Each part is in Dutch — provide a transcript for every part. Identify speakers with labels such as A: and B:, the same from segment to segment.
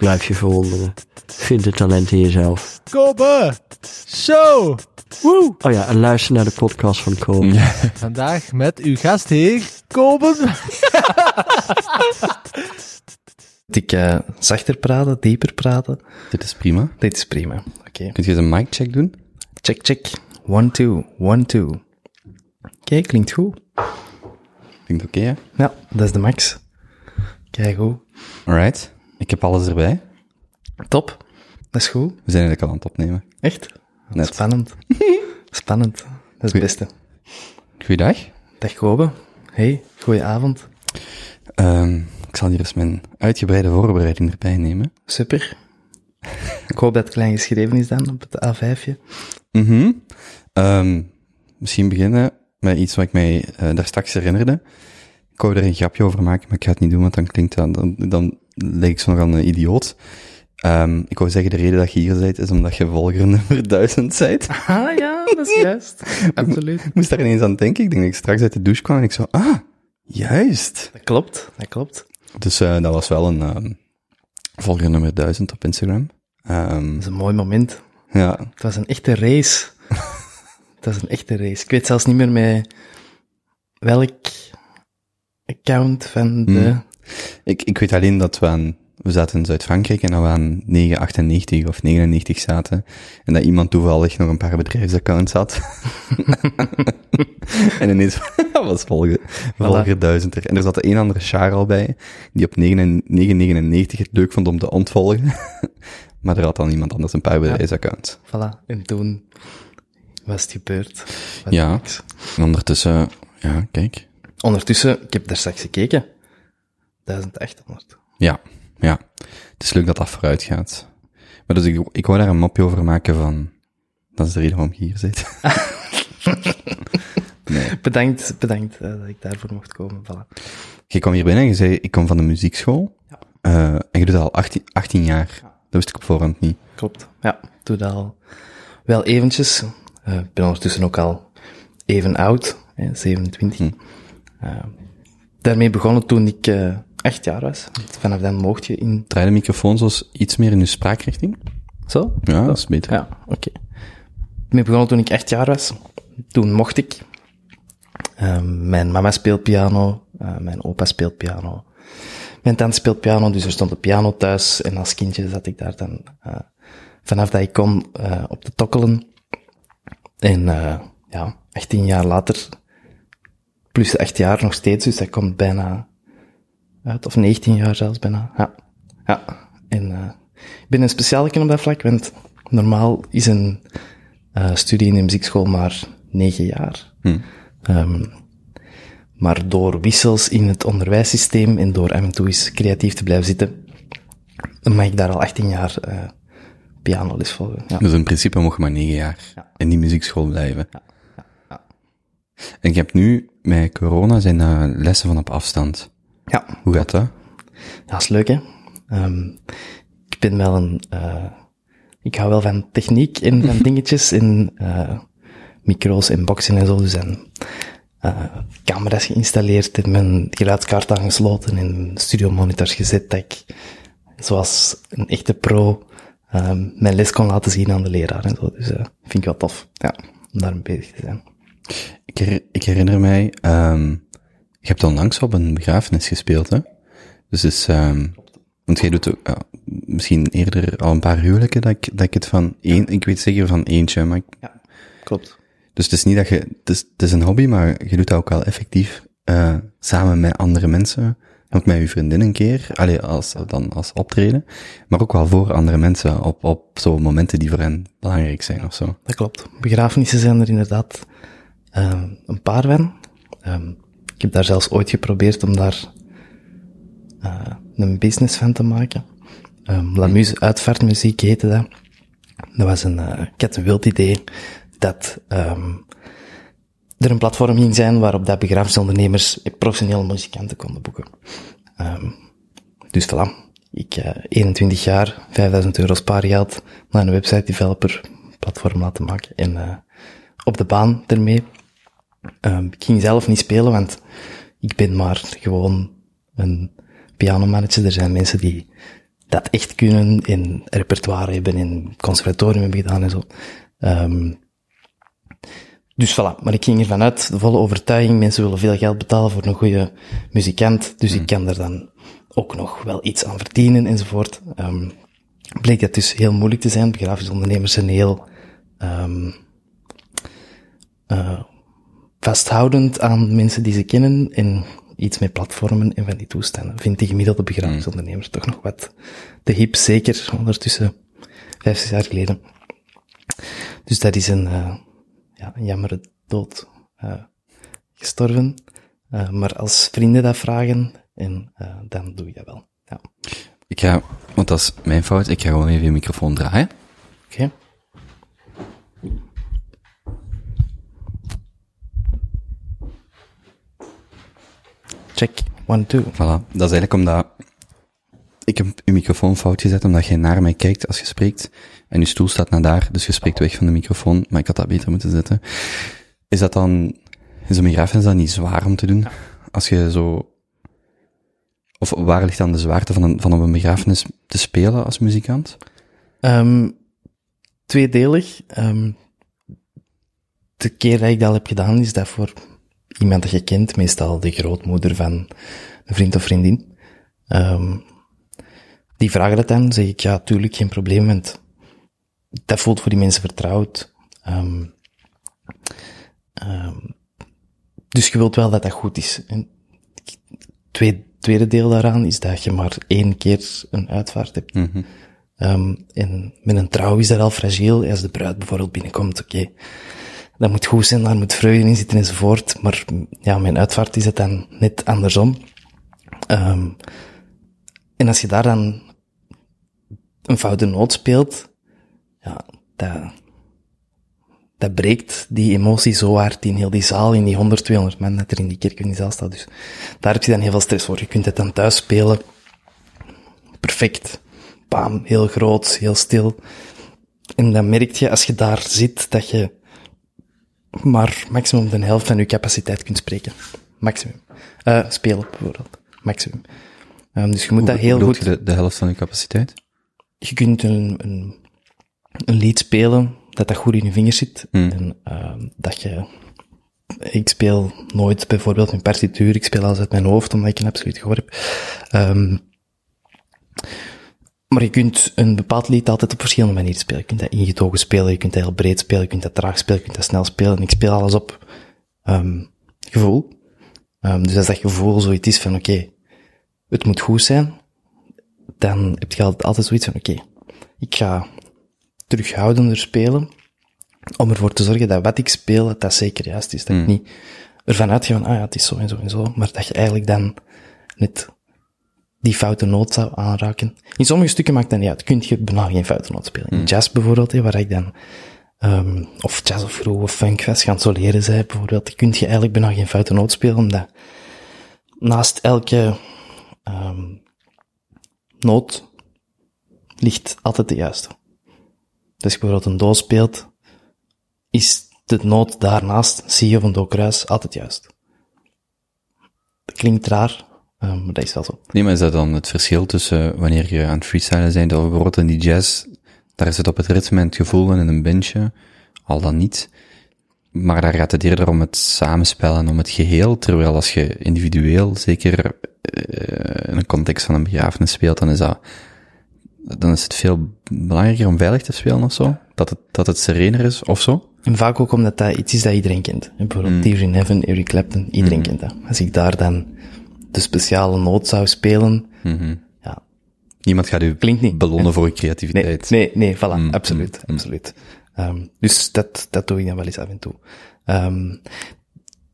A: Blijf je verwonderen. Vind het talent in jezelf.
B: Kobe Show.
A: Woe! Oh ja, en luister naar de podcast van Kobe.
B: Vandaag met uw gastheer, Kobe.
C: Moet ik eh, zachter praten, dieper praten?
D: Dit is prima.
C: Dit is prima. Oké.
D: Kunt je eens een mic check doen?
C: Check, check. One, two, one, two. Oké, klinkt goed.
D: Klinkt oké, hè?
C: Ja, dat is de max. Kijk goed.
D: Alright. Ik heb alles erbij.
C: Top. Dat is goed.
D: We zijn eigenlijk al aan het opnemen.
C: Echt?
D: Net.
C: Spannend. Spannend. Dat is het
D: Goeie-
C: beste.
D: Goeiedag.
C: Dag Kobe. Hey, goeie avond.
D: Ehm, ik zal hier eens mijn uitgebreide voorbereiding erbij nemen.
C: Super. ik hoop dat het klein geschreven is dan op het A5'je.
D: Mhm. Ehm, misschien beginnen met iets wat ik mij eh, daar straks herinnerde. Ik wou er een grapje over maken, maar ik ga het niet doen, want dan klinkt dat, dan, dan lijk ik zo nog aan een idioot. Ehm, ik wou zeggen, de reden dat je hier bent, is omdat je volger nummer 1000 bent.
C: Ah ja, dat is juist. Absoluut.
D: Ik moest daar ineens aan denken. Ik denk dat ik straks uit de douche kwam en ik zo, ah, juist.
C: Dat klopt, dat klopt.
D: Dus eh, dat was wel een ehm volger nummer 1000 op Instagram. Ehm,
C: Dat is een mooi moment.
D: ja,
C: Het was een echte race. Het was een echte race. Ik weet zelfs niet meer met welk account van de...
D: Hmm. Ik, ik weet alleen dat we aan, we zaten in Zuid-Frankrijk en dat we aan 998 of 99 zaten. En dat iemand toevallig nog een paar bedrijfsaccounts had. en ineens was volger, volger 1000 er. En er zat een andere Char al bij, die op 9 999 het leuk vond om te ontvolgen. maar er had dan iemand anders een paar bedrijfsaccounts.
C: Voilà. En toen was het gebeurd.
D: Ja.
C: niks.
D: En ondertussen, ja, kijk.
C: Ondertussen, ik heb daar straks gekeken. 1800.
D: Ja, ja. Het is leuk dat dat vooruit gaat. Maar dus ik, ik wou daar een mopje over maken van, dat is de reden waarom je hier zit. nee.
C: Bedankt, bedankt eh, dat ik daarvoor mocht komen. Voilà.
D: Je kwam hier binnen en je zei, ik kom van de muziekschool. Eh, en je doet dat al 18, 18 jaar. Dat wist ik op voorhand niet.
C: Klopt. Ja, ik doe dat al wel eventjes. Eh, Ik ben ondertussen ook al even oud, hè, 27.
D: Hm.
C: Daarmee begonnen toen ik acht jaar was. Vanaf dan mocht je in...
D: Draai de microfoon zoals iets meer in je spraakrichting.
C: Zo?
D: Ja, dat is beter.
C: Ja, oké. Mee begonnen toen ik acht jaar was. Toen mocht ik. Ehm, mijn mama speelt piano, eh, mijn opa speelt piano. Mijn tante speelt piano, dus er stond een piano thuis. En als kindje zat ik daar dan, eh, vanaf dat ik kon, eh, op te tokkelen. En ja, 18 jaar later, plus 8 jaar nog steeds, dus dat komt bijna uit, of 19 jaar zelfs bijna. Ja, ja. En eh, ik ben een speciaalje op dat vlak, want normaal is een eh, studie in de muziekschool maar 9 jaar. Ehm, maar door wissels in het onderwijssysteem en door af en toe eens creatief te blijven zitten, mag ik daar al 18 jaar eh pianoles volgen. Ja.
D: Dus in principe mocht je maar 9 jaar in die muziekschool blijven. En je hebt nu, met corona, zijn lessen van op afstand.
C: Ja.
D: Hoe gaat dat?
C: Dat is leuk, hè? Ehm, ik ben wel een, eh, ik hou wel van techniek en van dingetjes en, eh, micro's en boxen en zo, dus en, eh, camera's geïnstalleerd en mijn geluidskaart aangesloten en studiomonitors gezet dat ik, zoals een echte pro, ehm, mijn les kon laten zien aan de leraar en zo. Dus, vind ik wel tof, ja, om daarmee bezig te zijn.
D: Ik, her- ik herinner mij, ehm je hebt onlangs op een begrafenis gespeeld, hè? Dus is, ehm want jij doet ook, ja, misschien eerder al een paar huwelijken dat ik, dat ik het van één, ik weet zeker van eentje, maar ik-
C: Klopt.
D: dus het is niet dat je, het is, het is een hobby, maar je doet dat ook wel effectief, eh samen met andere mensen. Ook met je vriendin een keer, allee, als, dan als optreden, maar ook wel voor andere mensen op, op zo'n momenten die voor hen belangrijk zijn of zo.
C: Dat klopt. Begrafenissen zijn er inderdaad eh, een paar van. Ehm, ik heb daar zelfs ooit geprobeerd om daar eh, een business van te maken. Ehm La Muse Uitvaartmuziek heette dat. Dat was een, eh, ik had een wild idee dat ehm, er een platform ging zijn waarop dat begrafenisondernemers professionele muzikanten konden boeken. Ehm, dus voilà. Ik, eh 21 jaar, 5000 euro spaargeld, naar een website developer platform laten maken en eh, op de baan ermee. Ehm, ik ging zelf niet spelen, want ik ben maar gewoon een pianomanager. Er zijn mensen die dat echt kunnen, in repertoire hebben, in conservatorium hebben gedaan en zo. Ehm, dus voilà, maar ik ging ervan uit, de volle overtuiging, mensen willen veel geld betalen voor een goede muzikant, dus ik kan er dan ook nog wel iets aan verdienen enzovoort. Ehm bleek dat dus heel moeilijk te zijn. Begrafische ondernemers zijn heel ehm eh, vasthoudend aan mensen die ze kennen en iets met platformen en van die toestanden. Vindt die gemiddelde begrafenisondernemer toch nog wat te hip, zeker ondertussen vijf, zes jaar geleden. Dus dat is een, eh, ja, een jammere dood eh, gestorven. Eh, maar als vrienden dat vragen, en, dan doe ik dat wel. Ja.
D: Ik ga, want dat is mijn fout, ik ga gewoon even je microfoon draaien.
C: Oké. Check, one, two.
D: Voilà. Dat is eigenlijk omdat ik heb je microfoon fout gezet, omdat jij naar mij kijkt als je spreekt. En je stoel staat naar daar, dus je spreekt weg van de microfoon, maar ik had dat beter moeten zetten. Is dat dan, is een begrafenis dan niet zwaar om te doen? Als je zo, of waar ligt dan de zwaarte van, een, van op een begrafenis te spelen als muzikant?
C: Ehm, tweedelig. Ehm, de keer dat ik dat heb gedaan, is dat voor iemand dat je kent, meestal de grootmoeder van een vriend of vriendin. Ehm, die vragen dat dan, zeg ik, ja, tuurlijk, geen probleem, want dat voelt voor die mensen vertrouwd. Ehm, ehm, dus je wilt wel dat dat goed is. En twee, tweede deel daaraan is dat je maar één keer een uitvaart hebt. Ehm, en met een trouw is dat al fragiel. Als de bruid bijvoorbeeld binnenkomt, oké, dat moet goed zijn, daar moet vreugde in zitten enzovoort. Maar ja, mijn uitvaart is het dan net andersom. Ehm, en als je daar dan een foute noot speelt, ja, dat, dat breekt die emotie zo hard in heel die zaal, in die 100, 200 man dat er in die kerk in die zaal staat. Dus daar heb je dan heel veel stress voor. Je kunt het dan thuis spelen. Perfect. Bam, heel groot, heel stil. En dan merk je, als je daar zit, dat je maar maximum de helft van je capaciteit kunt spreken. Maximum. Eh spelen, bijvoorbeeld. Maximum. Ehm, dus je moet dat heel goed
D: je De, de helft van je capaciteit?
C: je kunt een, een, een lied spelen dat dat goed in je vingers zit. En ehm, dat je... Ik speel nooit bijvoorbeeld een partituur, ik speel alles uit mijn hoofd, omdat ik een absoluut gehoor heb. Ehm, maar je kunt een bepaald lied altijd op verschillende manieren spelen. Je kunt dat ingetogen spelen, je kunt dat heel breed spelen, je kunt dat traag spelen, je kunt dat snel spelen. En ik speel alles op ehm, gevoel. Ehm, dus als dat gevoel zoiets is van, oké, het moet goed zijn, dan heb je altijd, altijd zoiets van, oké, ik ga terughoudender spelen, om ervoor te zorgen dat wat ik speel, dat dat zeker juist is. Dat ik niet ervan uitga van, ah ja, het is zo en zo en zo, maar dat je eigenlijk dan net die foute noot zou aanraken. In sommige stukken maakt dat niet uit. Kun je bijna geen foute noot spelen. In jazz bijvoorbeeld, waar ik dan, ehm of jazz of groove of funk was gaan soleren zei bijvoorbeeld, kun je eigenlijk bijna geen foute noot spelen, omdat naast elke ehm noot ligt altijd de juiste. Dus als je bijvoorbeeld een do speelt, is de noot daarnaast, zie je van do kruis, altijd juist. Dat klinkt raar, maar dat is wel zo.
D: Nee, maar is dat dan het verschil tussen wanneer je aan het freestylen bent, of bijvoorbeeld in die jazz, daar is het op het ritme en het gevoel en in een bandje, al dan niet. Maar daar gaat het eerder om het samenspel en om het geheel, terwijl als je individueel, zeker eh, in een context van een begrafenis speelt, dan is dat, dan is het veel belangrijker om veilig te spelen of zo. Dat het, dat het serener is of zo.
C: En vaak ook omdat dat iets is dat iedereen kent. En Bijvoorbeeld Tears in Heaven, Eric Clapton, iedereen kent dat. Als ik daar dan de speciale noot zou spelen, ja,
D: Niemand gaat u
C: Klinkt niet.
D: belonnen voor uw
C: nee,
D: creativiteit.
C: nee, nee, voilà, absoluut, absoluut. Ehm, dus dat, dat doe ik dan wel eens af en toe. Ehm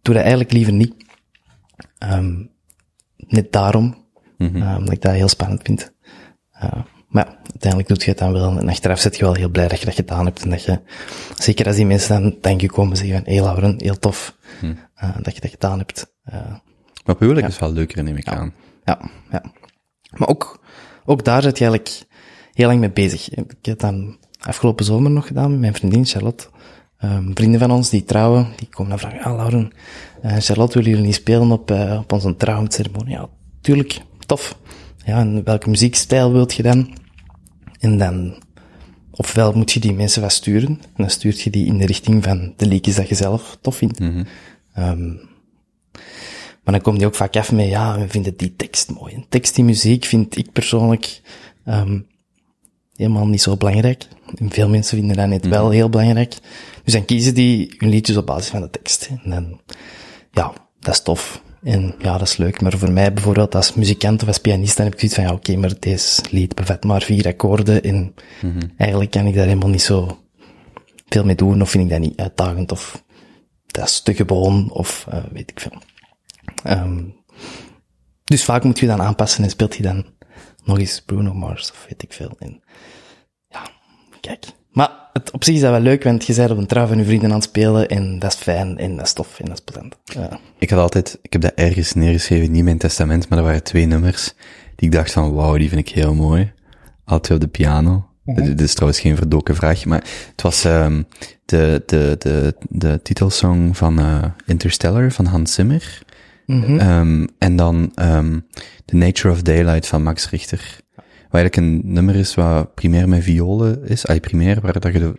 C: doe dat eigenlijk liever niet. Ehm net daarom, ehm, dat ik dat heel spannend vind. Uh, Maar ja, uiteindelijk doet je het dan wel. En achteraf zit je wel heel blij dat je dat gedaan hebt. En dat je, zeker als die mensen dan denk je komen zeggen van, hé Lauren, heel tof eh, dat je dat gedaan hebt. Eh,
D: Maar op huwelijk is wel leuker, neem ik aan.
C: ja, ja. Maar ook, ook daar zit je eigenlijk heel lang mee bezig. Ik heb het dan afgelopen zomer nog gedaan met mijn vriendin Charlotte. Ehm, vrienden van ons die trouwen, die komen dan vragen, ah Lauren, eh, Charlotte, willen jullie niet spelen op, eh, op onze trouwceremonie? Ja, tuurlijk, tof. Ja, en welke muziekstijl wilt je dan? En dan, ofwel moet je die mensen wat sturen, en dan stuurt je die in de richting van de liedjes dat je zelf tof vindt. Ehm, maar dan komt die ook vaak af met, ja, we vinden die tekst mooi. En tekst in muziek vind ik persoonlijk ehm, helemaal niet zo belangrijk. En veel mensen vinden dat net wel heel belangrijk. Dus dan kiezen die hun liedjes op basis van de tekst. En dan, ja, dat is tof. En ja, dat is leuk. Maar voor mij bijvoorbeeld als muzikant of als pianist, dan heb ik zoiets van, ja, oké, maar deze lied bevat maar vier akkoorden. En eigenlijk kan ik daar helemaal niet zo veel mee doen. Of vind ik dat niet uitdagend. Of dat is te gewoon. Of eh, weet ik veel. Ehm, dus vaak moet je dan aanpassen en speelt je dan nog eens Bruno Mars of weet ik veel. En ja, kijk. Maar het, op zich is dat wel leuk, want je bent op een trouw van je vrienden aan het spelen en dat is fijn en dat is tof en dat is plezant. Ja.
D: Ik had altijd, ik heb dat ergens neergeschreven, niet in mijn testament, maar er waren twee nummers die ik dacht van, wauw, die vind ik heel mooi. Twee op de piano. Dit is trouwens geen verdoken vraag, maar het was ehm de, de, de, de titelsong van eh, Interstellar van Hans Zimmer. Ehm, en dan ehm The Nature of Daylight van Max Richter. Wat eigenlijk een nummer is wat primair met violen is. Ah, primair, waar dat je de,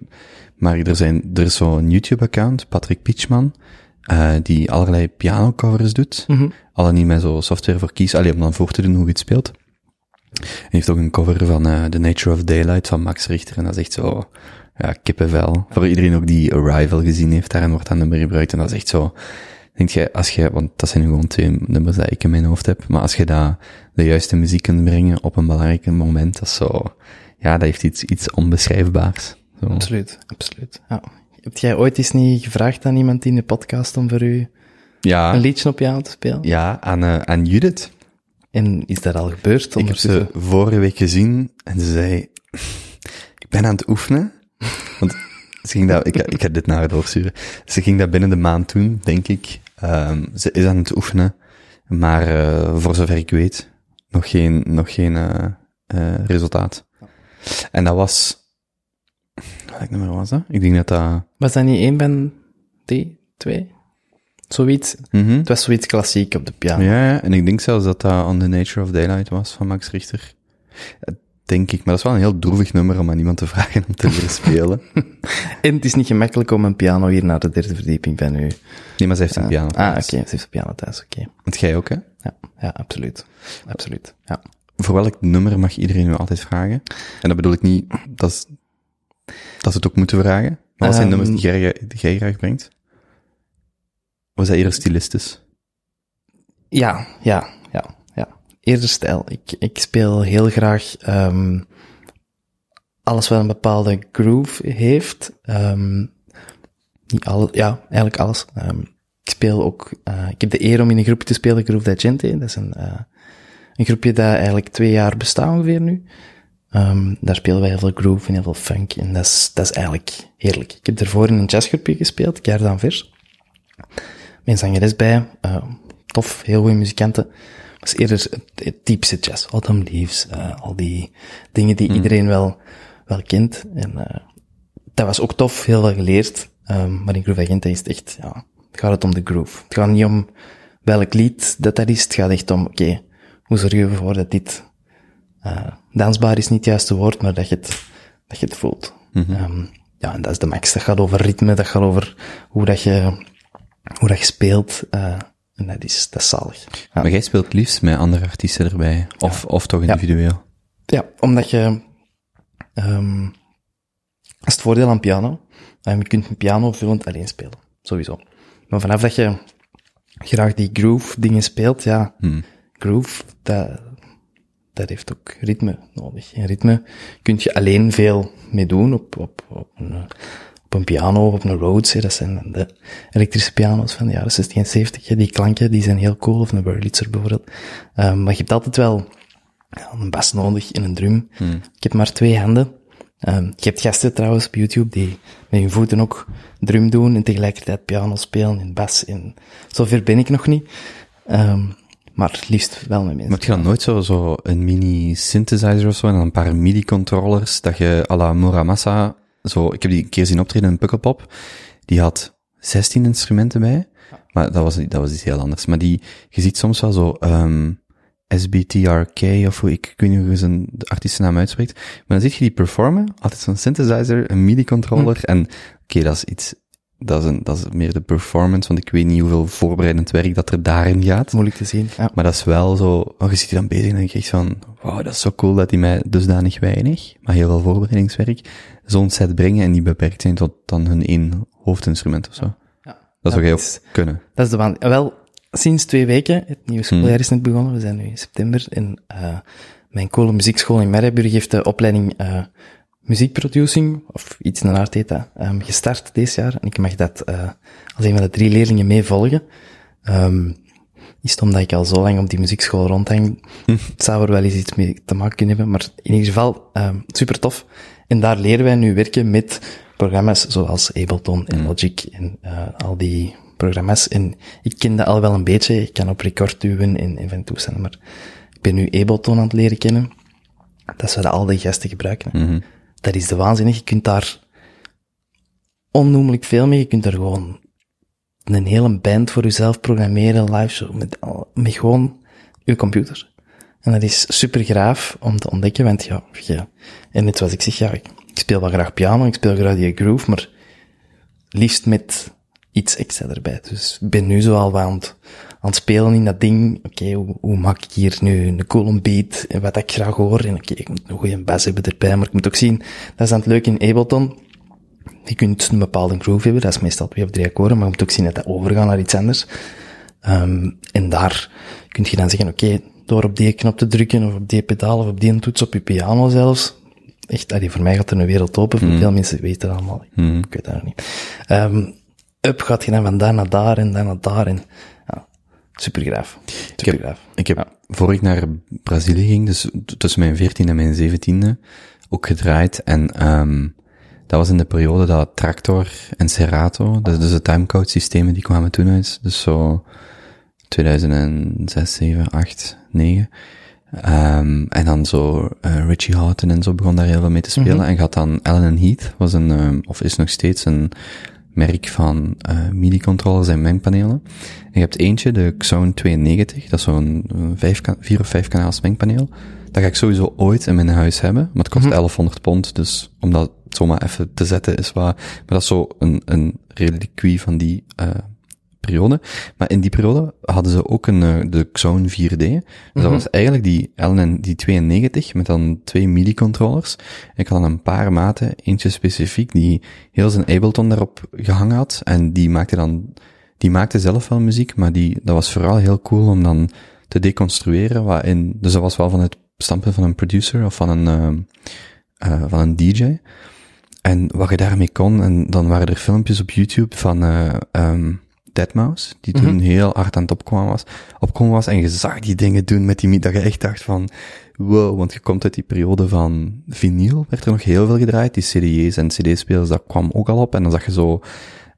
D: maar er zijn, er is zo'n YouTube-account, Patrick Pichman, eh die allerlei pianocovers doet. Alle niet met zo software voor kies, alleen om dan voor te doen hoe je het speelt. Hij heeft ook een cover van eh The Nature of Daylight van Max Richter. En dat is echt zo, ja, kippenvel. Voor iedereen ook die Arrival gezien heeft, daarin wordt dat nummer gebruikt. En dat is echt zo, denk je, als je, want dat zijn nu gewoon twee nummers dat ik in mijn hoofd heb, maar als je daar de juiste muziek kunt brengen op een belangrijk moment, dat is zo, ja, dat heeft iets, iets onbeschrijfbaars. Zo.
C: Absoluut, absoluut. Ja. Heb jij ooit eens niet gevraagd aan iemand in de podcast om voor u een
D: Ja,
C: liedje op piano te spelen?
D: ja, aan, eh, aan Judith.
C: En is dat al gebeurd?
D: Ik heb ze vorige week gezien en ze zei, ik ben aan het oefenen. Want ze ging dat, ik, ik heb dit naar doorsturen. Ze ging dat binnen de maand doen, denk ik. Ehm, ze is aan het oefenen, maar eh, voor zover ik weet, nog geen, nog geen eh, eh, resultaat. En dat was, welk nummer was dat? Ik denk dat dat,
C: Was dat niet één van die twee? Zoiets.
D: Mhm.
C: Het was zoiets klassiek op de piano.
D: ja, ja, en ik denk zelfs dat dat On the Nature of Daylight was van Max Richter. Eh, Denk ik, maar dat is wel een heel droevig nummer om aan iemand te vragen om te leren spelen.
C: En het is niet gemakkelijk om een piano hier naar de derde verdieping van u.
D: Nee, maar ze heeft een piano.
C: Ah, oké,
D: thuis.
C: ze heeft een piano thuis, oké.
D: Want jij ook, hè?
C: Ja, ja, absoluut. Absoluut, ja.
D: Voor welk nummer mag iedereen nu altijd vragen? En dat bedoel ik niet dat, is- dat ze het ook moeten vragen. Maar wat zijn
C: Ehm,
D: nummers die jij, die jij graag brengt? Of is dat eerder stilistisch?
C: Ja, ja. Eerder stijl. Ik, ik speel heel graag ehm, alles wat een bepaalde groove heeft. Ehm, niet alle, ja, eigenlijk alles. Ehm, ik speel ook, eh, ik heb de eer om in een groepje te spelen, Groove da Gente. Dat is een, eh, een groepje dat eigenlijk twee jaar bestaat ongeveer nu. Daar spelen wij heel veel groove en heel veel funk. En dat is, dat is eigenlijk heerlijk. Ik heb ervoor in een jazzgroepje gespeeld, Gerd Vers. Mijn zangeres bij, eh, tof, heel goede muzikanten. Was eerder het, het typische jazz. Autumn Leaves, eh, al die dingen die iedereen wel, wel kent. En eh, dat was ook tof, heel veel geleerd. Ehm, maar in Groove is het echt, ja, het gaat het om de groove. Het gaat niet om welk lied dat dat is. Het gaat echt om, oké, hoe zorg je ervoor dat dit eh, dansbaar is niet het juiste woord, maar dat je het, dat je het voelt. Ehm, ja, en dat is de max. Dat gaat over ritme, dat gaat over hoe dat je, hoe dat je speelt. En dat is, dat is zalig. Ja.
D: Maar jij speelt liefst met andere artiesten erbij. Of, of toch individueel.
C: Ja, omdat je, ehm dat is het voordeel aan piano. Um, je kunt een piano vullend alleen spelen. Sowieso. Maar vanaf dat je graag die groove dingen speelt, ja, groove, dat, dat heeft ook ritme nodig. En ritme kun je alleen veel mee doen op, op, op, een, eh, op een piano, op een Rhodes. hè. Dat zijn de elektrische piano's van de jaren 60 en 70. hè. Die klanken, die zijn heel cool. Of een Wurlitzer bijvoorbeeld. Um, maar je hebt altijd wel ja, een bas nodig en een drum. Ik heb maar twee handen. Ehm, je hebt gasten trouwens op YouTube die met hun voeten ook drum doen en tegelijkertijd piano spelen en bas. En zover ben ik nog niet. Ehm, maar het liefst wel met mensen.
D: Maar je dan nooit zo, zo een mini synthesizer of zo en dan een paar MIDI controllers dat je à la Muramasa, zo, ik heb die een keer zien optreden in een Pukkelpop, die had 16 instrumenten bij, maar dat was, dat was iets heel anders. Maar die, je ziet soms wel zo, ehm SBTRK of hoe, ik, ik weet niet hoe je zijn de artiestennaam uitspreekt, maar dan zie je die performen, altijd zo'n synthesizer, een MIDI controller en, oké, dat is iets, dat is, een, dat is meer de performance, want ik weet niet hoeveel voorbereidend werk dat er daarin gaat.
C: Moeilijk te zien. Ja.
D: Maar dat is wel zo, oh, je ziet die dan bezig en dan denk je van, wauw, dat is zo cool dat die mij dusdanig weinig, maar heel veel voorbereidingswerk, zo'n set brengen en die beperkt zijn tot dan hun één hoofdinstrument of zo.
C: Ja.
D: Dat zou jij ook
C: is-
D: kunnen.
C: Dat is de waan. Wel, sinds twee weken, het nieuwe schooljaar is net begonnen, we zijn nu in september, en uh, mijn coole muziekschool in Merreburg heeft de opleiding uh, muziekproducing, of iets in de aard heet dat, um, gestart dit jaar. En ik mag dat uh, als een van de drie leerlingen mee volgen. Um, is het omdat ik al zo lang op die muziekschool rondhang, het zou er wel eens iets mee te maken kunnen hebben, maar in ieder geval um, super tof. En daar leren wij nu werken met programma's zoals Ableton en Logic en uh, al die programma's. En ik ken dat al wel een beetje, ik kan op record duwen en, en van toestanden, maar ik ben nu Ableton aan het leren kennen. Dat zouden al die gasten gebruiken.
D: Mhm.
C: Dat is de waanzinnig. Je kunt daar onnoemelijk veel mee. Je kunt er gewoon een hele band voor jezelf programmeren, live show, met, met gewoon je computer. En dat is super graaf om te ontdekken, want ja, en net zoals ik zeg, ja, ik, speel wel graag piano, ik speel graag die groove, maar liefst met iets extra erbij. Dus ik ben nu zo al aan aan het spelen in dat ding. Oké, hoe, hoe maak ik hier nu een coole beat en wat ik graag hoor. En oké, ik moet een goede bass hebben erbij, maar ik moet ook zien, dat is dan het leuke in Ableton. Je kunt een bepaalde groove hebben, dat is meestal twee of drie akkoorden, maar je moet ook zien dat dat overgaat naar iets anders. Ehm, en daar kun je dan zeggen, oké, door op die knop te drukken, of op die pedaal, of op die toets, op je piano zelfs. Echt, allee, voor mij gaat er een wereld open, voor veel mensen weten dat allemaal. Ik weet dat nog niet. Ehm, up gaat je dan van daar naar daar en dan naar daar en, super graaf. Super graaf.
D: Ik heb, voor ik naar Brazilië ging, dus tussen mijn 14 en mijn 17e, ook gedraaid. En um, dat was in de periode dat Tractor en Serato, dus, dus de timecode systemen, die kwamen toen uit. Dus zo 2006, 7, 8, 9. Um, en dan zo uh, Richie Houghton en zo begon daar heel veel mee te spelen. En gaat dan Allen Heath, was een, um, of is nog steeds een merk van uh, MIDI-controllers en mengpanelen. En je hebt eentje, de Xone 92, dat is zo'n vijf, vier of vijf kanaals mengpaneel. Dat ga ik sowieso ooit in mijn huis hebben, maar het kost 1100 pond, dus om dat zomaar even te zetten is waar. Maar dat is zo een, een reliquie van die uh, periode. Maar in die periode hadden ze ook een, uh, de Xone 4D. Dus dat was eigenlijk die LN, die 92 met dan twee MIDI-controllers. Ik had dan een paar maten, eentje specifiek die heel zijn Ableton daarop gehangen had. En die maakte dan, die maakte zelf wel muziek, maar die, dat was vooral heel cool om dan te deconstrueren. Waarin, dus dat was wel van het standpunt van een producer of van een, uh, uh, van een DJ. En wat je daarmee kon, en dan waren er filmpjes op YouTube van, uh, um, Deadmau5, die toen mm-hmm. heel hard aan het opkomen was, opkomen was, en je zag die dingen doen met die dat je echt dacht van, wow, want je komt uit die periode van vinyl, werd er nog heel veel gedraaid, die CD's en CD-spelers, dat kwam ook al op, en dan zag je zo,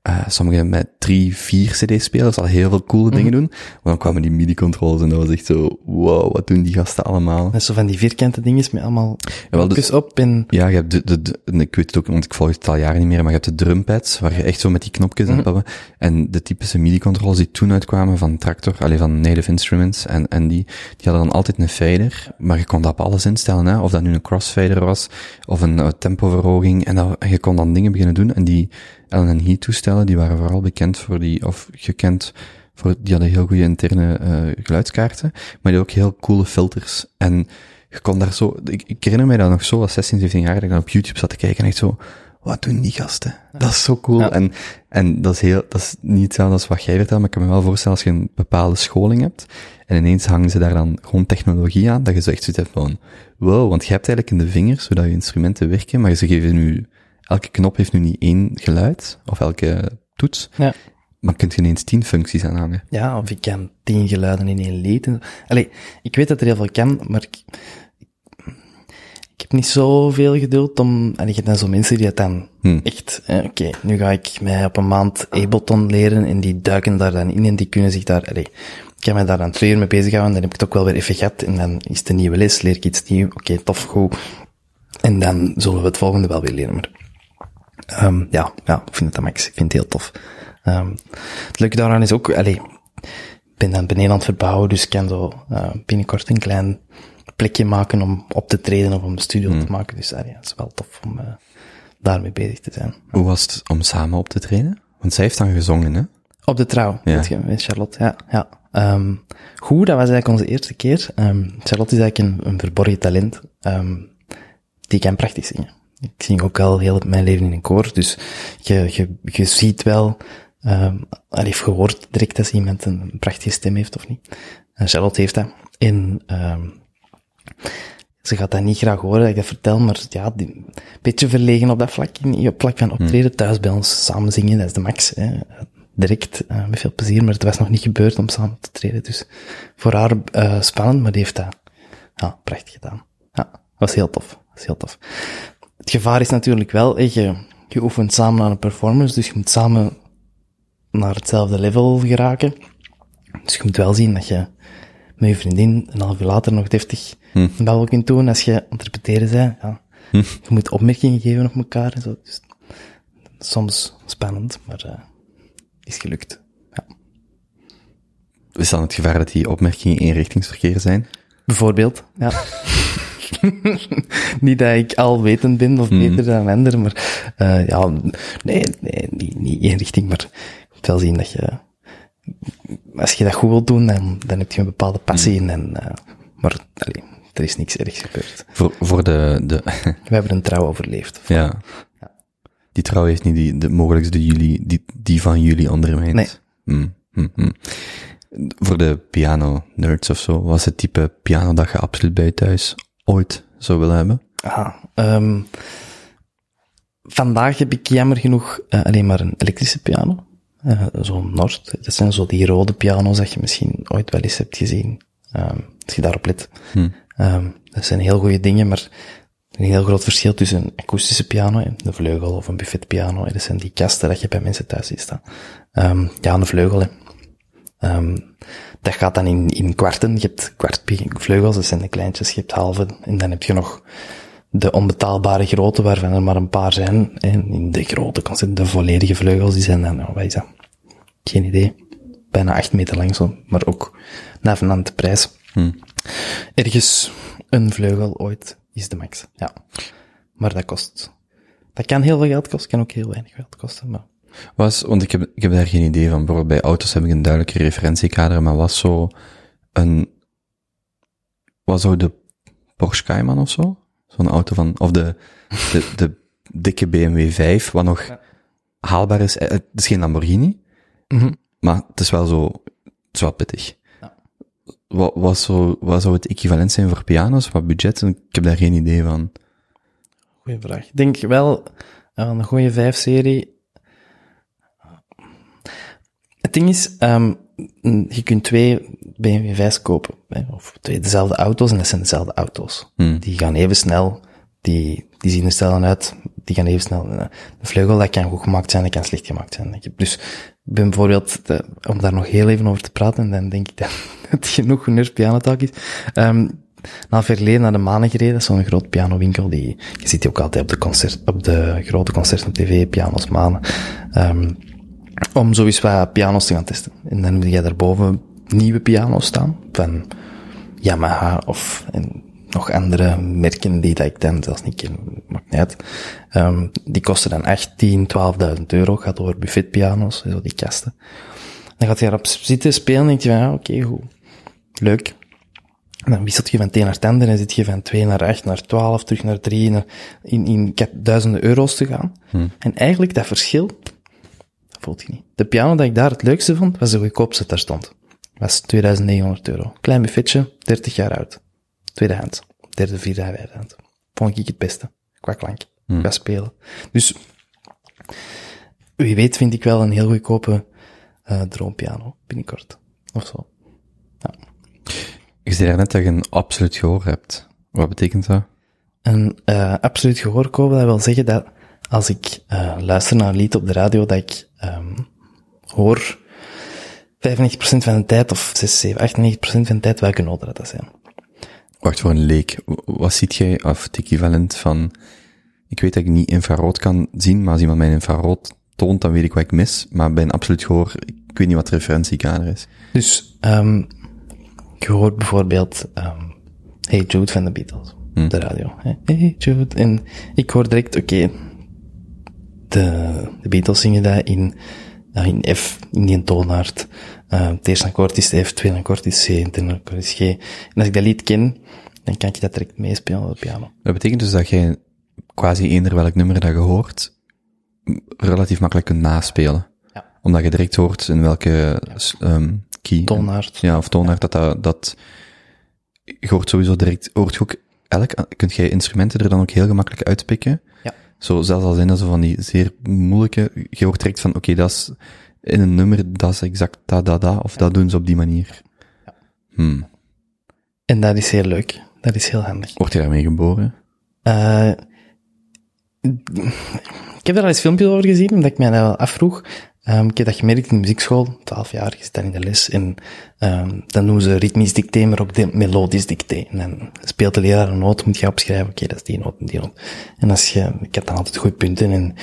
D: uh, sommigen met drie, vier CD-spelers al heel veel coole dingen mm-hmm. doen, maar dan kwamen die MIDI-controls en dat was echt zo, wow, wat doen die gasten allemaal?
C: Is zo van die vierkante dingen met allemaal ja, dus, op en...
D: Ja, je hebt de, de, de, ik weet het ook, want ik volg het al jaren niet meer, maar je hebt de drumpads, waar je echt zo met die knopjes mm-hmm. hebt, en de typische MIDI-controls die toen uitkwamen van Tractor, alleen van Native Instruments, en, en die, die hadden dan altijd een fader, maar je kon dat op alles instellen, hè, of dat nu een crossfader was, of een uh, tempoverhoging, en, dat, en je kon dan dingen beginnen doen, en die Allen Heat toestellen, die waren vooral bekend voor die, of gekend voor, die hadden heel goede interne uh, geluidskaarten, maar die ook heel coole filters. En je kon daar zo, ik, ik herinner mij dat nog zo als 16, 17 jaar, dat ik dan op YouTube zat te kijken en echt zo, wat doen die gasten? Dat is zo cool. Ja. En, en dat is heel, dat is niet hetzelfde als wat jij vertelt, maar ik kan me wel voorstellen als je een bepaalde scholing hebt, en ineens hangen ze daar dan gewoon technologie aan, dat je zo echt zoiets hebt van, wow, want je hebt eigenlijk in de vingers, zodat je instrumenten werken, maar ze geven nu, elke knop heeft nu niet één geluid, of elke toets.
C: Ja.
D: Maar kunt je ineens tien functies aanhangen?
C: Ja, of ik kan tien geluiden in één lied. Allee, ik weet dat er heel veel kan, maar ik, ik heb niet zoveel geduld om, en je hebt dan zo mensen die dat dan
D: Hm.
C: echt, eh, oké, nu ga ik mij op een maand Ableton leren en die duiken daar dan in en die kunnen zich daar, allee, ik kan mij daar dan twee uur mee bezighouden, dan heb ik het ook wel weer even gehad en dan is het een nieuwe les, leer ik iets nieuws, oké, tof, goed. En dan zullen we het volgende wel weer leren. Maar, ehm, ja, ja, ik vind het max. Ik vind het heel tof. Ehm, het leuke daaraan is ook, allee, ik ben dan beneden aan het verbouwen, dus ik kan zo eh, binnenkort een klein plekje maken om op te treden of om een studio te maken. Dus allee, het is wel tof om eh, daarmee bezig te zijn.
D: Hoe was het om samen op te treden? Want zij heeft dan gezongen, hè?
C: Op de trouw,
D: Ja.
C: je, met Charlotte, ja. ja. Ehm, goed, dat was eigenlijk onze eerste keer. Charlotte is eigenlijk een, een verborgen talent. Ehm, die kan prachtig zingen. Ik zing ook al heel mijn leven in een koor, dus je, je, je ziet wel, um, al heeft gehoord direct als iemand een, prachtige stem heeft of niet. En Charlotte heeft dat. En, ehm ze gaat dat niet graag horen dat ik dat vertel, maar ja, die, een beetje verlegen op dat vlak, in, op vlak van optreden, thuis bij ons samen zingen, dat is de max. Hè. Direct, eh, met veel plezier, maar het was nog niet gebeurd om samen te treden, dus voor haar eh, spannend, maar die heeft dat ja, prachtig gedaan. Ja, was heel tof, was heel tof. Het gevaar is natuurlijk wel, je, je oefent samen aan een performance, dus je moet samen naar hetzelfde level geraken. Dus je moet wel zien dat je met je vriendin een half uur later nog deftig een babbel kunt doen als je aan het repeteren bent. Ja. Je moet opmerkingen geven op elkaar en zo. Dus, soms spannend, maar eh is gelukt. Ja.
D: Is dan het gevaar dat die opmerkingen eenrichtingsverkeer zijn?
C: Bijvoorbeeld, ja. niet dat ik alwetend ben of beter dan anderen, maar uh, ja, nee, nee niet, niet één richting, maar je moet wel zien dat je, als je dat goed wilt doen, dan, dan heb je een bepaalde passie in en, uh, maar allee, er is niks ergs gebeurd.
D: Voor, voor de, de
C: We hebben een trouw overleefd.
D: ja. Die trouw heeft niet die, de, mogelijk de jullie, die, die van jullie ondermijnd.
C: Nee.
D: Hmm. Voor de piano-nerds of zo, was het type piano dat je absoluut bij thuis ooit zou willen hebben?
C: Ah, um, vandaag heb ik jammer genoeg uh, alleen maar een elektrische piano. Uh, Zo'n Nord. Dat zijn zo die rode piano's dat je misschien ooit wel eens hebt gezien. Um, als je daarop let.
D: Hmm.
C: Um, dat zijn heel goede dingen, maar een heel groot verschil tussen een akoestische piano, een vleugel of een buffetpiano. Dat zijn die kasten dat je bij mensen thuis ziet staan. Um, ja, een vleugel. Um, dat gaat dan in, in kwarten. Je hebt kwartvleugels, dat zijn de kleintjes. Je hebt halve. En dan heb je nog de onbetaalbare grote, waarvan er maar een paar zijn. En in de grote concept, de volledige vleugels, die zijn dan, nou, wat is dat? Geen idee. Bijna acht meter lang zo, maar ook navenant de prijs.
D: Hmm.
C: Ergens een vleugel ooit is de max. Ja. Maar dat kost, dat kan heel veel geld kosten, kan ook heel weinig geld kosten, maar.
D: Was, want ik heb, ik heb daar geen idee van. Bijvoorbeeld bij auto's heb ik een duidelijke referentiekader, maar was zo een, was zo de Porsche Cayman of zo? Zo'n auto van, of de, de, de dikke BMW 5, wat nog ja. haalbaar is. Het is geen Lamborghini,
C: mm -hmm.
D: maar het is wel zo, het is wel pittig. Ja. Wat, wat, zou, wat zou het equivalent zijn voor piano's, wat budget? Ik heb daar geen idee van.
C: Goeie vraag. Ik denk wel aan een goede 5-serie. Het ding is, um, je kunt twee BMW 5's kopen, hè, of twee dezelfde auto's, en dat zijn dezelfde auto's.
D: Hmm.
C: Die gaan even snel, die, die zien er snel uit, die gaan even snel. De vleugel, dat kan goed gemaakt zijn, dat kan slecht gemaakt zijn. Ik heb dus, ik ben bijvoorbeeld, de, om daar nog heel even over te praten, dan denk ik dat het genoeg een pianotaak is. Um, na verleden naar de Manen gereden, zo'n groot pianowinkel, die, je ziet die ook altijd op de concert, op de grote concerten op tv, pianos Manen. Um, om sowieso wat piano's te gaan testen. En dan moet je daarboven nieuwe piano's staan, van Yamaha of en nog andere merken die dat ik dan zelfs niet ken, maakt niet uit. Um, die kosten dan 18, 12.000 euro, gaat over buffetpiano's, zo die kasten. Dan gaat je erop zitten spelen en denk je van, ja, oké, okay, goed. Leuk. En dan wisselt je van het een naar het ander en zit je van 2 naar 8, naar 12, terug naar 3, naar, in, in duizenden euro's te gaan.
D: Hmm.
C: En eigenlijk dat verschil, voelt je niet. De piano dat ik daar het leukste vond, was de goedkoopste daar stond. Was 2900 euro. Klein buffetje, 30 jaar oud. Tweedehands. Derde, vierde, hand. Vond ik het beste. Qua klank.
D: Hmm.
C: Qua spelen. Dus, wie weet vind ik wel een heel goedkope uh, droompiano binnenkort. Of zo. Ja.
D: Ik zei net dat je een absoluut gehoor hebt. Wat betekent dat?
C: En uh, absoluut gehoor kopen, dat wil zeggen dat als ik uh, luister naar een lied op de radio, dat ik um, hoor 95% van de tijd, of 6, 7, 98% van de tijd welke noten dat zijn.
D: Wacht voor een leek. Wat ziet jij, of het equivalent van, ik weet dat ik niet infrarood kan zien, maar als iemand mij infrarood toont, dan weet ik wat ik mis, maar bij een absoluut gehoor, ik weet niet wat de referentiekader is.
C: Dus, um, ik hoor bijvoorbeeld, um, Hey Jude van de Beatles, hm. op de radio. Hey Jude, en ik hoor direct, oké, okay, de, de Beatles zingen dat in, uh, in F, in die toonaard. Uh, het eerste akkoord is F, het tweede akkoord is C, het derde akkoord is G. En als ik dat lied ken, dan kan ik dat direct meespelen op de piano.
D: Dat betekent dus dat jij quasi eender welk nummer dat je hoort, relatief makkelijk kunt naspelen.
C: Ja.
D: Omdat je direct hoort in welke ja. um, key.
C: Toonaard.
D: Ja, of toonaard, ja. dat, dat, dat, je hoort sowieso direct, hoort je ook elk, kunt jij instrumenten er dan ook heel gemakkelijk uitpikken.
C: Ja.
D: Zo, zelfs al zijn dat zo van die zeer moeilijke, je hoort direct van, oké, okay, dat is, in een nummer, dat is exact dat, dat, dat, of ja. dat doen ze op die manier.
C: Ja.
D: Hmm.
C: En dat is heel leuk. Dat is heel handig.
D: Word je daarmee geboren?
C: Uh, ik heb daar al eens filmpjes over gezien, omdat ik mij dat wel afvroeg. Um, ik heb dat gemerkt in de muziekschool, 12 jaar, je zit in de les, en um, dan doen ze ritmisch dicté, maar ook melodisch dicté. En dan speelt de leraar een noot, moet je opschrijven, oké, dat is die noot en die noot. En als je, ik heb dan altijd goede punten, en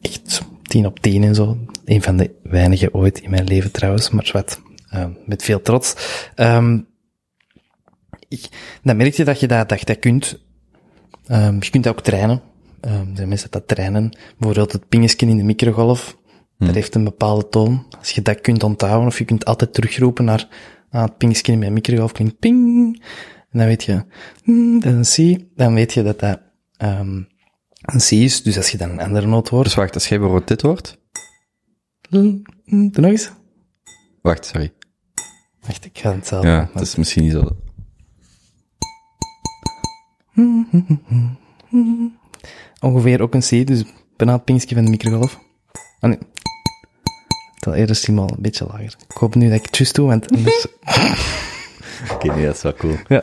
C: echt 10 op 10 en zo. Een van de weinige ooit in mijn leven trouwens, maar wat, um, met veel trots. Um, ik, dan merk je dat je dat, dat, je dat kunt. Je kunt dat ook trainen. Um, zijn mensen dat trainen. Bijvoorbeeld het pingesken in de microgolf.
D: Hm.
C: Dat heeft een bepaalde toon. Als je dat kunt onthouden, of je kunt altijd terugroepen naar ah, het pingesken in mijn microgolf klinkt ping. En dan weet je, mm, dat is een C. Dan weet je dat dat um, een C is. Dus als je dan een andere noot hoort.
D: Dus wacht, als jij bijvoorbeeld dit hoort.
C: Mm, mm, doe nog eens.
D: Wacht, sorry.
C: Wacht, ik ga het zelf
D: Ja, dat is misschien niet zo.
C: Ongeveer ook een C, dus bijna het pinkje van de microgolf. Ah nee. Tel eerder stiemaal een beetje lager. Ik hoop nu dat ik het juist doe, want anders...
D: Oké, okay, nee, dat is wel cool.
C: Ja.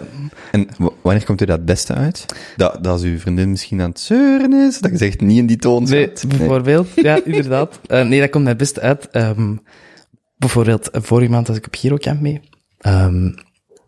D: En wanneer komt u dat het beste uit? Dat, dat als uw vriendin misschien aan het zeuren is, dat je zegt niet in die toon
C: Nee,
D: zit.
C: bijvoorbeeld. Ja, inderdaad. Uh, nee, dat komt mij het beste uit. Um, bijvoorbeeld, vorige maand was ik op Girocamp mee. Um,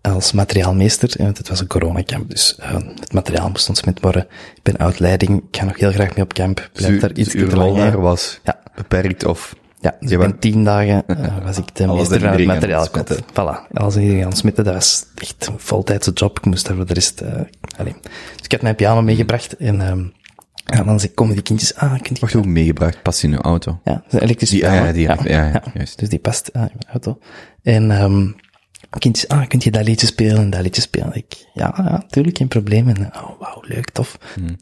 C: als materiaalmeester, en het was een coronacamp, dus uh, het materiaal moest ons met worden. Ik ben uit leiding, ik ga nog heel graag mee op camp. Blijf
D: Dus,
C: daar
D: dus
C: iets
D: uw
C: te
D: rol daar was
C: Ja.
D: beperkt of...
C: Ja, dus
D: Je
C: ik ben
D: bent-
C: tien dagen uh, was ik de meester van het materiaal. Voilà, alles en iedereen aan het smitten, dat was echt een voltijdse job. Ik moest daar voor de rest... Uh, allee. Dus ik had mijn piano meegebracht en um, ja, dan komen die kindjes... Ah, kunt je...
D: Wacht, ook meegebracht, past in uw auto.
C: Ja, een elektrische
D: Die, ah,
C: piano.
D: ja, die, ja, ja, juist.
C: Dus die past ah, in mijn auto. En um, kindjes, ah, kunt je dat liedje spelen en dat liedje spelen? Ik, ja, ja, tuurlijk, geen probleem. En oh, wauw, leuk, tof.
D: Hmm.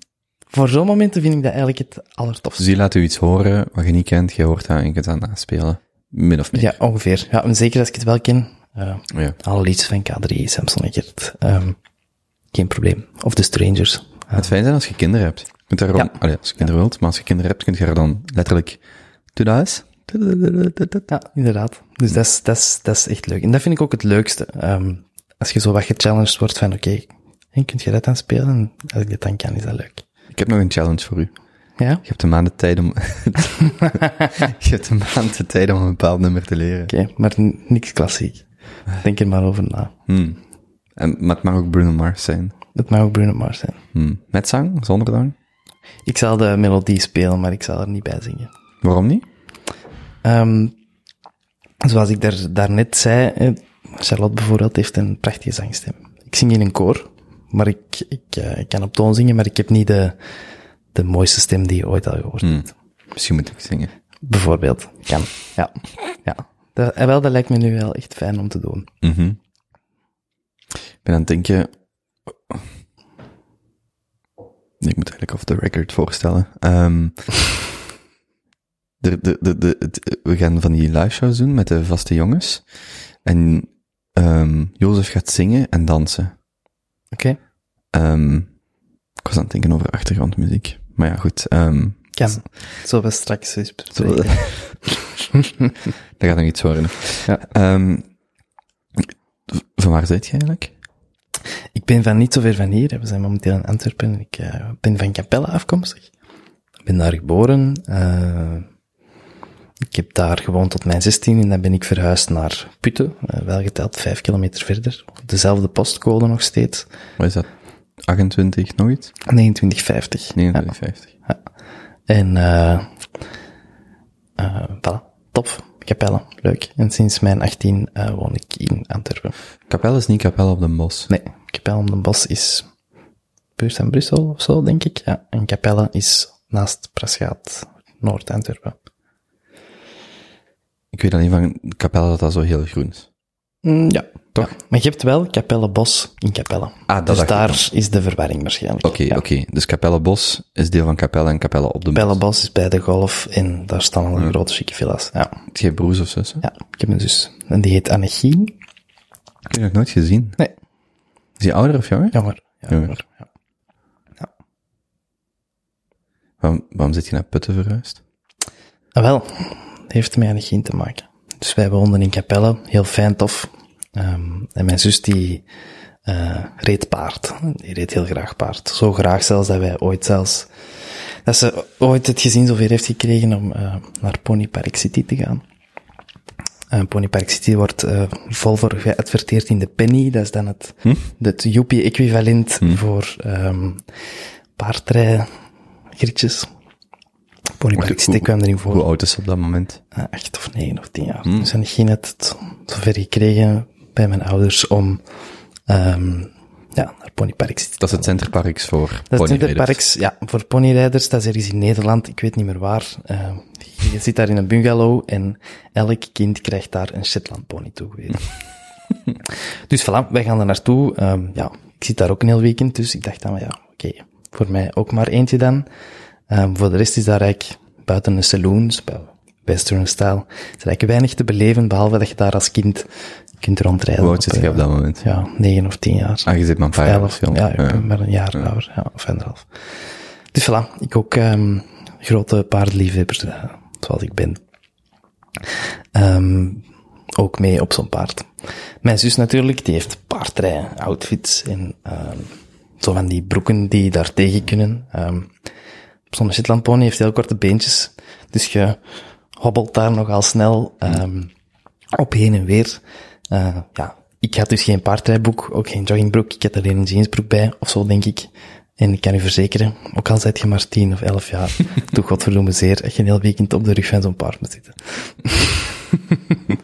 C: Voor zo'n momenten vind ik dat eigenlijk het allertofste.
D: Dus die laat u iets horen wat je niet kent, je hoort dat en je kunt dat naspelen. Min of meer.
C: Ja, ongeveer. Ja, en zeker als ik het wel ken. Uh,
D: Ja.
C: alle liedjes van K3, Samson en Gert. Um, geen probleem. Of The Strangers. Uh,
D: Het fijn zijn als je kinderen hebt. Je kunt daar gewoon,
C: Ja.
D: allee, als je kinderen wilt, maar als je kinderen hebt, kun je er dan letterlijk,
C: ja, inderdaad. Dus dat is, dat, is, dat is echt leuk. En dat vind ik ook het leukste. Um, als je zo wat gechallenged wordt van, oké, en kun je dat dan spelen? En als ik dat dan kan, is dat leuk.
D: Ik heb nog een challenge voor u.
C: Ja?
D: Je hebt een maand de tijd om, je hebt een maand de tijd om een bepaald nummer te leren.
C: Oké, maar niks klassiek. Denk er maar over na.
D: Hmm. En, maar het mag ook Bruno Mars zijn.
C: Het mag ook Bruno Mars zijn.
D: Hmm. Met zang? Zonder zang?
C: Ik zal de melodie spelen, maar ik zal er niet bij zingen.
D: Waarom niet?
C: Um, zoals ik daar, daarnet zei, eh, Charlotte bijvoorbeeld heeft een prachtige zangstem. Ik zing in een koor, maar ik, ik, uh, ik kan op toon zingen, maar ik heb niet de, de mooiste stem die je ooit al gehoord
D: Hmm.
C: hebt.
D: Misschien moet ik zingen.
C: Bijvoorbeeld. Kan. Ja. Ja. Dat, en wel, dat lijkt me nu wel echt fijn om te doen.
D: Mhm. Ik ben aan het denken... Ik moet eigenlijk off the record voorstellen. Ehm de, de, de, de, we gaan van die live shows doen met de vaste jongens. En ehm Jozef gaat zingen en dansen.
C: Oké?
D: Ehm ik was aan het denken over achtergrondmuziek. Maar ja, goed. ehm
C: Kan. Zo we straks eens bespreken.
D: dat gaat nog iets worden.
C: Ja.
D: Ehm van waar zit je eigenlijk?
C: Ik ben van niet zo ver van hier. We zijn momenteel in Antwerpen. Ik eh, ben van Capelle afkomstig. Ik ben daar geboren. eh, ik heb daar gewoond tot mijn 16 en dan ben ik verhuisd naar Putten. eh, wel geteld vijf kilometer verder. Dezelfde postcode nog steeds.
D: Wat is dat? 28, nog iets?
C: 2950.
D: 59.
C: En, eh eh voilà. Top. Capelle. Leuk. En sinds mijn 18 eh woon ik in Antwerpen.
D: Kapel is niet Kapel op de Bos.
C: Nee, Capelle om den Bos is buurt van Brussel of zo, denk ik. Ja, en Capelle is naast Prasgaat, Noord-Antwerpen.
D: Ik weet alleen van Kapel dat dat zo heel groen is.
C: Mm, ja.
D: Toch?
C: Ja. Maar je hebt wel Capelle Bos in Capelle.
D: Ah, dat
C: dus daar is de verwarring waarschijnlijk.
D: Oké,
C: ja.
D: oké. Dus Kapelle Bos is deel van Kapelle en Kapelle op de
C: Capelle
D: Bos.
C: Bos is bij de golf en daar staan al grote chique villa's. Ja.
D: Heb je broers of zussen?
C: ja, ik heb een zus. En die heet Annegien.
D: Ik heb je nog nooit gezien.
C: Nee,
D: Is die ouder of jonger?
C: jammer. Ja,
D: Jammer.
C: jammer. Ja.
D: Waarom, waarom zit je naar Putten verhuisd?
C: Ah, wel, heeft met Annegien te maken. Dus wij woonden in Capelle, heel fijn, tof. Ehm, en mijn zus die eh, reed paard. Die reed heel graag paard. Zo graag zelfs dat wij ooit zelfs, dat ze ooit het gezin zover heeft gekregen om eh, naar Pony Park City te gaan. Eh, Pony Park City wordt eh, vol voor geadverteerd in de penny. Dat is dan het, het joepie-equivalent voor um, paardrijgritjes. Pony Park City kwam erin voor.
D: Hoe oud is ze op dat moment?
C: eh, acht of negen of tien jaar. Dus en ik ging het zover gekregen bij mijn ouders om um, ja, naar Ponypark te
D: Dat is het Centerparks voor
C: Dat is
D: ponyrijders.
C: Centerparks, ja, voor ponyrijders. Dat is ergens in Nederland, ik weet niet meer waar. Uh, je zit daar in een bungalow en elk kind krijgt daar een Shetland pony toegewezen. dus voilà, wij gaan er naartoe. Um, ja, ik zit daar ook een heel weekend, dus ik dacht dan, ja, oké, okay, voor mij ook maar eentje dan. Um, voor de rest is daar eigenlijk buiten een saloon, dus western style, is er eigenlijk weinig te beleven, behalve dat je daar als kind kunt rondrijden.
D: Hoe oud zit je op dat moment?
C: Ja, negen of tien jaar.
D: Ah, je zit maar een paar jaar.
C: Ja, ik ben maar een jaar ouder, ja, of anderhalf. Dus voilà, ik ook um, grote paardenliefhebber, uh, zoals ik ben. Um, ook mee op zo'n paard. Mijn zus natuurlijk, die heeft paardrij outfits en um, zo van die broeken die daar tegen kunnen. Um, zo'n Shetland pony heeft heel korte beentjes, dus je hobbelt daar nogal snel um, op heen en weer. Uh, ja, ik had dus geen paardrijboek, ook geen joggingbroek. Ik had alleen een jeansbroek bij, of zo denk ik. En ik kan u verzekeren, ook al zijt je maar 10 of 11 jaar, doe godverdomme zeer, dat je een heel weekend op de rug van zo'n paard moet zitten.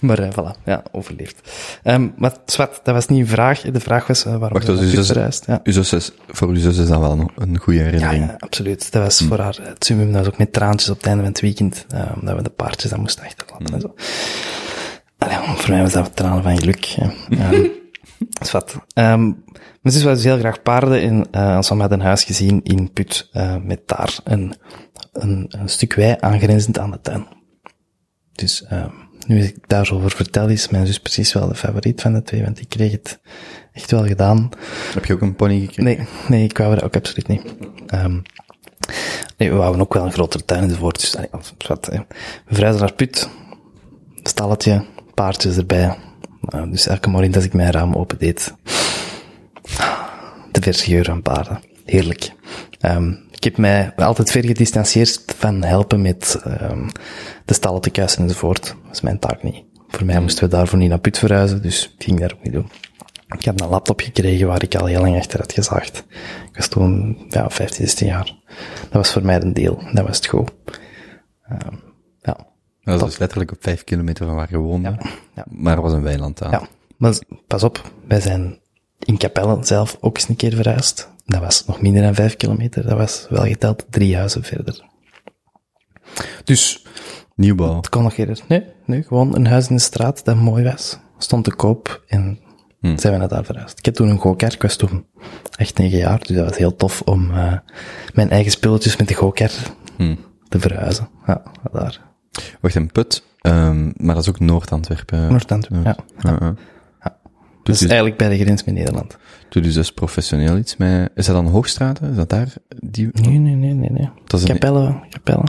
C: maar uh, voilà, ja, overleefd. Um, maar zwart, dat was niet een vraag. De vraag was uh, waarom
D: Wacht,
C: je
D: dus zus,
C: verhuisd. Ja.
D: uw zus is, voor uw zus is dat wel een, een goede herinnering.
C: ja, absoluut. Dat was voor haar het summum. Dat was ook met traantjes op het einde van het weekend, uh, omdat we de paardjes dan moesten achterlaten en zo. Allee, voor mij was dat tranen van geluk. Um, zwart. Um, mijn zus was dus heel graag paarden en uh, ons had een huis gezien in Put, met daar een, een, een stuk wei aangrenzend aan de tuin. Dus uh, nu ik daarover vertel, is mijn zus precies wel de favoriet van de twee, want ik kreeg het echt wel gedaan.
D: Heb je ook een pony gekregen?
C: Nee, nee, ik wou dat ook absoluut niet. Um, nee, we wouden ook wel een grotere tuin enzovoort. Dus, allee, wat, hè. We naar Put, stalletje, paardjes erbij. Uh, dus elke morgen als ik mijn raam opendeed, de verse geur van paarden. Heerlijk. Um, ik heb mij altijd ver gedistanceerd van helpen met um, de stallen te kuisen enzovoort. Dat is mijn taak niet. Voor mij moesten we daarvoor niet naar Put verhuizen, dus ik ging daar ook niet doen. Ik had een laptop gekregen waar ik al heel lang achter had gezaagd. Ik was toen, ja, 15, 16 jaar. Dat was voor mij een deel. Dat was het goed. Um, ja.
D: Dat was dus letterlijk op vijf kilometer van waar je woonde.
C: Ja. Ja.
D: Maar er was een weiland aan.
C: Ja. Maar pas op, wij zijn in Capelle zelf ook eens een keer verhuisd. Dat was nog minder dan vijf kilometer. Dat was wel geteld drie huizen verder. Dus,
D: Nieuwbouw.
C: het kon nog eerder. Nee, nee, gewoon een huis in de straat dat mooi was. Stond te koop en hmm. zijn we naar daar verhuisd. Ik heb toen een go-kart, ik was toen echt negen jaar, dus dat was heel tof om uh, mijn eigen spulletjes met de go-kart hmm. te verhuizen. Ja, daar.
D: Wacht, een put, um, maar dat is ook Noord-Antwerpen.
C: Noord-Antwerpen, ja. ja. ja. ja. Dat is dus, eigenlijk bij de grens met Nederland.
D: Doe dus dus professioneel iets met... Is dat dan Hoogstraten? Is dat daar? Die...
C: Nee, nee, nee, nee. nee.
D: Dat is
C: Capelle, Capelle,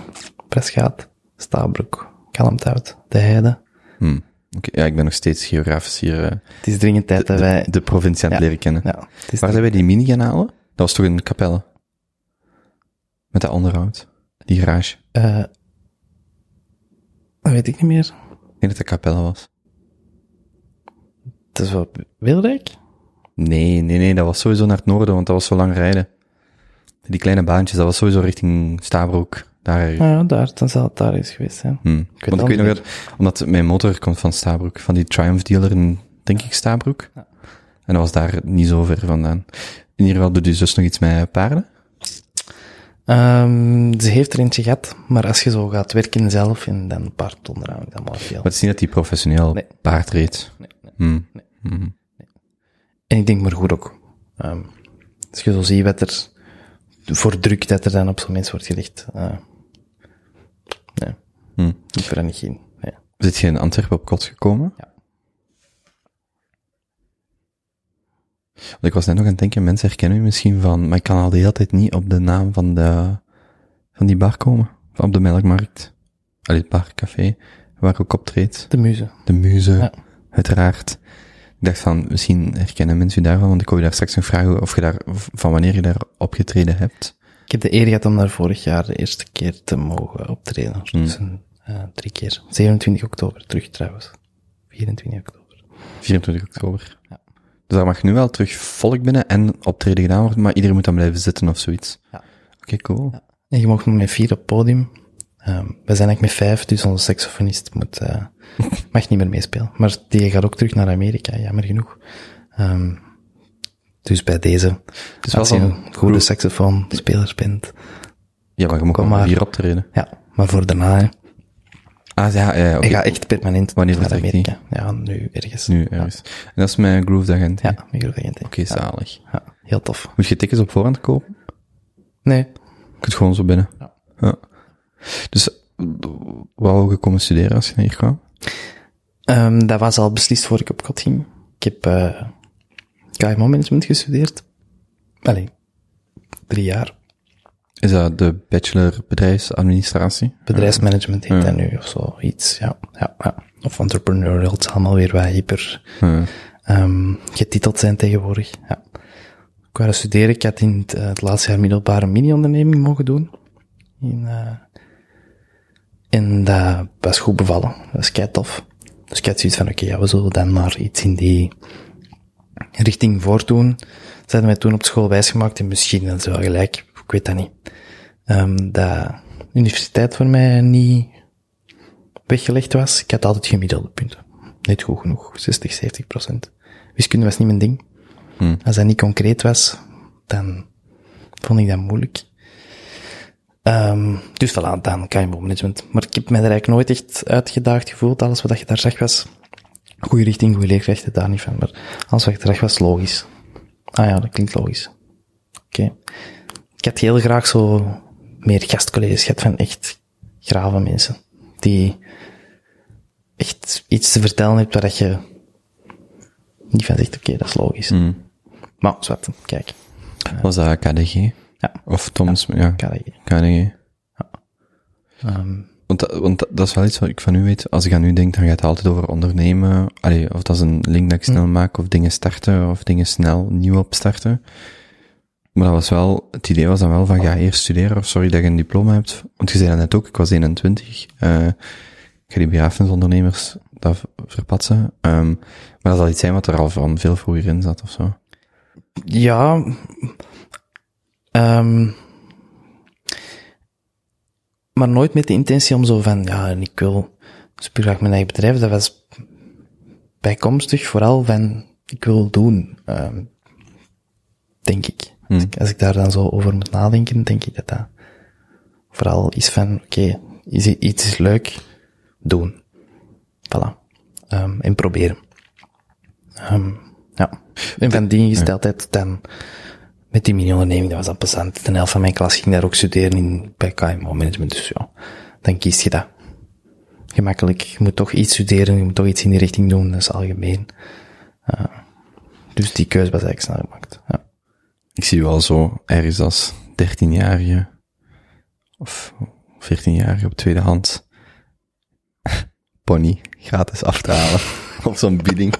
C: Presgaat, Stabroek, Kalmthout, De Heide.
D: Hmm. Ja, ik ben nog steeds geografisch hier eh,
C: Het is dringend tijd dat wij...
D: de provincie aan het
C: Ja.
D: leren kennen.
C: ja, het
D: Waar zijn wij die mini gaan halen? Dat was toch in Capelle? Met dat onderhoud. Die garage.
C: eh, dat weet ik niet meer.
D: Ik denk dat dat Capelle was.
C: Het is wel Wilrijk?
D: Nee, nee, nee, dat was sowieso naar het noorden, want dat was zo lang rijden. Die kleine baantjes, dat was sowieso richting Stabroek. Daar.
C: Ja, daar, dan zal het daar eens geweest zijn.
D: Hm.
C: weet
D: Want ik weet nog dat, omdat mijn motor komt van Stabroek, van die Triumph dealer in, denk ik, Stabroek.
C: Ja.
D: En dat was daar niet zo ver vandaan. In ieder geval doet je zus nog iets met paarden?
C: Ehm, ze heeft er eentje gehad, maar als je zo gaat werken zelf en dan paard onderhouden, dan maar veel.
D: Maar het is niet dat hij professioneel
C: Nee.
D: paard reed.
C: Nee, nee.
D: Hm.
C: En ik denk maar goed ook. Ehm, als je zo ziet wat er voor druk dat er dan op zo'n mens wordt gelegd. eh nee,
D: Hm.
C: ik ver niet in. Nee.
D: Zit je in Antwerpen op kot gekomen?
C: Ja.
D: Want ik was net nog aan het denken, mensen herkennen u misschien van, maar ik kan al de hele tijd niet op de naam van de, van die bar komen. Van op de Melkmarkt. Allee, het barcafé, waar ik ook optreed.
C: De muze.
D: De Muze,
C: Ja.
D: uiteraard. Ik dacht van, misschien herkennen mensen u daarvan, want ik wou je daar straks nog vragen of je daar, van wanneer je daar opgetreden hebt.
C: Ik heb de eer gehad om daar vorig jaar de eerste keer te mogen optreden. Dus een, eh, drie keer. 27 oktober terug trouwens. 24 oktober.
D: 24 oktober.
C: Ja.
D: Dus daar mag nu wel terug volk binnen en optreden gedaan worden, maar iedereen moet dan blijven zitten of zoiets.
C: Ja.
D: Oké, cool.
C: En je nog met vier op het podium. Ehm, we zijn eigenlijk met vijf, dus onze saxofonist moet, eh, mag niet meer meespelen. Maar die gaat ook terug naar Amerika, jammer genoeg. Ehm, dus bij deze,
D: wel
C: als je een goede saxofoonspeler bent,
D: Ja, maar je moet maar hier optreden.
C: ja, maar voor daarna, hè.
D: Ah, ja, ja, oké.
C: ik ga echt permanent
D: Wanneer
C: naar
D: die?
C: Amerika. Ja, nu ergens.
D: Nu ergens. En dat is mijn Groove Agent.
C: Ja, met grote agent.
D: Oké, zalig.
C: Ja, heel tof.
D: Moet je tickets op voorhand kopen?
C: Nee,
D: Je kunt gewoon zo binnen.
C: Ja.
D: ja. Dus, wat je komen studeren als je hier kwam?
C: Ehm, dat was al beslist voor ik op kot ging. Ik heb eh KMO-management gestudeerd. Allee, drie jaar.
D: Is dat de bachelor bedrijfsadministratie?
C: Bedrijfsmanagement heet
D: Ja.
C: dat nu, of zo, iets, ja, ja, ja. Of entrepreneurial, het zal allemaal weer wat hyper
D: Ja.
C: ehm, getiteld zijn tegenwoordig, ja. Ik wou studeren, ik had in het, eh, het laatste jaar middelbare mini-onderneming mogen doen. In, eh en dat was goed bevallen, dat is kei tof. Dus ik had zoiets van, oké, ja, we zullen dan maar iets in die richting voortdoen. Ze hadden mij toen op school wijsgemaakt, en misschien dat is wel gelijk, ik weet dat niet. Ehm dat universiteit voor mij niet weggelegd was. Ik had altijd gemiddelde punten. Net goed genoeg, 60, 70 procent. Wiskunde was niet mijn ding.
D: Hmm.
C: Als dat niet concreet was, dan vond ik dat moeilijk. Ehm dus voilà, dan KMO management. Maar ik heb mij er eigenlijk nooit echt uitgedaagd gevoeld. Alles wat je daar zag was goede richting, goede leerkrachten, daar niet van. Maar alles wat ik daar zag was logisch. Ah ja, dat klinkt logisch. Oké. Ik had heel graag zo meer gastcolleges gehad van echt grave mensen. Die echt iets te vertellen hebt waar dat je niet van zegt, oké, dat is logisch.
D: Hmm.
C: Maar, zwart, kijk.
D: Was dat KDG?
C: Ja.
D: Of Toms, ja,
C: KDG.
D: KDG.
C: Ehm,
D: Want, dat, want dat, dat is wel iets wat ik van u weet. Als ik aan u denk, dan gaat het altijd over ondernemen. Allee, of dat is een link dat ik snel maak, of dingen starten, of dingen snel nieuw opstarten. Maar dat was wel, het idee was dan wel van, ga eerst studeren, of sorry dat je een diploma hebt. Want je zei dat net ook, ik was 21. eh ik ga die begrafenisondernemers dat verpatsen. Ehm, maar dat zal iets zijn wat er al van veel vroeger in zat, of zo.
C: ja, ehm, maar nooit met de intentie om zo van, ja, en ik wil super graag mijn eigen bedrijf. Dat was bijkomstig vooral van, ik wil doen, ehm, denk ik. Als, ik. als ik daar dan zo over moet nadenken, denk ik dat dat vooral is van, oké, is iets is leuk, doen. Voilà. Ehm, en proberen. Ehm, ja. En van die ingesteldheid dan met die mini-onderneming, dat was dan plezant. De helft van mijn klas ging daar ook studeren in, bij KMO management, dus ja, dan kies je dat. Gemakkelijk, je moet toch iets studeren, je moet toch iets in die richting doen, dat is algemeen. Eh, dus die keuze was eigenlijk snel gemaakt. Ja.
D: Ik zie al zo ergens als 13-jarige of 14-jarige op tweede hand pony gratis af te halen. Op zo'n bieding.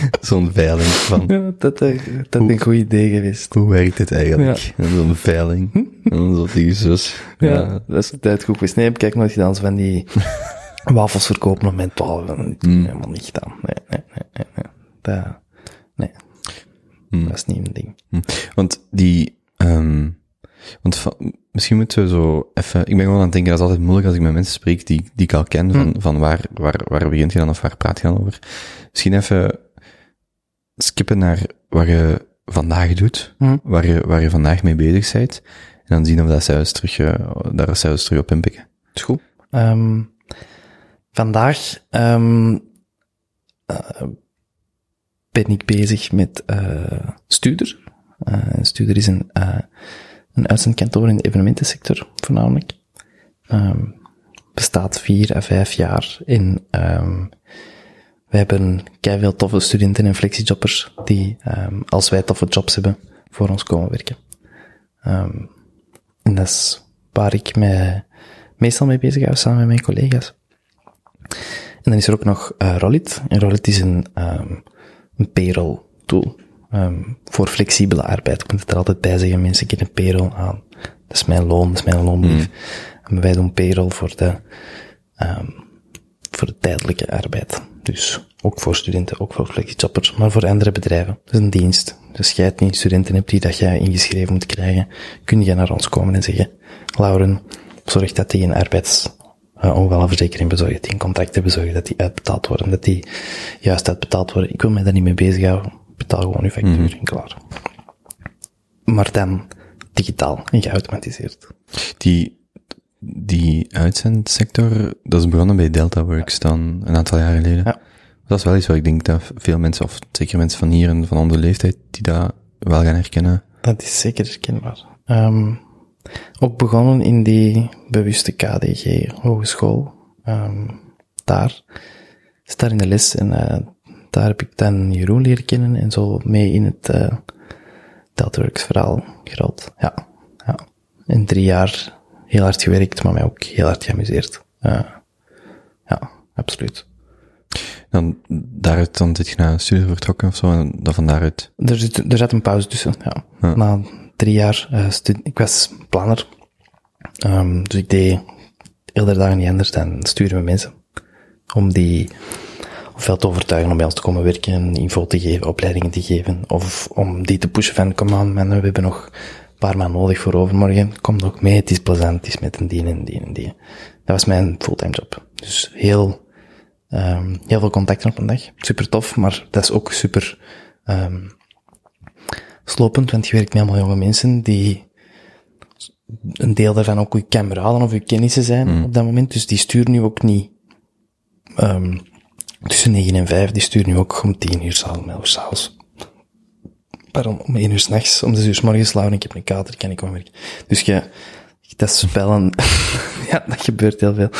D: Zo'n veiling van,
C: Ja, dat, eh, dat is een goed idee geweest.
D: hoe werkt het eigenlijk? En Zo'n veiling. En dan zo tegen je zus.
C: Ja,
D: Ja.
C: dat is de tijd goed geweest. Nee, heb ik kijk nooit gedaan. Zo van die wafels verkopen op mijn 12. Helemaal niet gedaan. Nee, nee, nee, nee. Dat, nee. Dat is niet een ding.
D: Hm. Want die, ehm want van- misschien moeten we zo even, ik ben gewoon aan het denken, dat is altijd moeilijk als ik met mensen spreek die, die ik al ken, van, van waar, waar, waar begint je dan of waar praat je dan over? Misschien even skippen naar wat je vandaag doet,
C: Hm.
D: waar, je, waar je vandaag mee bezig bent, en dan zien of dat zelfs terug, eh, daar zelfs terug op inpikken.
C: Is goed. Ehm, vandaag ehm, eh, ben ik bezig met eh Studer. Eh, Studer is een, eh, een uitzendkantoor in de evenementensector, voornamelijk. Ehm, bestaat vier à vijf jaar in... we hebben veel toffe studenten en flexiejobbers die, ehm, als wij toffe jobs hebben, voor ons komen werken. Ehm, en dat is waar ik mij meestal mee bezig hou, samen met mijn collega's. En dan is er ook nog eh Rollit. En Rollit is een, ehm, een payroll tool. voor flexibele arbeid. Ik moet het er altijd bij zeggen, mensen kennen payroll aan. Dat is mijn loon, dat is mijn loonbrief. En wij doen payroll voor de, voor de tijdelijke arbeid. Dus ook voor studenten, ook voor flexiejobbers, maar voor andere bedrijven. Dat is een dienst. Dus jij het niet studenten hebt die dat jij ingeschreven moet krijgen, kun je naar ons komen en zeggen, Lauren, zorg dat die een arbeids uh, ongevallenverzekering bezorgen, dat die een contracten bezorgen, dat die uitbetaald worden, dat die juist uitbetaald worden. Ik wil mij daar niet mee bezighouden. Betaal gewoon uw factuur en klaar. Maar dan digitaal en geautomatiseerd.
D: Die, die uitzendsector, dat is begonnen bij DeltaWorks dan een aantal jaar geleden.
C: Ja.
D: Dat is wel iets wat ik denk dat veel mensen, of zeker mensen van hier en van onze leeftijd, die dat wel gaan herkennen.
C: Dat is zeker herkenbaar. Ehm ook begonnen in die bewuste KDG hogeschool. Ehm daar is daar in de les en eh, daar heb ik dan Jeroen leren kennen en zo mee in het uh, Deltaworks verhaal gerold. Ja, ja. In drie jaar heel hard gewerkt, maar mij ook heel hard geamuseerd. Uh, ja, absoluut.
D: Dan daaruit dan zit je naar een studie vertrokken of zo, en dan van daaruit.
C: Er zit, er zat een pauze tussen, ja.
D: Ja.
C: Na drie jaar uh, studie, ik was planner. Um, dus ik deed heel de dagen niet anders dan sturen met mensen. Om die ofwel te overtuigen om bij ons te komen werken, info te geven, opleidingen te geven. Of om die te pushen van, kom aan man, we hebben nog paar maanden nodig voor overmorgen. Kom nog mee, het is plezant, het is met een die en die en die. Dat was mijn fulltime job. Dus heel, um, heel veel contacten op een dag. Super tof, maar dat is ook super, um, slopend, want je werkt met allemaal jonge mensen die een deel daarvan ook uw kameraden of uw kennissen zijn mm. op dat moment. Dus die sturen nu ook niet um, tussen 9 en 5, die sturen nu ook om 10 uur s'avonds, 11 uur s'avonds. Pardon, om 1 uur s'nachts, om 6 uur s morgens lauwen, ik heb een kater, kan ik komen werken. Dus je, dat is wel een, ja, dat gebeurt heel veel.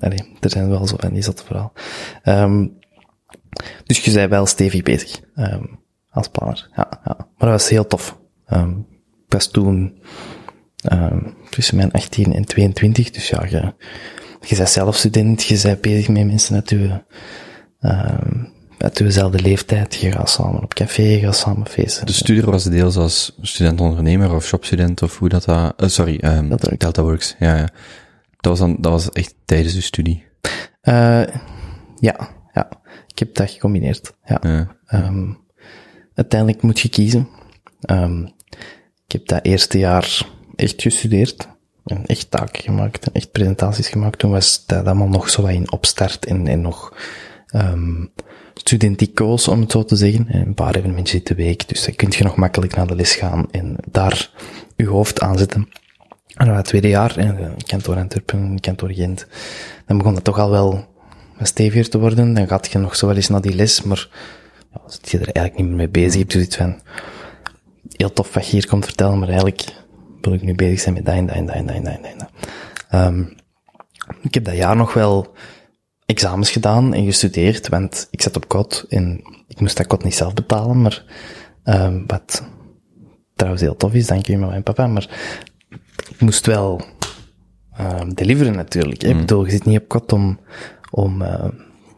C: Allee, er zijn wel zo van die zotte verhaal. Um, dus je bent wel stevig bezig. Um, als planner. Ja, ja. Maar dat was heel tof. Um, ik was toen tussen mijn 18 en 22, dus ja, je, je bent zelf student, je bent bezig met mensen um, uit dezelfde leeftijd, je gaat samen op café, je gaat samen feesten.
D: De studie was deels als student-ondernemer of shopstudent of hoe dat dat, uh, sorry, um,
C: Deltaworks.
D: Deltaworks, ja, ja. Dat was dan, dat was echt tijdens de studie.
C: Uh, ja, ja. Ik heb dat gecombineerd. Ja.
D: Ja.
C: Um, uiteindelijk moet je kiezen. Um, ik heb dat eerste jaar echt gestudeerd. En echt taken gemaakt. En echt presentaties gemaakt. Toen was dat allemaal nog zo wat in opstart en, en nog um, studenticoos, om het zo te zeggen. En een paar evenementjes de week. Dus dan kun je nog makkelijk naar de les gaan en daar je hoofd aan zetten. En dan het tweede jaar, en kantoor Antwerpen, kantoor Gent, dan begon dat toch al wel steviger te worden. Dan gaat je nog zo wel eens naar die les, maar ja, zit je er eigenlijk niet meer mee bezig. Je hebt zoiets van, heel tof wat je hier komt vertellen, maar eigenlijk wil ik nu bezig zijn met dat en dat en dat en dat en. Um, ik heb dat jaar nog wel examens gedaan en gestudeerd, want ik zat op kot en ik moest dat kot niet zelf betalen, maar um, wat trouwens heel tof is, dank je mama en papa, maar ik moest wel um, deliveren natuurlijk. Hè. Mm. Ik bedoel, je zit niet op kot om, om, eh,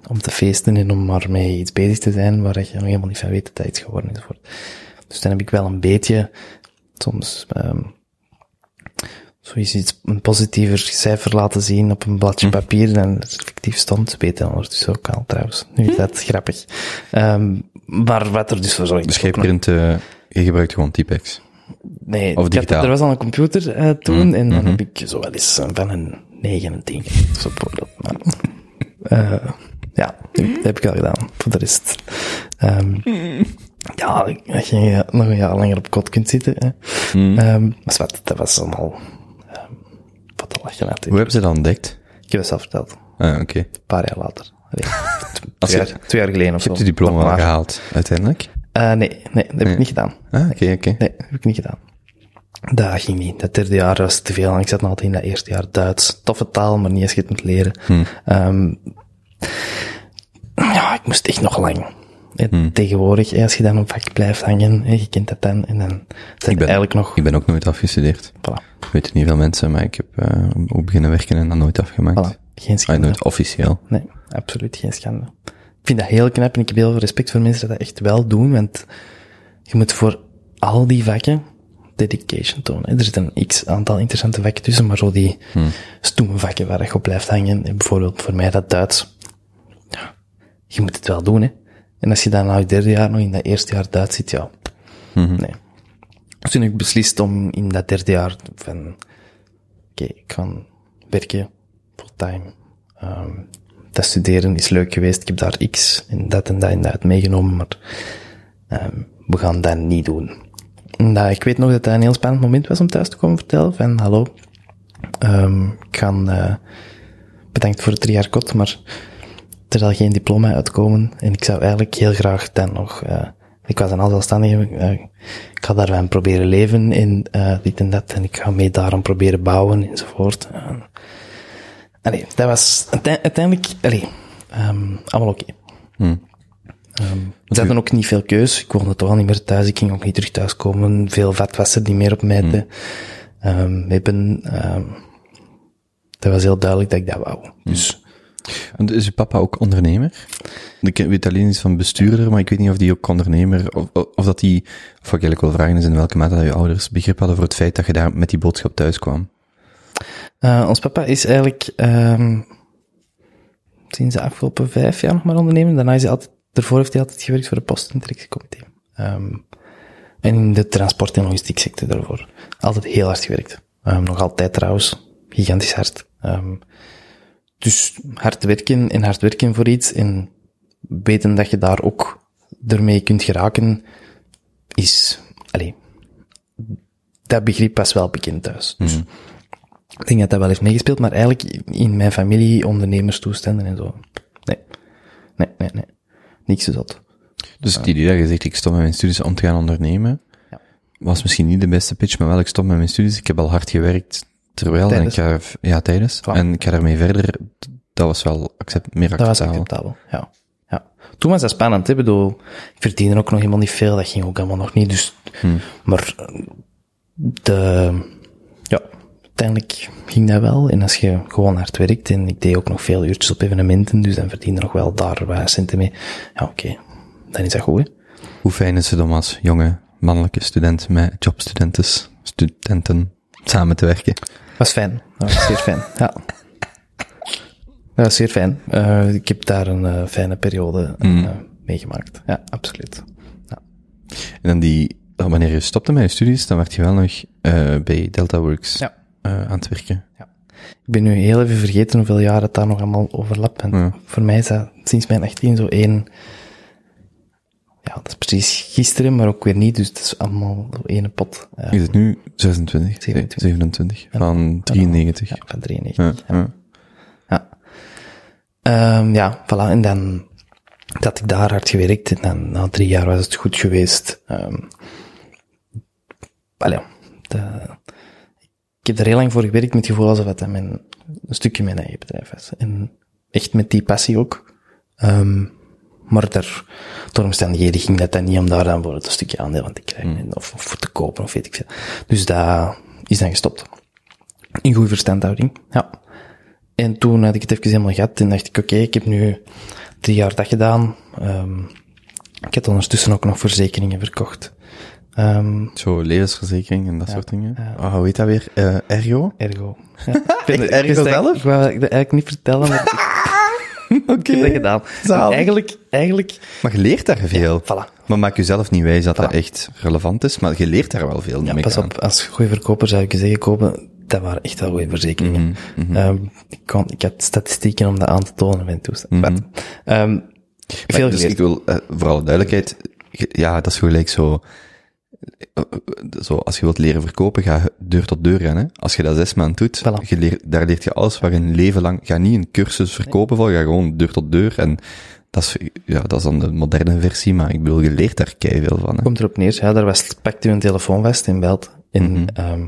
C: om te feesten en om maar mee iets bezig te zijn waar je nog helemaal niet van weet dat dat iets geworden is. enzovoort. Dus dan heb ik wel een beetje, soms, ehm zoiets iets, een positiever cijfer laten zien op een bladje papier dan het effectief stond. Je ondertussen ook al trouwens. Nu is dat grappig. Ehm maar wat er dus voor zorgt.
D: Dus jij print, eh, je gebruikt gewoon Typex.
C: Nee,
D: Of
C: had- er was al een computer eh, toen
D: Mm,
C: en dan
D: mhm.
C: heb ik zo wel eens eh, van een 9 en 10 of zo bijvoorbeeld. Maar, eh, ja, dat heb ik al gedaan, voor de rest. Ehm, ja, als je nog een jaar langer op kot kunt zitten. Hè.
D: Mm.
C: Maar wat, dat was allemaal te
D: Hoe hebben ze dat ontdekt?
C: Ik heb het zelf verteld,
D: Ah, oké.
C: een paar jaar later. Twee, jaar, twee jaar geleden of
D: je
C: zo.
D: hebt je diploma al
C: maar.
D: gehaald, uiteindelijk?
C: Eh, nee, nee, dat heb
D: Nee.
C: ik niet gedaan.
D: Ah, oké, oké.
C: Nee, heb ik niet gedaan. Dat ging niet. Dat derde jaar was te veel. En ik zat nog altijd in dat eerste jaar Duits. Toffe taal, maar niet je het moet leren.
D: Hmm.
C: Ehm, ja, ik moest echt nog lang.
D: Hmm.
C: Tegenwoordig, als je dan op vak blijft hangen, je kent dat dan, en dan zijn
D: Ik ben,
C: eigenlijk nog...
D: ik ben ook nooit afgestudeerd.
C: Voilà,
D: Ik weet niet veel mensen, maar ik heb eh ook beginnen werken en dat nooit afgemaakt.
C: voilà. Geen
D: Ah,
C: schande.
D: nooit officieel.
C: Nee, absoluut geen schande. Ik vind dat heel knap en ik heb heel veel respect voor mensen die dat echt wel doen, want je moet voor al die vakken dedication tonen. hè. Er zit een x aantal interessante vakken tussen, maar zo die stoeme vakken waar je op blijft hangen, en bijvoorbeeld voor mij dat Duits, ja, je moet het wel doen, hè. En als je dan na je derde jaar nog in dat eerste jaar Duits zit, ja, nee. Dus toen heb ik beslist om in dat derde jaar van, oké, ik ga werken, fulltime. Ehm dat studeren is leuk geweest. Ik heb daar x en dat en dat en dat meegenomen, maar ehm we gaan dat niet doen. En dat, ik weet nog dat dat een heel spannend moment was om thuis te komen vertellen van, hallo, ehm ik ga, eh bedankt voor het drie jaar kot, maar er zal geen diploma uitkomen en ik zou eigenlijk heel graag dan nog, eh ik was een al zelfstandige, eh, ik ga daarvan proberen leven in eh dit en dat en ik ga mee daarom proberen bouwen enzovoort. Allee, dat was uite- uiteindelijk, allee, ehm allemaal oké. Ehm, ze hadden ook niet veel keus. Ik woonde toch al niet meer thuis. Ik ging ook niet terug thuiskomen. Veel vet was er niet meer op mij. te- hebben, ehm, dat was heel duidelijk dat ik dat wou. Dus,
D: Want is uw papa ook ondernemer? Ik weet alleen iets van bestuurder, maar ik weet niet of die ook ondernemer, of, of dat die, of ik eigenlijk wil vragen is in welke mate dat je ouders begrip hadden voor het feit dat je daar met die boodschap thuis kwam.
C: eh, ons papa is eigenlijk, ehm sinds de afgelopen vijf jaar nog maar ondernemer. Daarna is hij altijd, daarvoor heeft hij altijd gewerkt voor de post- en directiecomité. Ehm en in de transport- en logistiek sector daarvoor. Altijd heel hard gewerkt. Ehm, nog altijd trouwens. Gigantisch hard. Dus hard werken en hard werken voor iets en weten dat je daar ook ermee kunt geraken, is, allee, dat begrip was wel bekend thuis. Dus ik denk dat dat wel heeft meegespeeld, maar eigenlijk in mijn familie ondernemerstoestanden en zo. Nee. Nee, nee, nee. Niks zo zat.
D: Dus het idee dat je zegt, ik stop met mijn studies om te gaan ondernemen,
C: Ja.
D: was misschien niet de beste pitch, maar wel, ik stop met mijn studies, ik heb al hard gewerkt, terwijl,
C: Tijdens.
D: en ik ga, ja, tijdens, en ik ga daarmee verder, dat was wel accept, meer
C: Dat was
D: acceptabel.
C: ja. ja. Toen was dat spannend, hè. Ik bedoel, ik verdiende ook nog helemaal niet veel, dat ging ook allemaal nog niet, dus... Maar eh, de... Ja, uiteindelijk ging dat wel. En als je gewoon hard werkt, en ik deed ook nog veel uurtjes op evenementen, dus dan verdiende nog wel daar wat centen mee. Ja, oké. Dan is dat goed, hè.
D: Hoe fijn is het om als jonge mannelijke student met jobstudenten, studenten, samen te werken?
C: Was fijn. Dat was zeer fijn, ja. Dat was zeer fijn. Eh, ik heb daar een eh, fijne periode eh, meegemaakt. Ja, absoluut.
D: En dan die, wanneer je stopte met je studies, dan werd je wel nog bij Delta Works
C: Ja.
D: aan het werken.
C: Ik ben nu heel even vergeten hoeveel jaar het daar nog allemaal overlapt. En
D: Ja.
C: voor mij is dat sinds mijn 18 zo één... Ja, dat is precies gisteren, maar ook weer niet. Dus het is allemaal ene pot. Ja,
D: Is het nu 26?
C: 27.
D: 27. Van 93.
C: ja, van 93.
D: Ja, ja.
C: Ja. Ehm, ja, voilà. En dan had ik daar hard gewerkt. En dan na drie jaar was het goed geweest. De, ik heb er heel lang voor gewerkt met het gevoel alsof het mijn, een stukje mijn eigen bedrijf was. En echt met die passie ook. Ehm maar daar, door omstandigheden ging dat dan niet om daar dan voor het een stukje aandeel aan te krijgen. En Of, of voor te kopen, of weet ik veel. Dus dat is dan gestopt. In goede verstandhouding, ja. en toen had ik het even helemaal gehad en dacht ik, oké, ik heb nu drie jaar dat gedaan. Ehm, ik heb ondertussen ook nog verzekeringen verkocht. Ehm,
D: Zo, levensverzekering en dat soort dingen.
C: ja.
D: Ah, hoe heet dat weer? Eh, ergo?
C: ergo. Ja. Ik
D: Ergo
C: ik
D: zelf?
C: Ik wou het eigenlijk niet vertellen, maar ik heb dat gedaan.
D: Zalig.
C: Eigenlijk, eigenlijk,
D: Maar je leert daar veel.
C: voilà.
D: Maar maak jezelf niet wijs dat dat echt relevant is, maar je leert daar wel veel
C: Ja,
D: mee
C: pas
D: aan.
C: op, als goede verkoper zou ik je zeggen, kopen, dat waren echt wel goede verzekeringen.
D: Mhm,
C: Ehm, ik, kon, ik had statistieken om dat aan te tonen en toestand.
D: Mhm.
C: Ehm, veel
D: Maar, dus
C: geleerd.
D: ik wil, eh, voor alle duidelijkheid, ja, dat is gelijk zo, zo, als je wilt leren verkopen, ga deur tot deur rennen. Als je dat zes maanden doet,
C: Voilà.
D: je leert, daar leert je alles waar je een leven lang, ga niet een cursus verkopen volgen, ga gewoon deur tot deur en dat is, ja, dat is dan de moderne versie, maar ik bedoel, je leert daar veel van. Hè.
C: Komt erop neer, ja, daar was, pakt u een telefoon vast en belt. En,
D: Mhm.
C: ehm,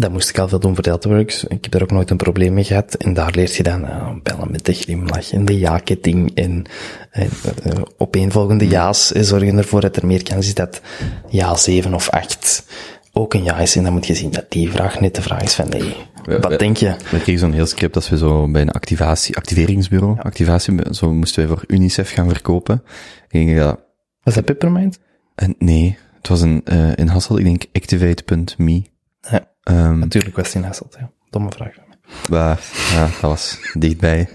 C: dat moest ik al veel doen voor Deltaworks. Ik heb daar ook nooit een probleem mee gehad. En daar leert je dan eh, bellen met de glimlach en de ja-ketting en, en eh, opeenvolgende ja's. En zorgen ervoor dat er meer kans is dat ja 7 of 8 ook een ja is. En dan moet je zien dat die vraag net de vraag is van nee,
D: we-
C: wat denk je?
D: We kregen zo'n heel script als we zo bij een activatie, activeringsbureau, activatie, zo moesten wij voor UNICEF gaan verkopen. Ging dat,
C: Was dat Peppermint?
D: en nee, het was een, eh in Hassel, ik denk activate.me.
C: Ja,
D: Ehm,
C: natuurlijk was het in Hasselt, ja. Domme vraag van mij.
D: Ja, dat was dichtbij.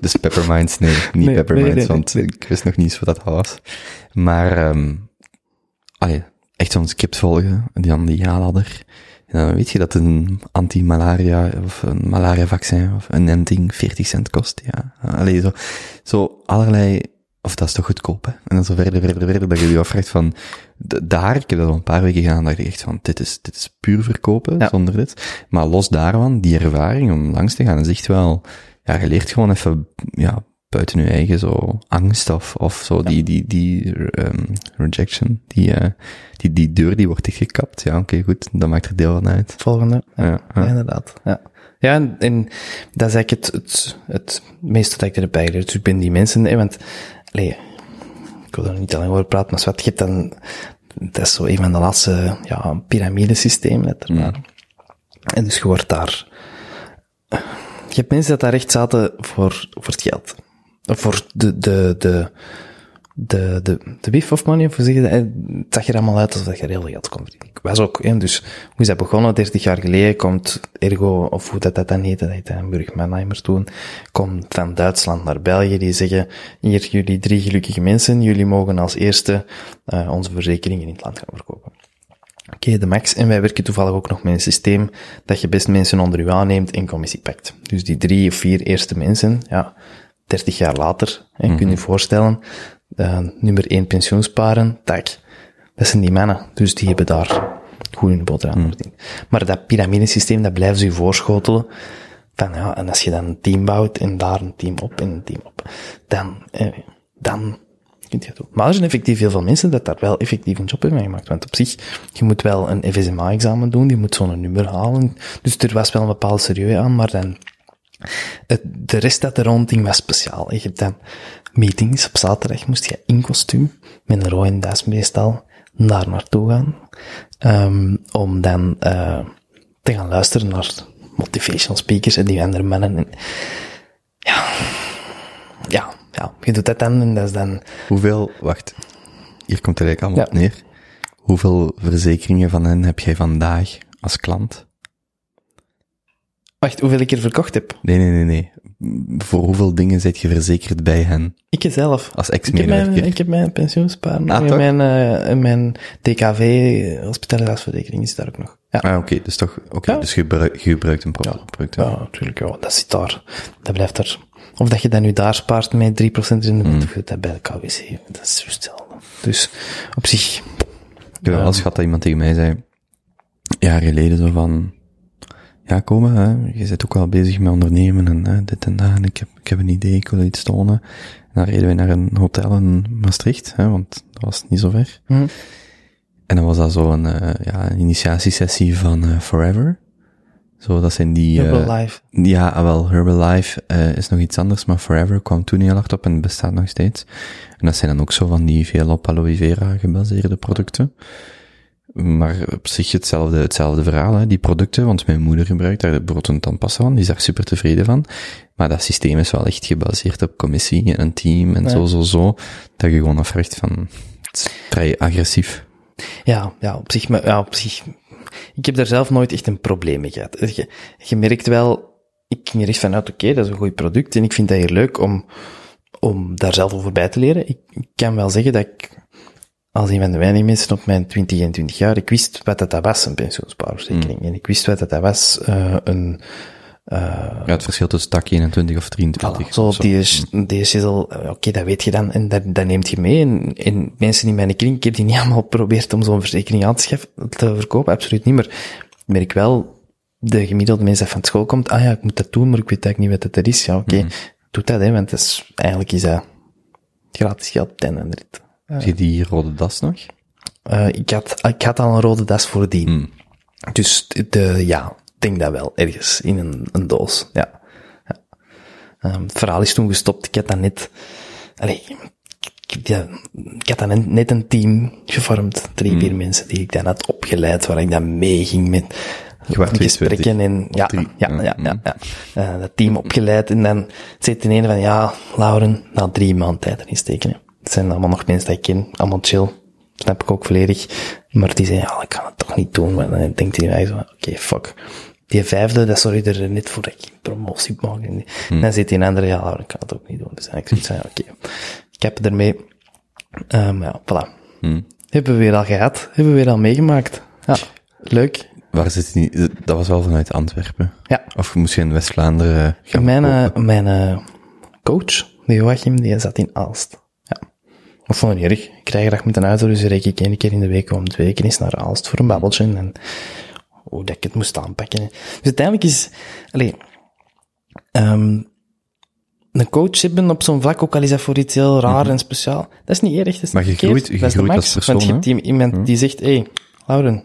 D: Dus Pepperminds, nee, niet
C: Nee,
D: Pepperminds,
C: nee, nee,
D: want ik wist nog niet eens wat dat was. Maar, um, allee, echt zo'n script volgen, en die dan die ja-ladder. En dan weet je dat een anti-malaria, of een malaria-vaccin, of een enting 40 cent kost, ja. Allee, zo, zo allerlei, of dat is toch goedkoop, hè. En dan zo verder, verder, verder, dat je je afvraagt van, daar, ik heb dat al een paar weken gedaan, dacht ik echt van, dit is, dit is puur verkopen,
C: Ja.
D: zonder dit. Maar los daarvan, die ervaring om langs te gaan, is echt wel, ja, je leert gewoon even, ja, buiten je eigen zo angst of, of zo, die, die, die, ehm, rejection, die, eh, die, die deur die wordt dichtgekapt. Ja, oké, goed, dat maakt er deel van uit.
C: Volgende. Ja,
D: Ja,
C: ja,
D: ja.
C: inderdaad. Ja, ja en, en dat is eigenlijk het, het, het meeste dat ik erbij leer. Dus ik ben die mensen, hè, want, allee, ik wil er niet alleen over praten, maar wat je hebt dan, dat is zo een van de laatste, ja, piramidesysteem, net waren. En dus je wordt daar, je hebt mensen dat daar echt zaten voor, voor het geld. Voor de, de, de, de, de, de beef of money, of hoe zeg je dat? Het zag er allemaal uit alsof je heel geld kon verdienen. Ik was ook, hè, dus hoe is dat begonnen? 30 jaar geleden komt Ergo, of hoe dat, dat dan heette, dat heette Hamburg Mannheimer toen, komt van Duitsland naar België, die zeggen, hier, jullie drie gelukkige mensen, jullie mogen als eerste uh, onze verzekeringen in het land gaan verkopen. Oké, okay, de max. En wij werken toevallig ook nog met een systeem dat je best mensen onder u aanneemt en commissie pakt. Dus die drie of vier eerste mensen, ja, 30 jaar later, hè, mm -hmm. kun je je voorstellen, uh, nummer één pensioensparen, tak. Dat zijn die mannen. Dus die hebben daar goed in de boterham mm. Maar dat piramidesysteem, dat blijven ze je voorschotelen. Van ja, en als je dan een team bouwt en daar een team op en een team op, dan, eh, dan kunt je het doen. Maar er zijn effectief heel veel mensen dat daar wel effectief een job hebben gemaakt. Want op zich, je moet wel een FSMA-examen doen, je moet zo'n nummer halen. Dus er was wel een bepaalde serieus aan, maar dan het, de rest dat er ronding was speciaal. Je hebt dan meetings op zaterdag, moest je in kostuum, met een rode das meestal, daar naartoe gaan. Um, om dan uh, te gaan luisteren naar motivational speakers en die andere mannen. En, ja, ja, ja, je doet dat dan en dat is dan...
D: Hoeveel, wacht, hier komt het eigenlijk allemaal ja. op neer. Hoeveel verzekeringen van hen heb jij vandaag als klant?
C: Wacht, hoeveel ik er verkocht heb?
D: Nee, nee, nee, nee. Voor hoeveel dingen zit je verzekerd bij hen?
C: Ik zelf.
D: Als ex-medewerker?
C: Ik, heb mijn, ik heb mijn pensioensparen.
D: Ah,
C: mijn, uh, mijn DKV, hospitalisatieverzekering is daar ook nog.
D: Ja. Ah, oké, okay. dus toch, oké, okay. ja. dus je gebruikt, je gebruikt een
C: ja.
D: product.
C: Ja, natuurlijk, ja, dat zit daar. Dat blijft er. Of dat je dat nu daar spaart met 3% in de mm. dat bij de KWC, dat is zo hetzelfde. Dus, op zich.
D: Ik heb wel eens gehad dat iemand tegen mij zei, jaren geleden zo van, ja, komen, hè. je bent ook wel bezig met ondernemen en hè, dit en dat, en ik heb, ik heb een idee, ik wil iets tonen. En dan reden we naar een hotel in Maastricht, hè, want dat was niet zo ver.
C: Mm.
D: En dan was dat zo een, uh, ja, een initiatiesessie van uh, Forever. Zo, dat zijn die...
C: Herbalife.
D: Uh, ja, wel, Herbalife is nog iets anders, maar Forever kwam toen heel hard op en bestaat nog steeds. En dat zijn dan ook zo van die veel op aloe vera gebaseerde producten. Maar op zich hetzelfde, hetzelfde verhaal, hè. die producten, want mijn moeder gebruikt daar de brood en tandpasta van, die is daar super tevreden van. Maar dat systeem is wel echt gebaseerd op commissie en een team en zo, zo, zo, dat je gewoon afvraagt van, het is vrij agressief.
C: Ja, ja, op zich, maar, ja, op zich. Ik heb daar zelf nooit echt een probleem mee gehad. Je, je merkt wel, ik ging er echt vanuit, oké, dat is een goed product en ik vind dat hier leuk om, om daar zelf over bij te leren. Ik, ik kan wel zeggen dat ik, als een van de weinige mensen op mijn 20, 21 jaar, ik wist wat dat was, een pensioenspaarverzekering. En ik wist wat dat was, eh, een,
D: Ja, het verschil tussen tak 21 of 23.
C: Voilà, zo, die is, die is al, oké, dat weet je dan, en dat, dat neemt je mee. En, en mensen in mijn kring, ik heb die niet allemaal geprobeerd om zo'n verzekering aan te, schaffen, te verkopen, absoluut niet, maar ik merk wel, de gemiddelde mens dat van school komt, ah ja, ik moet dat doen, maar ik weet eigenlijk niet wat er is. Ja, oké, doe dat, hè, want dat is, eigenlijk is dat gratis geld ten en rit.
D: Zie je die rode das nog?
C: Eh, ik had, ik had al een rode das voordien. Dus de, ja, ik denk dat wel, ergens, in een, een doos, ja. ja. Ehm, het verhaal is toen gestopt, ik had dat net, allee, ik, ja, ik had dan net- een team gevormd, drie, vier mensen die ik dan had opgeleid, waar ik dan meeging met
D: Je was
C: gesprekken
D: 22.
C: en, ja,
D: Drie.
C: ja, ja, ja, ja. Eh, dat team opgeleid en dan zit in een van, ja, Lauren, na drie maanden tijd erin steken. hè. Het zijn allemaal nog mensen die ik ken, allemaal chill. Snap ik ook volledig. Maar die zeggen, ja, ik kan het toch niet doen. Maar dan denkt hij bij zo, oké, fuck. Die vijfde, dat zorgde er net voor dat ik promotie mag. En dan zit die een andere, ja, ik kan het ook niet doen. Dus ik zoiets van, oké. Ik heb het ermee. Um, ja, voilà. Hebben we weer al gehad. Hebben we weer al meegemaakt. Ja, leuk.
D: Waar zit die? Dat was wel vanuit Antwerpen.
C: Ja.
D: Of moest je in West-Vlaanderen
C: Mijn, eh, mijn eh, coach, de Joachim, die zat in Aalst. Ja. Vond ik niet erg. Ik krijg graag met een auto, dus reed ik één keer in de week om twee weken eens naar Aalst voor een babbeltje. En hoe dat ik het moest aanpakken. Dus uiteindelijk is, allee, ehm, een coach hebben op zo'n vlak, ook al is dat voor iets heel raar en speciaal, dat is niet erg. Dat is
D: Maar je groeit- je
C: Dat
D: groeit als
C: Want je
D: persoon,
C: hebt die- iemand die zegt, hé, hey, Lauren,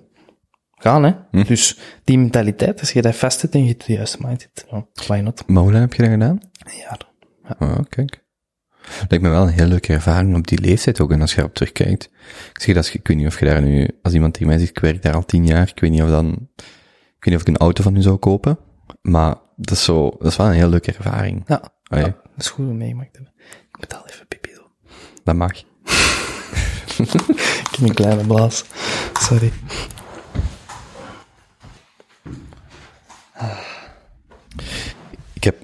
C: gaan hè. Dus die mentaliteit, als je dat vast hebt en je hebt de juiste mindset, ja, why not?
D: Maar hoe lang heb je dat gedaan?
C: Een jaar.
D: Oh, kijk. Lijkt me wel een heel leuke ervaring op die leeftijd ook. En als je erop terugkijkt. Ik zeg dat, ik weet niet of je daar nu, als iemand tegen mij zegt, ik werk daar al tien jaar, ik weet niet of dan, ik weet niet of ik een auto van u zou kopen. Maar dat is zo, dat is wel een heel leuke ervaring.
C: Ja, dat is goed om meegemaakt te hebben. Ik moet al even pipi doen.
D: Dat mag.
C: Ik heb een kleine blaas. Sorry.
D: Ik heb,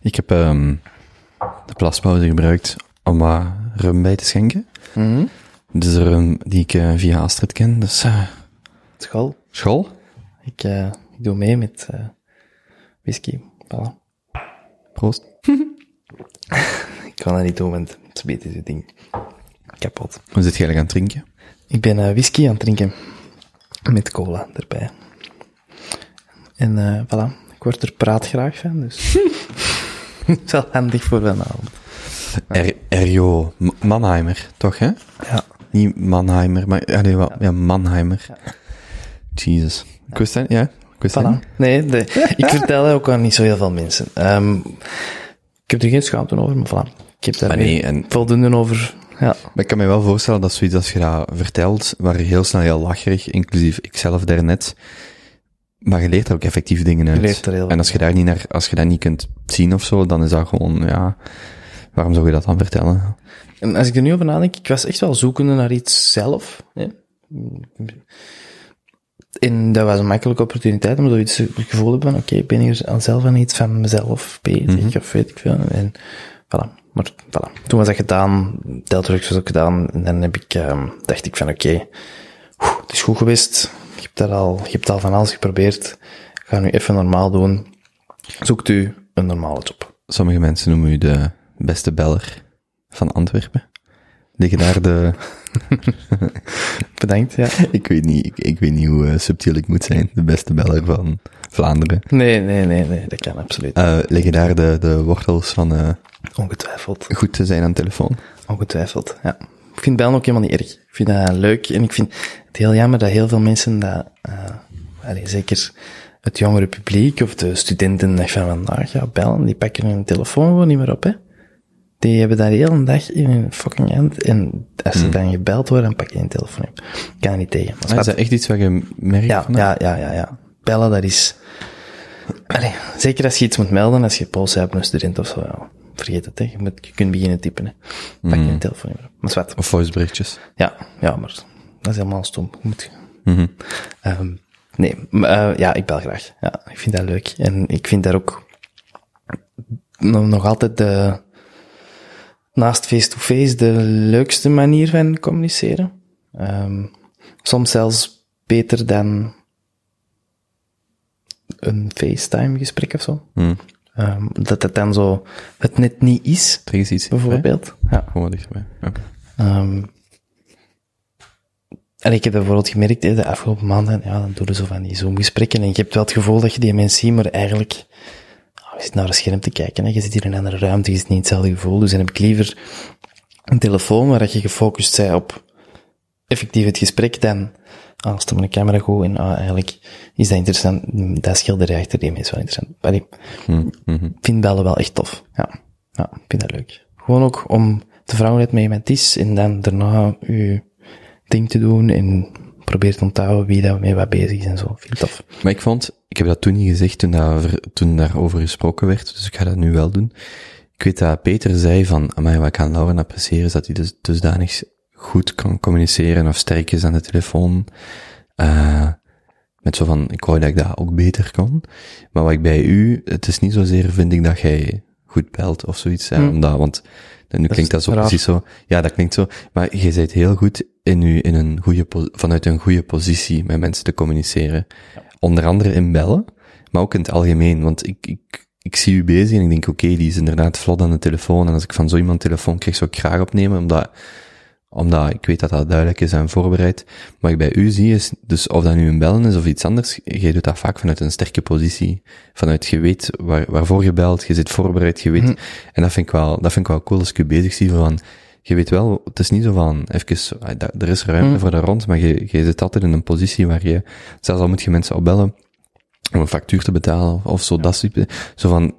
D: ik heb, ehm de plaspauze gebruikt om wat rum bij te schenken.
C: Mhm.
D: Dus de rum die ik eh, via Astrid ken. Dus, eh
C: School.
D: school.
C: Ik, eh, ik doe mee met whisky. Voilà.
D: Proost.
C: Ik kan dat niet doen, want het is beter dit ding. Kapot.
D: Hoe zit je eigenlijk aan het drinken?
C: Ik ben whisky aan het drinken. Met cola erbij. En voilà. Ik word er praatgraag van, dus... Is wel handig voor vanavond.
D: Er, Erjo Mannheimer, toch hè?
C: Ja.
D: Niet Mannheimer, maar ja, nee, wel, ja, Mannheimer. Jesus. Ik wist dat, ja? Ik wist
C: Voilà. Nee, de, ik vertel dat ook aan niet zo heel veel mensen. Ehm, ik heb er geen schaamte over, maar voilà. Ik heb daar
D: nee, en-
C: voldoende over. Ja.
D: Maar ik kan me wel voorstellen dat zoiets als je dat vertelt, waar je heel snel heel lacherig, inclusief ikzelf daarnet, maar je leert er ook effectief dingen uit.
C: leert er heel
D: en als je daar niet naar, als je dat niet kunt zien of zo, dan is dat gewoon, ja, waarom zou je dat dan vertellen?
C: En als ik er nu over nadenk, ik was echt wel zoekende naar iets zelf. Hè? En dat was een makkelijke opportuniteit om zoiets het gevoel te hebben van, oké, ik ben hier al zelf aan iets van mezelf bezig, of weet ik veel. En voilà. Maar voilà. Toen was dat gedaan, Deltrux was ook gedaan, en dan heb ik, ehm, dacht ik van, oké, het is goed geweest. Je hebt, daar al, je hebt al van alles geprobeerd. Ga nu even normaal doen. Zoekt u een normale job.
D: Sommige mensen noemen u de beste beller van Antwerpen. Liggen daar de,
C: Bedankt, ja.
D: ik weet niet, ik, ik weet niet hoe eh, subtiel ik moet zijn, de beste beller van Vlaanderen.
C: Nee, nee, nee, nee, dat kan absoluut.
D: Eh liggen daar de, de wortels van eh,
C: Ongetwijfeld.
D: goed te zijn aan de telefoon?
C: Ongetwijfeld, ja. Ik vind bellen ook helemaal niet erg. Ik vind dat leuk en ik vind het heel jammer dat heel veel mensen dat, uh, allez, zeker het jongere publiek of de studenten van vandaag, ja, bellen, die pakken hun telefoon gewoon niet meer op, hè. Die hebben daar de hele dag in hun fucking hand. En als ze dan gebeld worden, dan pak je een telefoon op. Ik kan er niet tegen. Maar
D: Ah, is dat echt iets wat je merkt?
C: ja, ja, ja, ja, ja. Bellen, dat is... Allee, zeker als je iets moet melden, als je pols hebt een student of zo, ja. Vergeet het, hè. Je, moet, je kunt beginnen typen, hè. Pak je een telefoon. Maar zwart.
D: Of voiceberichtjes.
C: Ja, ja, maar dat is helemaal stom.
D: Mhm.
C: Ehm, nee, maar, eh, ja, ik bel graag. Ja, ik vind dat leuk. En ik vind daar ook nog, altijd de, naast face-to-face de leukste manier van communiceren. Ehm, soms zelfs beter dan een FaceTime gesprek of zo.
D: Hmm.
C: Ehm, dat het dan zo het net niet is,
D: Er is iets.
C: bijvoorbeeld. Ja.
D: Gewoon dichterbij. Ja.
C: Ehm en ik heb dat bijvoorbeeld gemerkt de afgelopen maanden, ja, dan doen we zo van die Zoom-gesprekken en je hebt wel het gevoel dat je die mensen ziet, maar eigenlijk, oh, je zit naar een scherm te kijken, hè, je zit hier in een andere ruimte, je zit niet hetzelfde gevoel, dus dan heb ik liever een telefoon waar je gefocust bent op effectief het gesprek dan, ah, als er mijn camera goed en ah, eigenlijk is dat interessant, dat schilderij achter die mensen wel interessant. Allee,
D: Mhm.
C: ik vind bellen wel echt tof. Ja. ja, ik vind dat leuk. Gewoon ook om te vragen met iemand is en dan daarna je ding te doen en probeer te onthouden wie dat mee wat bezig is en zo. Vind ik tof.
D: Maar ik vond, ik heb dat toen niet gezegd toen, over- toen daarover gesproken werd, dus ik ga dat nu wel doen. Ik weet dat Peter zei van, amai, wat ik aan Lauren appreciëren is dat hij dus dusdanig goed kan communiceren of sterk is aan de telefoon. Eh met zo van, ik wou dat ik dat ook beter kon. Maar wat ik bij u, het is niet zozeer vind ik dat jij goed belt of zoiets,
C: Hmm.
D: omdat, want nu klinkt dat zo
C: raar.
D: precies zo, ja, dat klinkt zo, maar je bent heel goed in u, in een goede, vanuit een goede positie met mensen te communiceren. Onder andere in bellen, maar ook in het algemeen, want ik, ik, ik zie u bezig en ik denk, oké, die is inderdaad vlot aan de telefoon, en als ik van zo iemand telefoon krijg, zou ik graag opnemen, omdat, omdat ik weet dat dat duidelijk is en voorbereid. Wat ik bij u zie is, dus of dat nu een bellen is of iets anders, je doet dat vaak vanuit een sterke positie. Vanuit je weet waar, waarvoor je belt, je zit voorbereid, je weet. En dat vind ik wel, dat vind ik wel cool als ik u bezig zie van, je weet wel, het is niet zo van, even, ah, er is ruimte voor de rond, maar je, je zit altijd in een positie waar je, zelfs al moet je mensen opbellen, om een factuur te betalen, of, zo, dat type, zo van,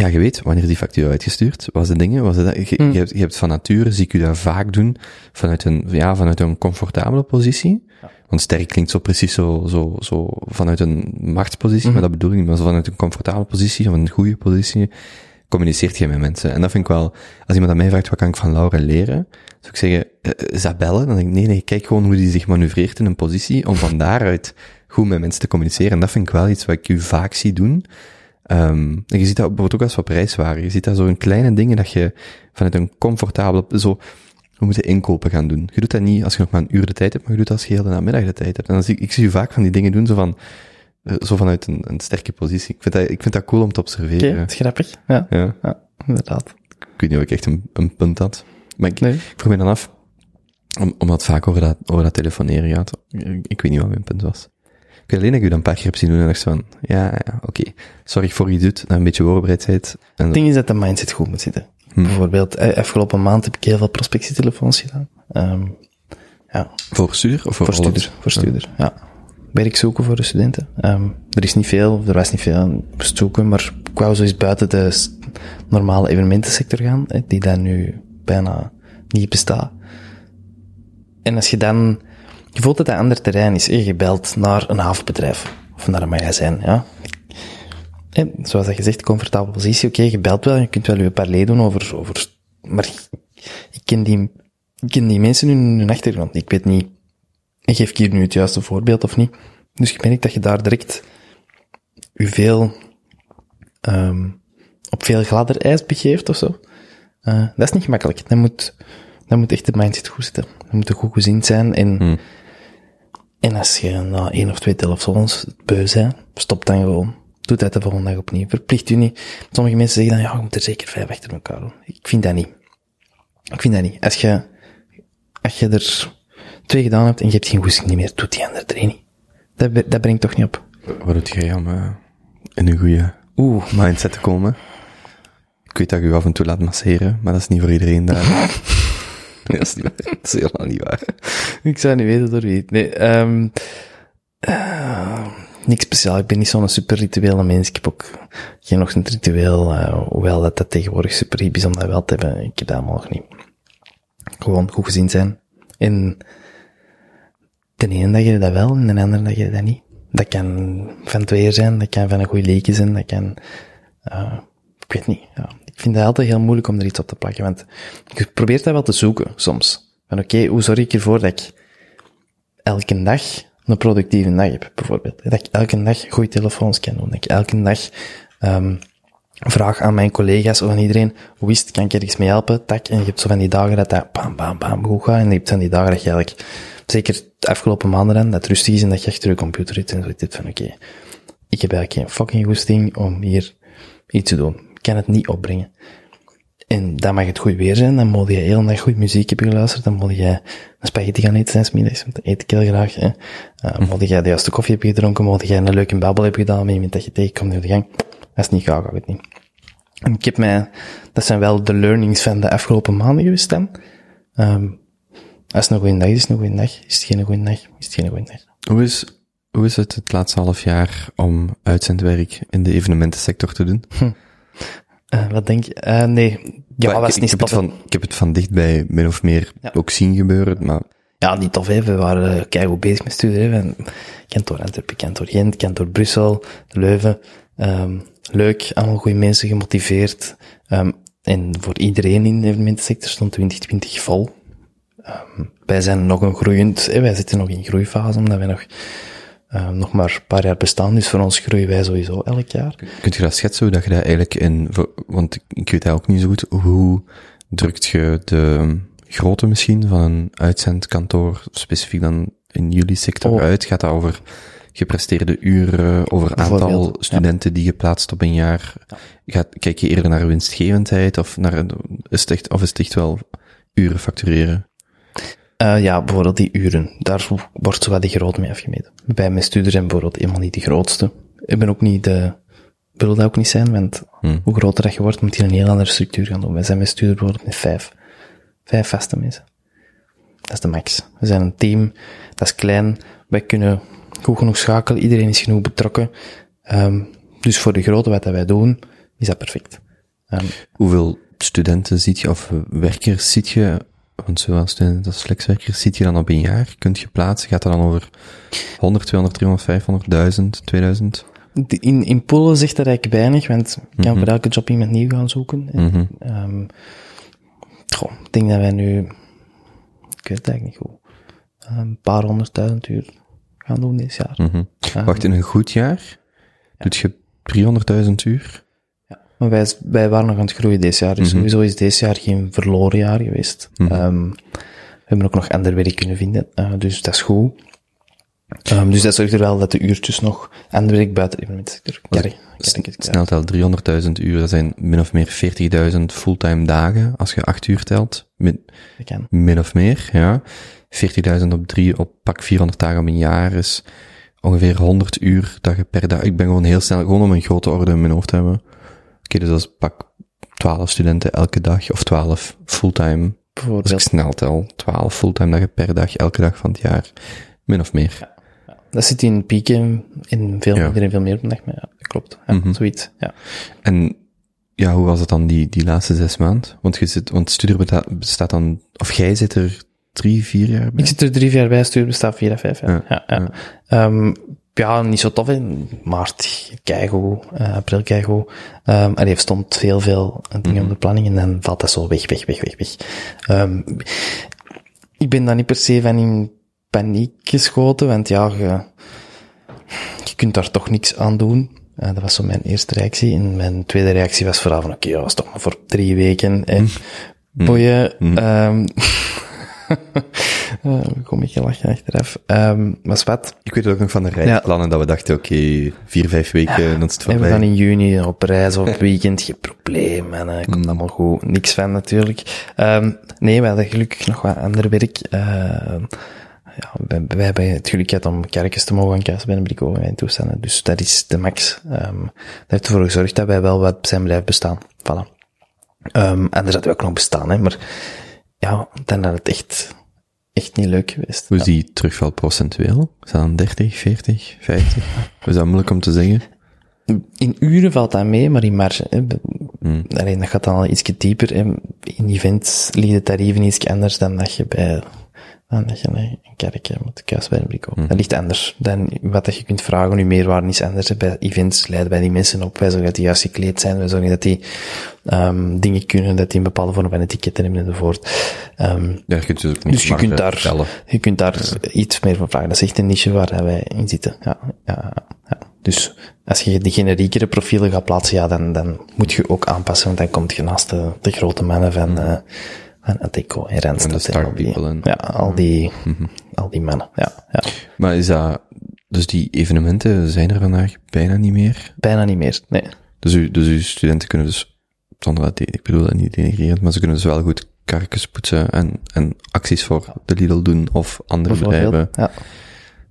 D: ja, je weet wanneer die factuur uitgestuurd, was de dingen, was het, je,
C: Mm.
D: je, hebt, je hebt van nature, zie ik u dat vaak doen, vanuit een, ja, vanuit een comfortabele positie. Want sterk klinkt zo precies zo, zo, zo vanuit een machtspositie,
C: Mhm.
D: maar dat bedoel ik niet, maar vanuit een comfortabele positie, of een goede positie, communiceert je met mensen. En dat vind ik wel, als iemand aan mij vraagt, wat kan ik van Laura leren? Zou ik zeggen, eh, is dat bellen? Dan denk ik, nee, nee, kijk gewoon hoe die zich manoeuvreert in een positie, om van daaruit goed met mensen te communiceren. En dat vind ik wel iets wat ik u vaak zie doen. Ehm, en je ziet dat bijvoorbeeld ook als we op reis waren. Je ziet dat zo in kleine dingen dat je vanuit een comfortabele, zo, we moeten inkopen gaan doen. Je doet dat niet als je nog maar een uur de tijd hebt, maar je doet dat als je heel de namiddag de tijd hebt. En dan zie ik, ik zie je vaak van die dingen doen, zo van, eh, zo vanuit een, een sterke positie. Ik vind dat, ik vind dat cool om te
C: Oké,
D: observeren.
C: dat is grappig. Ja,
D: Ja,
C: ja inderdaad.
D: ik weet niet of ik echt een, een punt had. Maar ik,
C: Nee.
D: ik vroeg me dan af, om, omdat het vaak over dat, over dat telefoneren gaat. Ik, ik weet niet wat mijn punt was. Ik alleen dat ik u dat een paar keer heb zien doen en dacht van, ja, ja oké. Zorg voor je doet, dat een beetje voorbereid bent. En,
C: Het ding is dat de mindset goed moet zitten.
D: Hm.
C: Bijvoorbeeld, eh, afgelopen maand heb ik heel veel prospectietelefoons gedaan. Ehm, ja,
D: voor stuur of voor,
C: voor stuurder. Voor stuurder, ja. Werk zoeken voor de studenten. Ehm, er is niet veel, er was niet veel aan zoeken, maar ik wou zo eens buiten de normale evenementensector gaan, die daar nu bijna niet bestaat. En als je dan, je voelt dat dat ander terrein is, je belt naar een havenbedrijf, of naar een magazijn, ja. En zoals dat gezegd, comfortabele positie, oké, je belt wel, je kunt wel je parley doen over, over, maar ik ken die, ik ken die mensen in hun achtergrond. Ik weet niet, geef ik hier nu het juiste voorbeeld of niet. Dus ik merk dat je daar direct je veel, ehm op veel gladder ijs begeeft of zo. Eh, dat is niet gemakkelijk. Dat moet, dat moet echt de mindset goed zitten. Dat moet goed gezind zijn en,
D: Hmm.
C: En als je na één of twee telefoons beu bent, stop dan gewoon. Doe dat de volgende dag opnieuw. Verplicht u niet. Sommige mensen zeggen dan, ja, je moet er zeker vijf achter elkaar doen. Ik vind dat niet. Ik vind dat niet. Als je, als je er twee gedaan hebt en je hebt geen goesting meer, doet die andere drie niet. Dat, dat brengt toch niet op.
D: Wat doet jij om eh, in een goede
C: Oeh,
D: mindset te komen? Ik weet dat ik u af en toe laat masseren, maar dat is niet voor iedereen daar. nee, dat is niet waar. Dat is helemaal niet waar.
C: ik zou niet weten door wie. Nee, ehm eh, niks speciaal. Ik ben niet zo'n super rituele mens. Ik heb ook geen ochtend ritueel, eh, hoewel dat, dat tegenwoordig super hip is om dat wel te hebben. Ik heb dat allemaal nog niet. Gewoon goed gezien zijn. En de ene dag je dat wel, en de andere dag je dat niet. Dat kan van het weer zijn, dat kan van een goede leekje zijn, dat kan, eh, ik weet niet. Ja. Ik vind het altijd heel moeilijk om er iets op te plakken, want je probeert dat wel te zoeken, soms. Van oké, hoe zorg ik ervoor dat ik elke dag een productieve dag heb, bijvoorbeeld. Dat ik elke dag goede telefoons kan doen, dat ik elke dag, ehm vraag aan mijn collega's of aan iedereen, hoe is het, kan ik ergens mee helpen, tak, en je hebt zo van die dagen dat dat bam, bam, bam, goed gaat, en je hebt van die dagen dat je eigenlijk, zeker de afgelopen maanden dan, dat rustig is en dat je achter je computer zit en zo zit van, oké, ik heb eigenlijk geen fucking goesting om hier iets te doen. Ik kan het niet opbrengen. En dan mag het goed weer zijn, dan moet je heel dag goede muziek hebben geluisterd, dan moet je een spaghetti gaan eten zijn middags, want dat eet ik heel graag. Hè. Uh, moet je de juiste koffie hebben gedronken, moet je een leuke babbel hebben gedaan met iemand dat je tegenkomt op de gang. Als het niet gaat, gaat het niet. En ik heb mij, dat zijn wel de learnings van de afgelopen maanden geweest dan. Um, als het een goede dag is, is het een goede dag. Is het geen goede dag, is het geen goede dag.
D: Hoe is, hoe is het het laatste half jaar om uitzendwerk in de evenementensector te doen?
C: Uh, wat denk je? Uh, nee, ja,
D: Maar
C: was
D: ik,
C: niet
D: ik, heb van, ik heb het van dichtbij min of meer
C: Ja.
D: ook zien gebeuren, maar
C: Ja, niet tof, hè. We waren uh, keigoed bezig met studeren. Door Antwerpen, kent door Gent, kent door Brussel, Leuven. Um, leuk, allemaal goede mensen, gemotiveerd. Um, en voor iedereen in de evenementensector stond 2020 vol. Um, wij zijn nog een groeiend, hè, wij zitten nog in groeifase, omdat wij nog, um, nog maar een paar jaar bestaan. Dus voor ons groeien wij sowieso elk jaar.
D: kunt je dat schetsen hoe dat je dat eigenlijk in, want ik- weet dat ook niet zo goed, hoe drukt je de grootte misschien van een uitzendkantoor, specifiek dan in jullie sector
C: Oh.
D: uit? Gaat dat over gepresteerde uren, over aantal
C: ja.
D: studenten die je plaatst op een jaar? Gaat, kijk je eerder naar winstgevendheid of naar, is het echt, of is het echt wel uren factureren?
C: Uh, ja, bijvoorbeeld die uren. Daar wordt zo wat de groot mee afgemeten. Bij mijn studie zijn bijvoorbeeld helemaal niet de grootste. Ik ben ook niet de, wil dat ook niet zijn, want
D: Hmm.
C: hoe groter dat je wordt, moet je een heel andere structuur gaan doen. Wij zijn met studie bijvoorbeeld met vijf. Vijf vaste mensen. Dat is de max. We zijn een team, dat is klein. Wij kunnen goed genoeg schakelen, iedereen is genoeg betrokken. Um, dus voor de grote wat dat wij doen, is dat perfect. Um,
D: Hoeveel studenten ziet je, of werkers ziet je, want zowel studenten als flexwerkers ziet je dan op een jaar? Kunt je plaatsen? Gaat dat dan over 100, 200, 300, 500, 1000, 2000?
C: In, in Polen zegt dat eigenlijk weinig, want je kan voor elke job iemand nieuw gaan zoeken. En,
D: Mhm.
C: ehm, goh, ik denk dat wij nu, ik weet het eigenlijk niet goed, een paar honderdduizend uur gaan doen dit jaar.
D: Mhm.
C: Ehm,
D: Wacht, in een goed jaar doet je 300.000 uur?
C: Maar wij, wij waren nog aan het groeien dit jaar, dus
D: Mhm.
C: sowieso is dit jaar geen verloren jaar geweest.
D: Mhm.
C: Ehm, we hebben ook nog ander werk kunnen vinden, eh, dus dat is goed. Ehm, dus dat zorgt er wel dat de uurtjes nog ander werk buiten de evenementsector.
D: Snel tel 300.000 uur, dat zijn min of meer 40.000 fulltime dagen, als je 8 uur telt. Min, min of meer, ja. 40.000 op drie, op pak 400 dagen op een jaar is ongeveer 100 uur dat je per dag, ik ben gewoon heel snel, gewoon om een grote orde in mijn hoofd te hebben. Oké, dus dat is pak 12 studenten elke dag, of 12 fulltime, als ik
C: Bijvoorbeeld.
D: snel tel, 12 fulltime dagen per dag, elke dag van het jaar. Min of meer.
C: Dat zit in pieken, in veel
D: Ja.
C: minder en veel meer op een dag, maar ja, dat klopt. Ja,
D: Mhm.
C: Zoiets, ja.
D: En ja, hoe was het dan die, die laatste zes maanden? Want je zit, want beta- bestaat dan, of jij zit er drie, vier jaar bij?
C: Ik zit er drie, vier jaar bij, stuur bestaat vier à vijf jaar.
D: Ja,
C: Ja, ja. Ehm, ja, niet zo tof, hè. Maart, keigoed, eh april keigoed. Um, en heeft stond heel veel dingen op de planning en dan valt dat zo weg, weg, weg, weg, weg. Ehm, ik ben daar niet per se van in paniek geschoten, want ja, je, je kunt daar toch niks aan doen. Eh, dat was zo mijn eerste reactie. En mijn tweede reactie was vooral van, oké, dat was toch maar voor drie weken. En boeien. ehm uh, kom ik lachen achteraf. Um, maar wat?
D: Ik weet ook nog van de reisplannen dat we dachten, oké, vier, vijf weken, dan is het
C: En we
D: voorbij.
C: gaan in juni op reis of weekend, geen probleem, man. uh, komt allemaal goed. Niks van natuurlijk. Um, nee, we hadden gelukkig nog wat ander werk. Uh, ja, wij, wij hebben het geluk gehad om kerkens te mogen kassen bij een Brico en toestanden. Dus dat is de max. Um, dat heeft ervoor gezorgd dat wij wel wat zijn blijven bestaan. Voilà. Um, en er hadden we ook nog bestaan, hè. Maar ja, dan had het echt echt niet leuk geweest.
D: Hoe is
C: Ja.
D: die terugval procentueel? Is dat dan 30, 40, 50? is dat moeilijk om te zeggen?
C: In uren valt dat mee, maar in marge, hè,
D: Hmm.
C: alleen dat gaat dan al iets dieper. Hè. In events liet de tarieven iets anders dan dat je bij, dan dat je een kerk hebt met de kuis bij een blik op. Dat ligt anders dan wat je kunt vragen. Nu meerwaarde is anders. Bij events leiden wij die mensen op. Wij zorgen dat die juist gekleed zijn. Wij zorgen dat die, ehm dingen kunnen, dat die een bepaalde vorm van etiketten hebben enzovoort. Ehm
D: Ja, je kunt dus ook niet
C: dus je kunt daar,
D: tellen.
C: je kunt daar iets meer van vragen. Dat is echt een niche waar wij in zitten. Ja, ja, ja. Dus als je de generiekere profielen gaat plaatsen, ja, dan, dan moet je ook aanpassen, want dan komt je naast de, de grote mannen van, eh van Ateco en Randstad.
D: En de
C: al die-
D: en-
C: Ja, al die, al die mannen. Ja, ja.
D: Maar is dat, dus die evenementen zijn er vandaag bijna niet meer?
C: Bijna niet meer. Nee.
D: Dus, u, dus uw studenten kunnen dus, zonder dat, ik bedoel dat niet denigrerend, maar ze kunnen dus wel goed karkens poetsen en, en acties voor de Lidl doen of andere bedrijven.
C: Ja.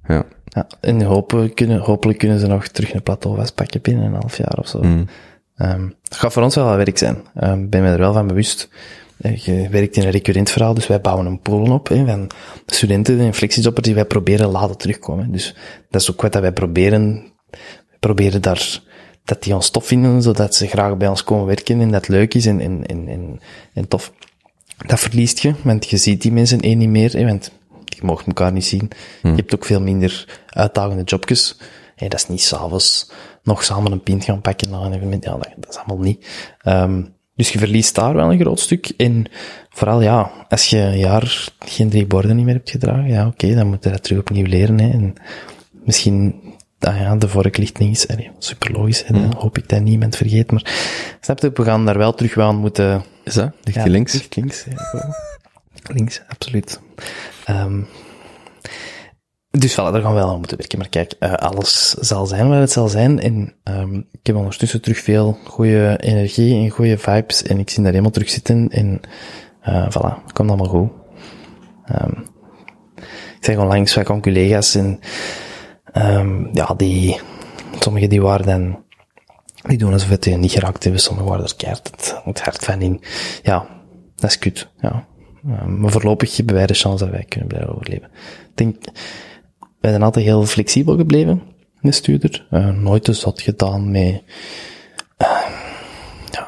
D: Ja.
C: ja. En hopen kunnen, hopelijk kunnen ze nog terug een plateau vastpakken binnen een half jaar of zo.
D: Mm.
C: Ehm het gaat voor ons wel wat werk zijn. Ik ben me er wel van bewust. Eh, Je werkt in een recurrent verhaal, dus wij bouwen een pool op hè, van studenten en flexiejobbers die wij proberen laten terugkomen. Dus dat is ook wat dat wij proberen. We proberen daar dat die ons tof vinden, zodat ze graag bij ons komen werken en dat leuk is en, en, en, en, en tof. Dat verliest je, want je ziet die mensen één niet meer, hè, want je mag elkaar niet zien. Je hebt ook veel minder uitdagende jobjes. Hè, dat is niet s'avonds nog samen een pint gaan pakken na een evenement. Ja, dat, dat is allemaal niet. Ehm, dus je verliest daar wel een groot stuk. En vooral, ja, als je een jaar geen drie borden niet meer hebt gedragen, ja, oké, dan moet je dat terug opnieuw leren. Hè. En misschien, ah ja, de vork ligt links. Allee, super logisch, hè, dan hoop ik dat niemand vergeet. Maar snap je, we gaan daar wel terug aan moeten
D: Is dat? Ligt
C: ja,
D: links?
C: ligt links, ja. links, absoluut. Ehm dus voilà, daar gaan we wel aan moeten werken. Maar kijk, eh, alles zal zijn wat het zal zijn. En ehm ik heb ondertussen terug veel goede energie en goede vibes. En ik zie daar helemaal terug zitten. En eh voilà, komt allemaal goed. Ehm ik zeg onlangs van collega's en ehm ja, die, sommigen die waren dan die doen alsof het niet geraakt hebben. Sommigen waren er keihard het, hart van in. Ja, dat is kut. Ja. Uh, maar voorlopig hebben wij de chance dat wij kunnen blijven overleven. Ik denk, wij zijn altijd heel flexibel gebleven, de stuurder. Uh, nooit te zot gedaan met, uh, ja,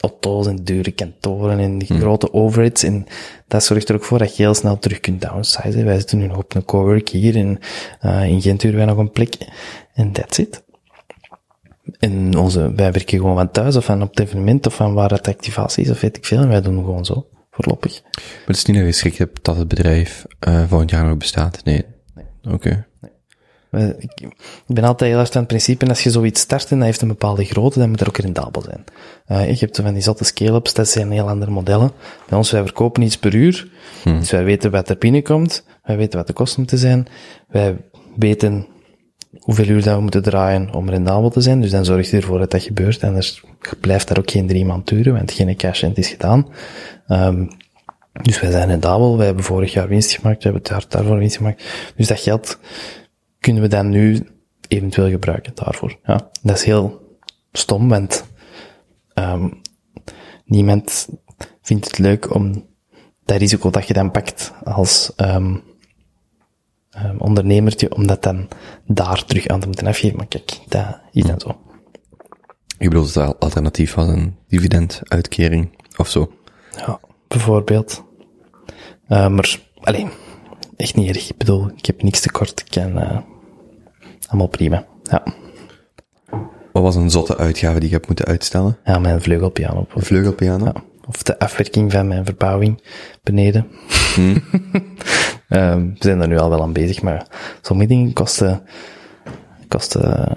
C: auto's en dure kantoren en die grote overheads. En dat zorgt er ook voor dat je heel snel terug kunt downsizen. Wij zitten nu nog op een cowork hier en uh, in Gent huren wij nog een plek. En that's it. En onze, wij werken gewoon van thuis of van op het evenement of van waar het activatie is of weet ik veel. En wij doen gewoon zo, voorlopig.
D: Maar het is niet dat je schrik hebt dat het bedrijf uh, volgend jaar nog bestaat? Nee. Oké. Okay.
C: Ik, ik ben altijd heel erg aan het principe, als je zoiets start en dat heeft een bepaalde grootte, dan moet er ook rendabel zijn. Uh, je hebt van die zotte scale-ups, dat zijn heel andere modellen. Bij ons, wij verkopen iets per uur, hmm. dus wij weten wat er binnenkomt, wij weten wat de kosten moeten zijn, wij weten hoeveel uur dat we moeten draaien om rendabel te zijn, dus dan zorg je ervoor dat dat gebeurt, anders blijft daar ook geen drie maand duren, want geen cash in is gedaan. Um, dus wij zijn rendabel, wij hebben vorig jaar winst gemaakt, we hebben het jaar daarvoor winst gemaakt, dus dat geld kunnen we dan nu eventueel gebruiken daarvoor. Ja, dat is heel stom, want um, niemand vindt het leuk om dat risico dat je dan pakt als um, um, ondernemertje, om dat dan daar terug aan te moeten afgeven. Maar kijk, dat is dan zo.
D: Je bedoelt dat het alternatief was een dividenduitkering of zo?
C: Ja, bijvoorbeeld. Uh, maar, alleen, echt niet erg. Ik bedoel, ik heb niks tekort. Ik kan, uh, allemaal prima. Ja.
D: Wat was een zotte uitgave die je hebt moeten uitstellen?
C: Ja, mijn vleugelpiano.
D: Een vleugelpiano?
C: Ja. Of de afwerking van mijn verbouwing beneden. Hmm. um, we zijn er nu al wel aan bezig, maar sommige dingen kosten, kosten,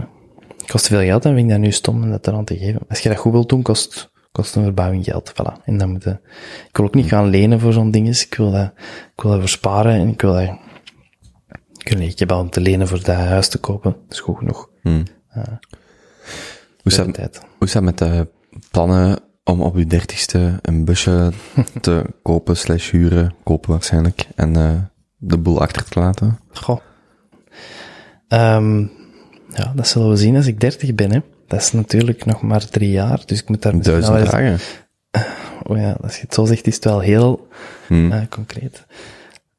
C: kosten veel geld en vind ik dat nu stom om dat eraan te geven. Als je dat goed wilt doen, kost, kost een verbouwing geld, voilà. En dan moet je, ik wil ook niet gaan lenen voor zo'n ding, ik wil dat, ik wil dat versparen en ik wil dat, ik, niet, ik heb al om te lenen voor dat huis te kopen, dat is goed genoeg.
D: Hmm. Uh, hoe, staat, hoe staat met de plannen om op je dertigste een busje te kopen slash huren, kopen waarschijnlijk, en uh, de boel achter te laten?
C: Goh. Um, ja, dat zullen we zien als ik dertig ben, hè. Dat is natuurlijk nog maar drie jaar, dus ik moet daar
D: Duizend
C: eens...
D: dagen.
C: Oh ja, als je het zo zegt, is het wel heel hmm. uh, concreet.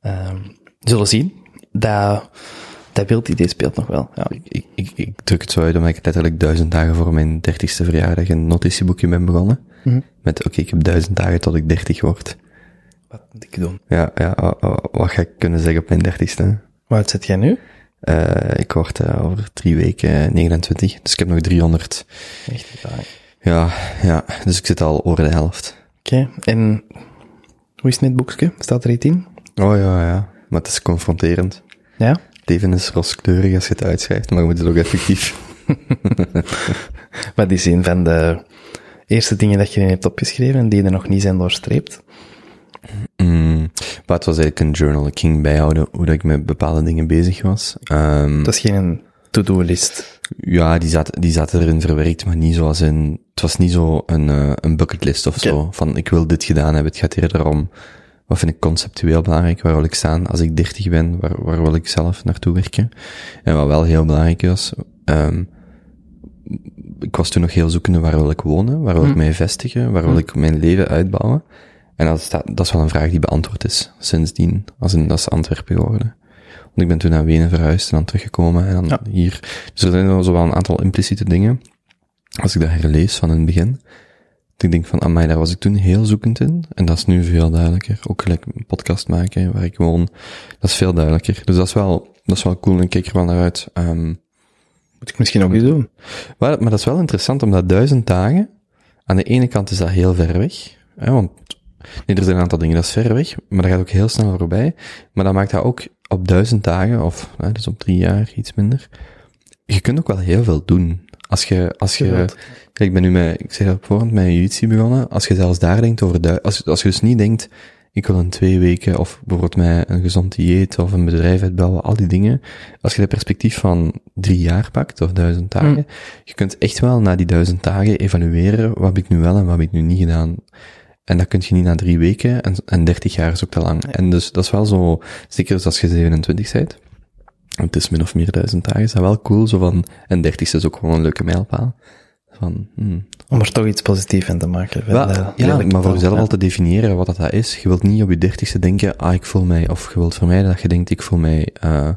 C: Ehm, zullen zien. Dat, dat beeldidee speelt nog wel. Ja.
D: Ik, ik, ik druk het zo uit omdat ik letterlijk duizend dagen voor mijn dertigste verjaardag een notitieboekje ben begonnen.
C: Mhm.
D: Met, oké, ik heb duizend dagen tot ik dertig word.
C: Wat moet ik doen?
D: Ja, ja, oh, oh, wat ga ik kunnen zeggen op mijn dertigste?
C: Oud zit jij nu?
D: Eh, ik word eh, over drie weken 29, dus ik heb nog 300.
C: Echt.
D: Ja, ja, dus ik zit al over de helft.
C: Oké, en hoe is het met het boekje? Staat er iets in?
D: Oh ja, ja, maar het is confronterend.
C: Ja?
D: Het leven is rooskleurig als je het uitschrijft, maar je moet het ook effectief.
C: Wat is een van de eerste dingen dat je erin hebt opgeschreven en die er nog niet zijn doorstreept?
D: Mm, maar het was eigenlijk een journal. Ik ging bijhouden hoe dat ik met bepaalde dingen bezig was. Ehm,
C: Dat is geen to-do-list.
D: ja, die zat, die zat erin verwerkt, maar niet zoals in, het was niet zo een, eh, een bucketlist of zo. Van, ik wil dit gedaan hebben. Het gaat eerder om, wat vind ik conceptueel belangrijk? Waar wil ik staan als ik 30 ben? Waar, waar wil ik zelf naartoe werken? En wat wel heel belangrijk was, ehm, ik was toen nog heel zoekende waar wil ik wonen? Waar wil ik mij vestigen? Waar wil ik mijn leven uitbouwen? En dat, staat, dat is wel een vraag die beantwoord is sindsdien. Als in, dat is Antwerpen geworden. Want ik ben toen naar Wenen verhuisd en dan teruggekomen en dan
C: Ja.
D: hier. Dus er zijn wel zo wel een aantal impliciete dingen. Als ik dat herlees van in het begin. Dat ik denk van, amai, daar was ik toen heel zoekend in. En dat is nu veel duidelijker. Ook gelijk een podcast maken, waar ik woon. Dat is veel duidelijker. Dus dat is wel, dat is wel cool en ik kijk er wel naar uit. Ehm,
C: Moet ik misschien ook eens doen.
D: maar, maar dat is wel interessant, omdat duizend dagen, aan de ene kant is dat heel ver weg, hè, want nee, er zijn een aantal dingen, dat is ver weg, maar dat gaat ook heel snel voorbij, maar dat maakt dat ook op duizend dagen, of hè, dus op drie jaar, iets minder, je kunt ook wel heel veel doen. Als je, als je, kijk, ik ben nu met, ik zei dat op voorhand met jiu begonnen, als je zelfs daar denkt over du- als, als je dus niet denkt, ik wil in twee weken, of bijvoorbeeld met een gezond dieet, of een bedrijf uitbouwen, al die dingen. Als je het perspectief van drie jaar pakt, of duizend dagen, je kunt echt wel na die duizend dagen evalueren, wat heb ik nu wel en wat heb ik nu niet gedaan. En dat kun je niet na drie weken, en, en 30 jaar is ook te lang. En dus dat is wel zo, zeker als je 27 bent, en het is min of meer duizend dagen, is dat wel cool, zo van, en 30 is ook gewoon een leuke mijlpaal. Van, hmm,
C: Om er toch iets positiefs van te maken.
D: wel,
C: de
D: ja, maar voor jezelf
C: ja.
D: al te definiëren wat dat, dat is. Je wilt niet op je dertigste denken, ah, ik voel mij, of je wilt vermijden dat je denkt, ik voel mij uh,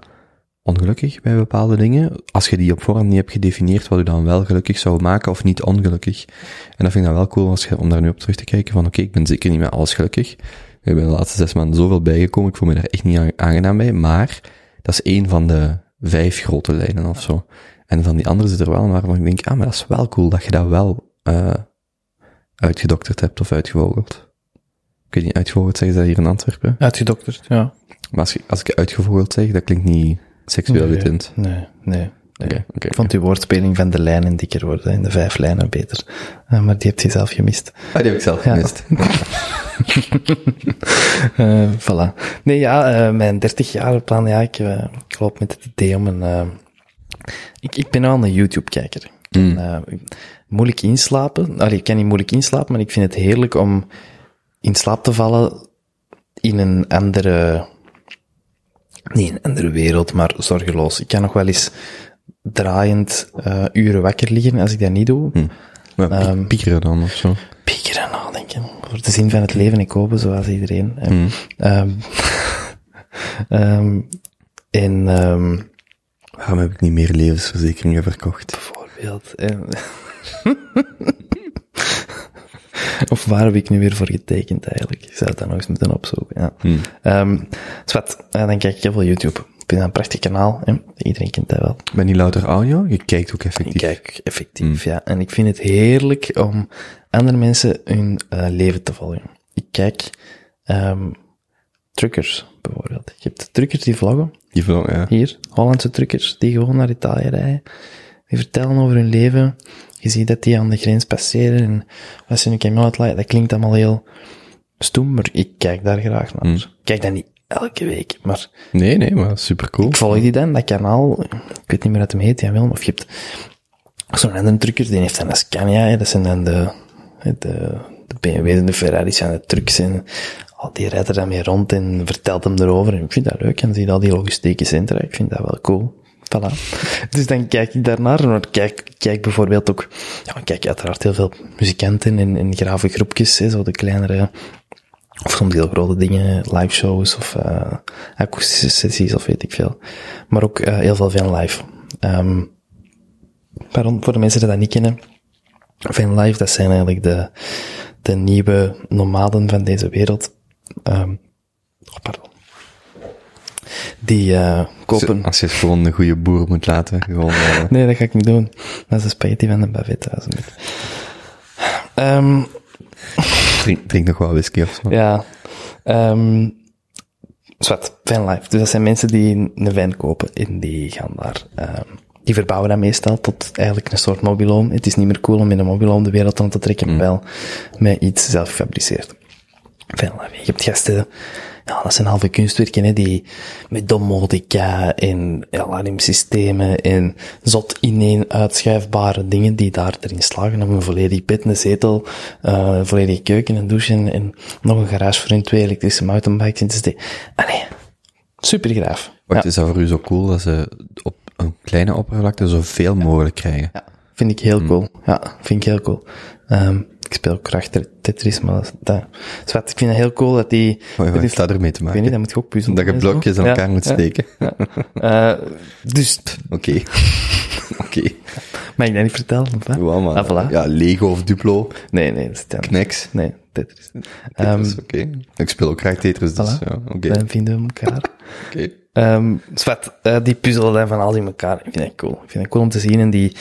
D: ongelukkig bij bepaalde dingen. Als je die op voorhand niet hebt gedefinieerd, wat je dan wel gelukkig zou maken of niet ongelukkig. En dat vind ik dan wel cool als je, om daar nu op terug te kijken van, oké, ik ben zeker niet met alles gelukkig. Ik ben de laatste zes maanden zoveel bijgekomen, ik voel me daar echt niet aan- aangenaam bij, maar dat is één van de vijf grote lijnen of zo. En van die andere zit er wel een waarvan ik denk, ah, maar dat is wel cool dat je dat wel uh, uitgedokterd hebt of uitgevogeld. Ik weet niet, uitgevogeld zeggen ze dat hier in Antwerpen?
C: Uitgedokterd, ja.
D: Maar als, je, als ik uitgevogeld zeg, dat klinkt niet seksueel
C: Nee.
D: getint.
C: Nee, nee. nee. Ik vond die woordspeling van de lijnen dikker worden, in de vijf lijnen beter. Eh, maar die hebt je zelf gemist.
D: Ah, die heb ik zelf
C: Ja.
D: gemist.
C: Eh, voilà. Nee, ja, eh, mijn 30 jaar plan, ja, ik, ik loop met het idee om een... ik, ik ben wel een YouTube-kijker.
D: Mm.
C: Moeilijk inslapen. Allee, ik kan niet moeilijk inslapen, maar ik vind het heerlijk om in slaap te vallen in een andere... Niet een andere wereld, maar zorgeloos. Ik kan nog wel eens draaiend eh, uren wakker liggen als ik dat niet doe.
D: Maar pie-
C: Ehm,
D: piekeren dan of zo.
C: Piekeren en nadenken. Voor de zin van het leven en kopen, zoals iedereen.
D: Mm.
C: Ehm, ehm, en ehm,
D: Waarom heb ik niet meer levensverzekeringen verkocht?
C: bijvoorbeeld... of waar heb ik nu weer voor getekend eigenlijk? Ik zou het dan nog eens moeten opzoeken. Ja.
D: Hmm.
C: Ehm, eh, dan kijk ik heel veel YouTube. Ik vind dat een prachtig kanaal. Hè? Iedereen kent dat wel.
D: Ben niet louter audio? Je kijkt ook
C: Ik
D: effectief.
C: kijk effectief, ja. En ik vind het heerlijk om andere mensen hun eh, leven te volgen. Ik kijk ehm truckers, bijvoorbeeld. Je hebt truckers die vloggen.
D: Die vlog, ja.
C: Hier, Hollandse truckers, die gewoon naar Italië rijden. Die vertellen over hun leven. Je ziet dat die aan de grens passeren. En als ze een camion uitlaten, dat klinkt allemaal heel stoem, maar ik kijk daar graag naar. Ik kijk dat niet elke week, maar
D: Nee, nee, maar super cool.
C: ik volg die dan, dat kanaal. Ik weet niet meer wat hem heet, ja Willem. Of je hebt zo'n andere trucker, die heeft dan een Scania. hè. Dat zijn dan de, de, de BMW en de Ferraris en de trucks. En al die rijdt er dan mee rond en vertelt hem erover. En ik vind dat leuk. En zie je al die logistieke centra. Ik vind dat wel cool. Voilà. Dus dan kijk ik daarnaar. Maar kijk, kijk bijvoorbeeld ook, ja, kijk uiteraard heel veel muzikanten en, en grave groepjes, hè, zo de kleinere Of soms heel grote dingen, live shows of uh, akoestische sessies of weet ik veel. Maar ook uh, heel veel van live. Um, pardon, voor de mensen die dat niet kennen. Van live, dat zijn eigenlijk de, de nieuwe nomaden van deze wereld. Um, oh, pardon. Die uh, kopen...
D: Als je het gewoon een goede boer moet laten, gewoon... Uh...
C: nee, dat ga ik niet doen. Dat is de spaghetti van de bavet trouwens. Um,
D: drink, drink nog wel whisky of zo.
C: Ja. Um, zwart, fanlife. Dus dat zijn mensen die een van kopen en die gaan daar... Um, die verbouwen dat meestal tot eigenlijk een soort mobiloom. Het is niet meer cool om in een mobiloom de wereld aan te trekken, maar wel met iets zelf gefabriceerd. Fanlife. Je hebt gasten ja, dat zijn halve kunstwerken, hè, die met domotica en alarmsystemen en zot ineen uitschuifbare dingen die daar erin slagen om een volledig bed, een zetel, uh, een volledige keuken, een douche en, en nog een garage voor hun twee elektrische mountainbikes in te steken. Nee, super graaf.
D: Wacht,
C: ja.
D: is dat voor u zo cool dat ze op een kleine oppervlakte zoveel mogelijk krijgen?
C: Ja, vind ik heel cool. Ja, vind ik heel cool. Um, ik speel ook graag Tetris, maar dat, dat wat, ik vind het heel cool dat die...
D: Wat heeft dat ermee te maken?
C: Ik weet niet, dat moet je ook puzzelen.
D: Dat je blokjes aan elkaar
C: ja,
D: moet steken.
C: Ja, ja. Uh, dus...
D: Oké. Oké. Okay.
C: Mag ik dat niet vertellen? Of
D: maar,
C: ah, voilà.
D: ja, Lego of Duplo.
C: Nee, nee, dat is dan...
D: Knex.
C: Nee, Tetris.
D: Tetris, um, oké. Okay. Ik speel ook graag Tetris, dus
C: voilà.
D: ja, oké.
C: Dan vinden we elkaar.
D: oké.
C: Um, zwart, uh, die puzzel van alles in elkaar. Ik vind het cool. Ik vind het cool om te zien en die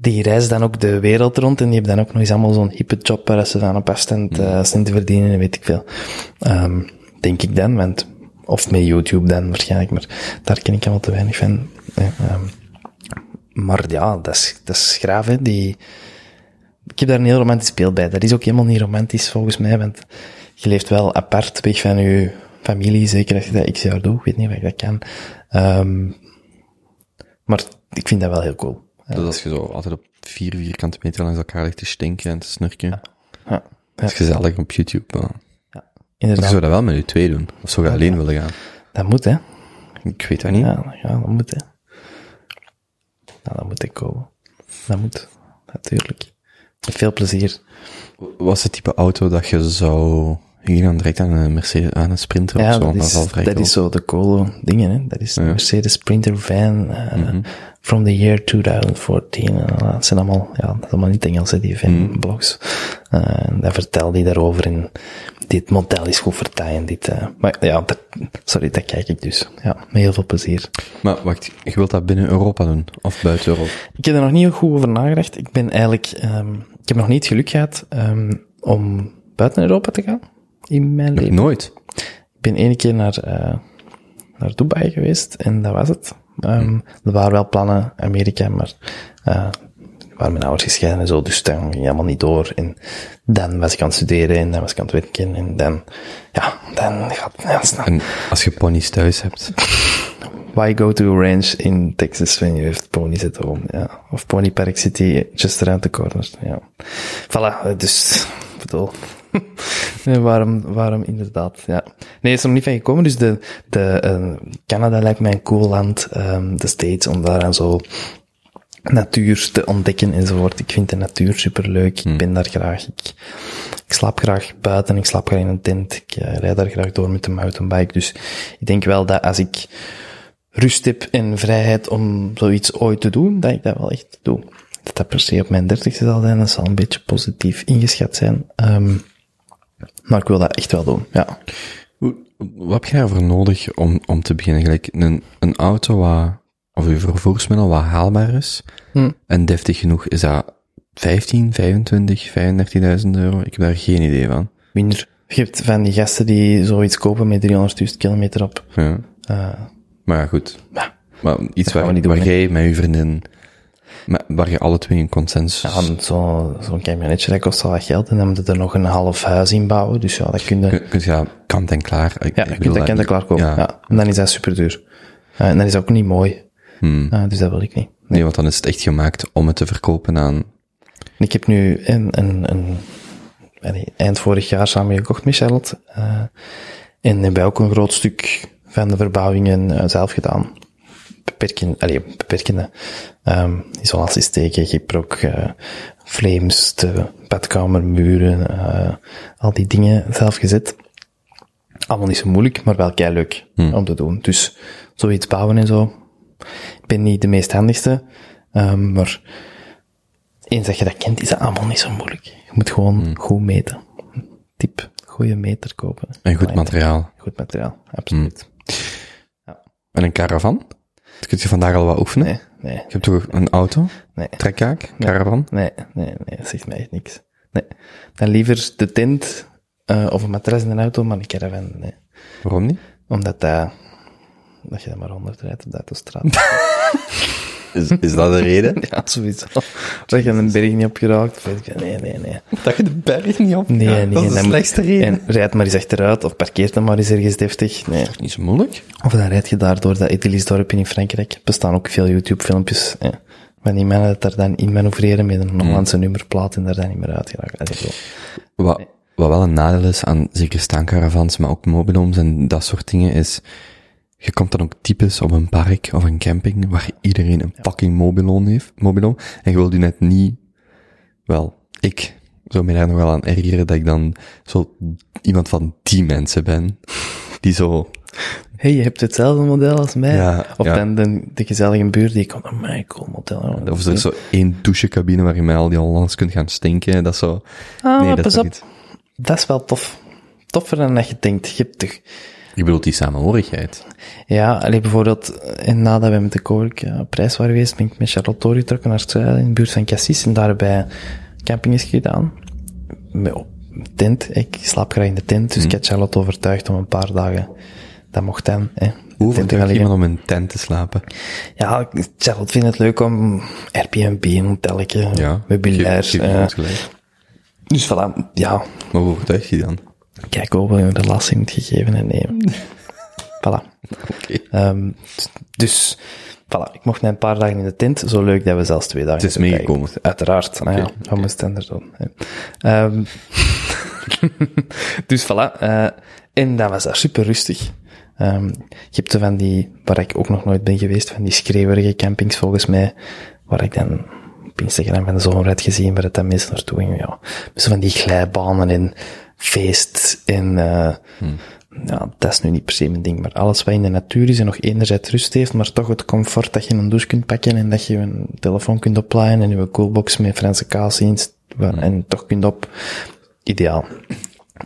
C: die reizen dan ook de wereld rond en die hebben dan ook nog eens allemaal zo'n hippe job waar ze dan op afstand uh, zijn te verdienen en weet ik veel. Um, denk ik dan, want, of met YouTube dan waarschijnlijk, maar daar ken ik allemaal te weinig van. Um, maar ja, dat is, dat is graaf, hè. Die, ik heb daar een heel romantisch beeld bij. Dat is ook helemaal niet romantisch volgens mij, want je leeft wel apart weg van je familie, zeker als je dat x jaar doet. Ik weet niet of ik dat kan. Um, maar ik vind dat wel heel cool.
D: Dus als je zo altijd op vier vierkante meter langs elkaar ligt te stinken en te snurken.
C: Ja. ja.
D: Dat is gezellig op YouTube. Maar...
C: Ja,
D: inderdaad. Je zou dat wel met je twee doen. Of zou je alleen willen gaan?
C: Dat moet, hè.
D: Ik weet dat niet.
C: Ja, ja dat moet, hè. Nou, dat moet ik komen. Dat moet. Natuurlijk. Met veel plezier.
D: Wat is het type auto dat je zou... Je ging dan direct aan een Mercedes, aan een Sprinter
C: ja,
D: of zo.
C: Dat is, dat, dat is zo de coole dingen, hè. Dat is ja. Mercedes Sprinter van, uh, mm -hmm. From the year 2014. Uh, dat zijn allemaal, ja, dat is allemaal niet Engels, hè, die van mm -hmm. blogs. Uh, en daar vertelde hij daarover in, dit model is goed vertaaien, dit, uh, maar ja, dat, sorry, dat kijk ik dus. Ja, met heel veel plezier.
D: Maar wacht, je wilt dat binnen Europa doen? Of buiten Europa?
C: Ik heb er nog niet goed over nagedacht. Ik ben eigenlijk, um, ik heb nog niet het geluk gehad, um, om buiten Europa te gaan in mijn leven.
D: Nooit?
C: Ik ben één keer naar, uh, naar Dubai geweest en dat was het. Um, er waren wel plannen, Amerika, maar uh, waren mijn ouders gescheiden en zo, dus dat ging helemaal niet door. En dan was ik aan het studeren en dan was ik aan het werken en dan, ja, dan gaat het heel snel.
D: En als je ponies thuis hebt?
C: Why go to a ranch in Texas when you have ponies at home? Ja. Of Pony Park City, just around the corner. Ja. Voilà, dus, bedoel. nee, waarom, waarom inderdaad, ja. Nee, is er nog niet van gekomen, dus de, de, uh, Canada lijkt mij een cool land, um, de States, om daar aan zo natuur te ontdekken enzovoort. Ik vind de natuur superleuk,
D: Hmm.
C: ik ben daar graag, ik, ik slaap graag buiten, ik slaap graag in een tent, ik uh, rijd daar graag door met de mountainbike, dus ik denk wel dat als ik rust heb en vrijheid om zoiets ooit te doen, dat ik dat wel echt doe. Dat dat per se op mijn dertigste zal zijn, dat zal een beetje positief ingeschat zijn. Um, maar ik wil dat echt wel doen, ja.
D: Wat heb jij ervoor nodig om, om te beginnen? Gelijk een, een auto wat, of uw vervoersmiddel wat haalbaar is,
C: hm.
D: en deftig genoeg, is dat 15, 25, 35.000 euro? Ik heb daar geen idee van.
C: Minder. Je hebt van die gasten die zoiets kopen met 300.000 kilometer op.
D: Ja.
C: Uh,
D: maar ja, goed.
C: Ja,
D: maar iets waar, waar jij met je vriendin, maar waar je alle twee een consensus...
C: Ja, zo'n zo camionetje, dat kost al wat geld. En dan moet je er nog een half huis in bouwen. Dus ja, dat kun je...
D: Kun, kun je kant en klaar... Ik,
C: ja, je kunt dat kant en klaar kopen. Ja. ja. En dan is dat super duur. Uh, en dan is dat ook niet mooi.
D: Hmm.
C: Uh, dus dat wil ik niet.
D: Nee. nee. want dan is het echt gemaakt om het te verkopen aan...
C: Ik heb nu een, een, een, een eind vorig jaar samen gekocht met Charlotte. Uh, en hebben ook een groot stuk van de verbouwingen zelf gedaan. Beperken, allee, beperkende um, isolatie steken, gyproc, uh, flames, de badkamermuren, uh, al die dingen zelf gezet. allemaal niet zo moeilijk, maar wel kei leuk
D: Hmm.
C: om te doen. Dus zoiets bouwen en zo. Ik ben niet de meest handigste, ehm, maar eens dat je dat kent, is dat allemaal niet zo moeilijk. Je moet gewoon
D: Hmm.
C: goed meten. Tip, goede meter kopen.
D: En goed materiaal.
C: Goed materiaal, absoluut.
D: En een caravan? Dat kun je vandaag al wat oefenen.
C: Nee, nee,
D: Je hebt toch een auto?
C: nee.
D: Trekkaak? Caravan?
C: Nee, nee, nee, dat zegt mij echt niks. Nee. Dan liever de tent, eh, of een matras in een auto, maar een caravan, nee.
D: Waarom niet?
C: Omdat dat, dat je dat maar honderd rijdt op de autostraat.
D: Is, is dat de reden?
C: ja, sowieso. Dat je een berg niet opgeraakt, nee, nee, nee.
D: Dat je de berg niet op
C: Nee, nee.
D: Dat is de slechtste reden.
C: En rijd maar eens achteruit, of parkeert dan maar eens ergens deftig. Nee.
D: Niet zo moeilijk.
C: Of dan rijd je daar door dat Italy's-dorp in Frankrijk. Er bestaan ook veel YouTube-filmpjes, eh, van die mannen dat daar dan in manoeuvreren met een Hollandse nummerplaat en daar dan niet meer uit bro.
D: Wat, wat wel een nadeel is aan zeker staancaravans, maar ook mobiloms en dat soort dingen, is je komt dan ook typisch op een park of een camping waar iedereen een fucking mobiloom heeft, mobiloom, en je wilt je net niet, wel, ik zou me daar nog wel aan ergeren dat ik dan zo iemand van die mensen ben, die zo,
C: hey, je hebt hetzelfde model als mij.
D: Ja,
C: of
D: ja.
C: dan de, de gezellige buur die komt, oh my cool model.
D: of er is zo één douchecabine waar je met al die Hollands kunt gaan stinken, dat is zo,
C: Ah,
D: nee, dat is
C: pas
D: toch
C: op.
D: iets.
C: Dat is wel tof. Toffer dan dat je denkt. Je hebt toch...
D: Je bedoelt die samenhorigheid.
C: Ja, allee, bijvoorbeeld, eh, en nadat we met de Koork ja, op reis waren geweest, ben ik met Charlotte doorgetrokken naar het zuiden, in de buurt van Cassis, en daarbij camping is gedaan. Met tent. Ik slaap graag in de tent, dus ik had Charlotte overtuigd om een paar dagen, dat mocht dan, hè.
D: Hoe
C: liggen.
D: iemand om in een tent te slapen?
C: Ja, Charlotte vindt het leuk om Airbnb, een hotelletje,
D: Ja.
C: meubilair. Eh, dus voilà, ja,
D: Maar hoe overtuig je dan?
C: Kijk ook wel een relatie moet gegeven en nemen. voilà. Ehm, dus, voilà, ik mocht na een paar dagen in de tent, zo leuk dat we zelfs twee dagen...
D: Het is
C: de
D: meegekomen.
C: Uiteraard, nou ja, wat moest dan er doen? Ehm, dus voilà, eh, en dat was daar super rustig. Ehm, je hebt zo van die, waar ik ook nog nooit ben geweest, van die schreeuwerige campings volgens mij, waar ik dan op Instagram van de zomer had gezien, waar het dan mensen naartoe gingen, ja. Dus van die glijbanen en feest en, eh, ja, dat is nu niet per se mijn ding, maar alles wat in de natuur is en nog enerzijds rust heeft, maar toch het comfort dat je een douche kunt pakken en dat je een telefoon kunt oplaaien en je coolbox met Franse kaas in, en toch kunt op, ideaal.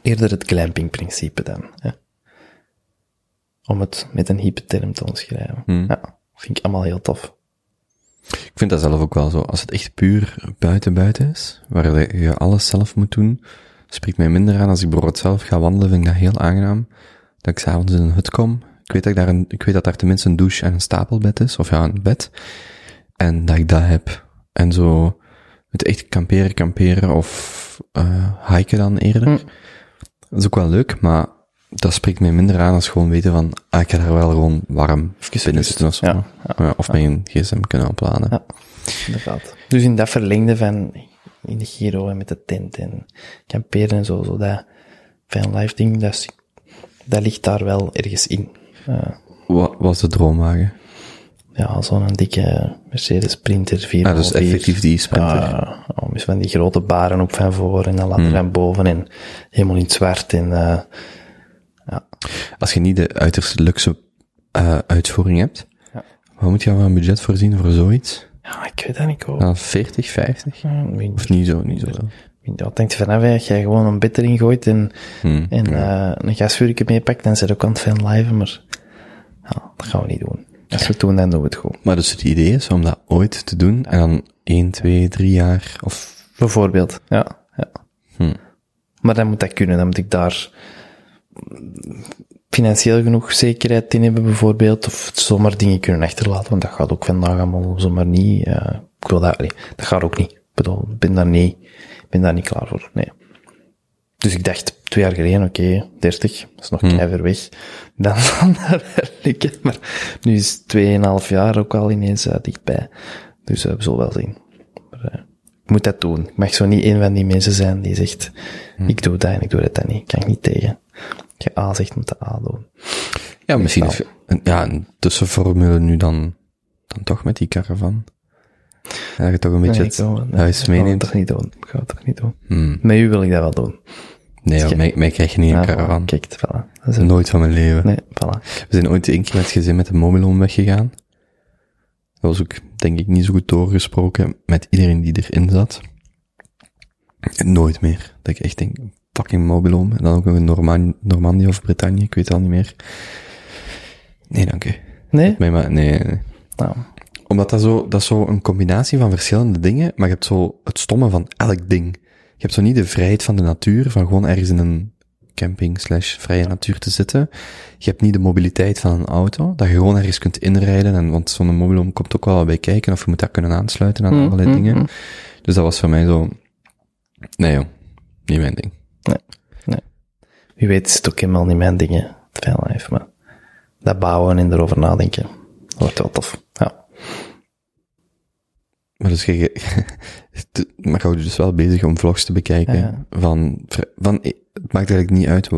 C: Eerder het glamping-principe dan, hè. Om het met een hippe term te omschrijven. Ja, vind ik allemaal heel tof.
D: Ik vind dat zelf ook wel zo. Als het echt puur buiten buiten is, waar je alles zelf moet doen, spreekt mij minder aan. Als ik bijvoorbeeld zelf ga wandelen, vind ik dat heel aangenaam. Dat ik s'avonds in een hut kom. Ik weet dat, ik daar een, ik weet dat daar tenminste een douche en een stapelbed is, of ja, een bed. En dat ik dat heb. En zo, het echt kamperen, kamperen, of uh, hiken dan eerder. Dat is ook wel leuk, maar dat spreekt mij minder aan als gewoon weten van, ah, ik ga daar wel gewoon warm binnen zitten of zo.
C: Ja,
D: Ja, of een gsm kunnen opladen.
C: Ja, inderdaad. Dus in dat verlengde van in de Giro en met de tent en kamperen en zo, zo dat fanlife ding, dat, dat ligt daar wel ergens in. Uh,
D: Wat was de droomwagen?
C: Ja, zo'n dikke Mercedes Sprinter 4
D: Ah, dus effectief die Sprinter.
C: Ja, om eens van die grote baren op van voor en dan ladder
D: Hmm.
C: van boven en helemaal in het zwart en uh, ja.
D: Als je niet de uiterste luxe uh, uitvoering hebt,
C: ja.
D: wat moet je aan een budget voorzien voor zoiets?
C: Ja, ik weet dat niet hoor.
D: Ja, 40, 50?
C: Ja,
D: of niet zo, niet zo.
C: Ja, het hangt vanaf, als jij gewoon een bed erin gooit en,
D: hmm,
C: en ja. uh, een gasvuurtje meepakt, dan zit ook aan het fan live, maar ja, dat gaan we niet doen. Als we het doen, dan doen we het goed.
D: Maar dus het idee is om dat ooit te doen en dan 1, 2, 3 jaar of...
C: Bijvoorbeeld, ja. ja.
D: Hmm.
C: Maar dan moet dat kunnen, dan moet ik daar financieel genoeg zekerheid in hebben, bijvoorbeeld, of zomaar dingen kunnen achterlaten, want dat gaat ook vandaag allemaal zomaar niet. Uh, ik wil dat, nee, dat gaat ook niet. Ik bedoel, ik ben daar niet, ben daar niet klaar voor, nee. Dus ik dacht twee jaar geleden, oké, okay, 30, dat is nog hmm. ver weg. Dan zal dat lukken. Maar nu is 2,5 jaar ook al ineens uh, dichtbij. Dus uh, we zullen wel zien. Maar, uh, ik moet dat doen. Ik mag zo niet een van die mensen zijn die zegt, hmm. ik doe dat en ik doe dat dan niet. Ik kan ik niet tegen. Zegt, moet je A doen.
D: Ja, misschien is, een, ja, een tussenformule nu dan, dan toch met die caravan. Ja, je toch een beetje
C: nee,
D: het nee, huis meeneemt.
C: Ik ga het toch niet doen. Ik ga het toch niet doen.
D: Hmm.
C: Met u wil ik dat wel doen.
D: Nee, joh, mij, mij krijg je niet een caravan.
C: Kijk, voilà. Dat is
D: Nooit van mijn leven.
C: Nee, voilà.
D: We zijn ooit één keer met het gezin met de mobiloom weggegaan. Dat was ook, denk ik, niet zo goed doorgesproken met iedereen die erin zat. En nooit meer. Dat ik echt denk, fucking mobiloom. En dan ook nog in Norman Normandië of Bretagne, ik weet het al niet meer. Nee, dank u.
C: Nee?
D: Nee, maar, nee, nee.
C: Nou,
D: Omdat dat zo, dat is zo een combinatie van verschillende dingen, maar je hebt zo het stomme van elk ding. Je hebt zo niet de vrijheid van de natuur, van gewoon ergens in een camping slash vrije natuur te zitten. Je hebt niet de mobiliteit van een auto, dat je gewoon ergens kunt inrijden, en, want zo'n mobiloom komt ook wel wat bij kijken, of je moet dat kunnen aansluiten aan
C: Mm,
D: allerlei
C: mm,
D: dingen.
C: mm.
D: Dus dat was voor mij zo, nee joh, niet mijn ding.
C: Wie weet is het ook helemaal niet mijn dingen, het fanlife, maar dat bouwen en erover nadenken, dat wordt wel tof. Ja.
D: Maar dus je, je- maar houdt je dus wel bezig om vlogs te bekijken.
C: Ja.
D: Van, van, het maakt eigenlijk niet uit,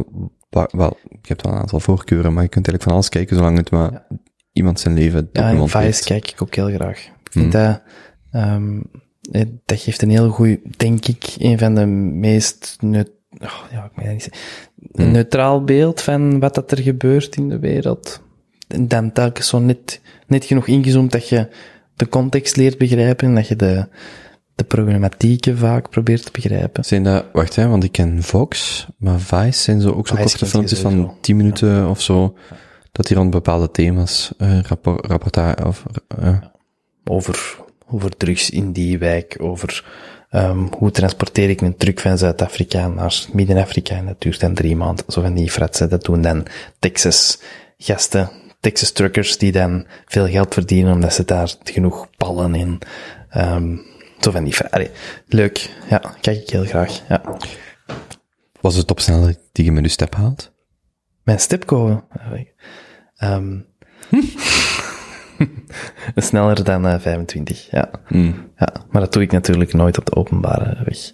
D: wa- wel, je hebt wel een aantal voorkeuren, maar je kunt eigenlijk van alles kijken zolang het maar iemand zijn leven
C: Ja, en. Vice kijk ik ook heel graag. Ik vind
D: Hmm.
C: dat, ehm, eh, dat geeft een heel goed, denk ik, een van de meest, neut oh, ja, ik niet een
D: Hmm.
C: neutraal beeld van wat dat er gebeurt in de wereld. En dan telkens zo net, net genoeg ingezoomd dat je de context leert begrijpen en dat je de, de problematieken vaak probeert te begrijpen.
D: Zijn dat, wacht hè, want ik ken Vox, maar Vice zijn zo ook zo
C: Vice
D: korte filmpjes van
C: sowieso.
D: 10 minuten of zo, dat die rond bepaalde thema's, eh rapport, rapportage, of, eh,
C: over, over drugs in die wijk, over um, hoe transporteer ik een truck van Zuid-Afrika naar Midden-Afrika en dat duurt dan drie maanden. Zo van die fratsen, dat doen dan Texas gasten, Texas truckers die dan veel geld verdienen omdat ze daar genoeg pallen in. Um, zo van die Allee, leuk. Ja, kijk ik heel graag. Ja.
D: was het topsnelheid die je met je step haalt?
C: Mijn stipcode. Um, sneller dan eh, 25, ja.
D: Hmm.
C: ja. Maar dat doe ik natuurlijk nooit op de openbare weg.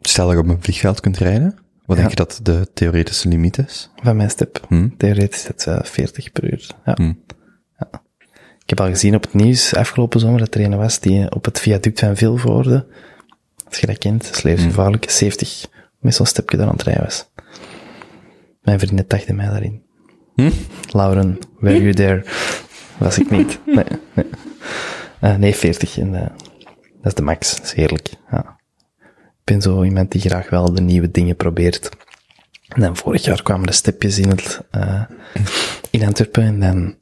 D: Stel dat je op een vliegveld kunt rijden, wat
C: Ja.
D: denk je dat de theoretische limiet is?
C: Van mijn stip.
D: Hm?
C: Theoretisch is het eh, 40 per uur. Ja.
D: Hm.
C: ja. Ik heb al gezien op het nieuws afgelopen zomer dat er een was die op het viaduct van Vilvoorde, als je dat kent, dat is levensgevaarlijk, 70 met zo'n stipje daar aan het rijden was. Mijn vrienden dachten mij daarin.
D: Hm?
C: Lauren, were you there? Was ik niet. Nee, nee. Eh, nee 40. En, eh, dat is de max. Dat is heerlijk. Ja. Ik ben zo iemand die graag wel de nieuwe dingen probeert. En dan vorig jaar kwamen de stipjes in het, eh, in Antwerpen en dan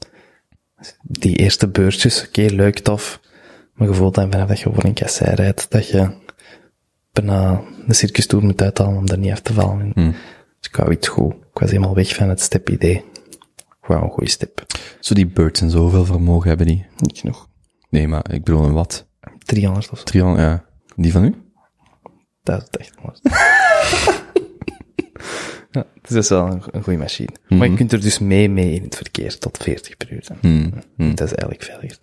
C: die eerste beurtjes, oké, leuk, tof. Maar je voelt dan vanaf dat je voor een kassei rijdt, dat je bijna de circus tour moet uithalen om daar niet af te vallen. En
D: Hm.
C: Dus ik wou iets goed. Ik was helemaal weg van het step-idee. Wou een goede step.
D: Zo die birds en zoveel vermogen hebben die.
C: Niet genoeg.
D: Nee, maar ik bedoel een wat?
C: 300 of zo.
D: 300, ja. Die van u?
C: Dat is het echt mooi. ja, dus dat is wel een, een goede machine.
D: Mhm.
C: Maar je kunt er dus mee mee in het verkeer tot 40 per uur.
D: Hmm.
C: Dat is eigenlijk veiliger.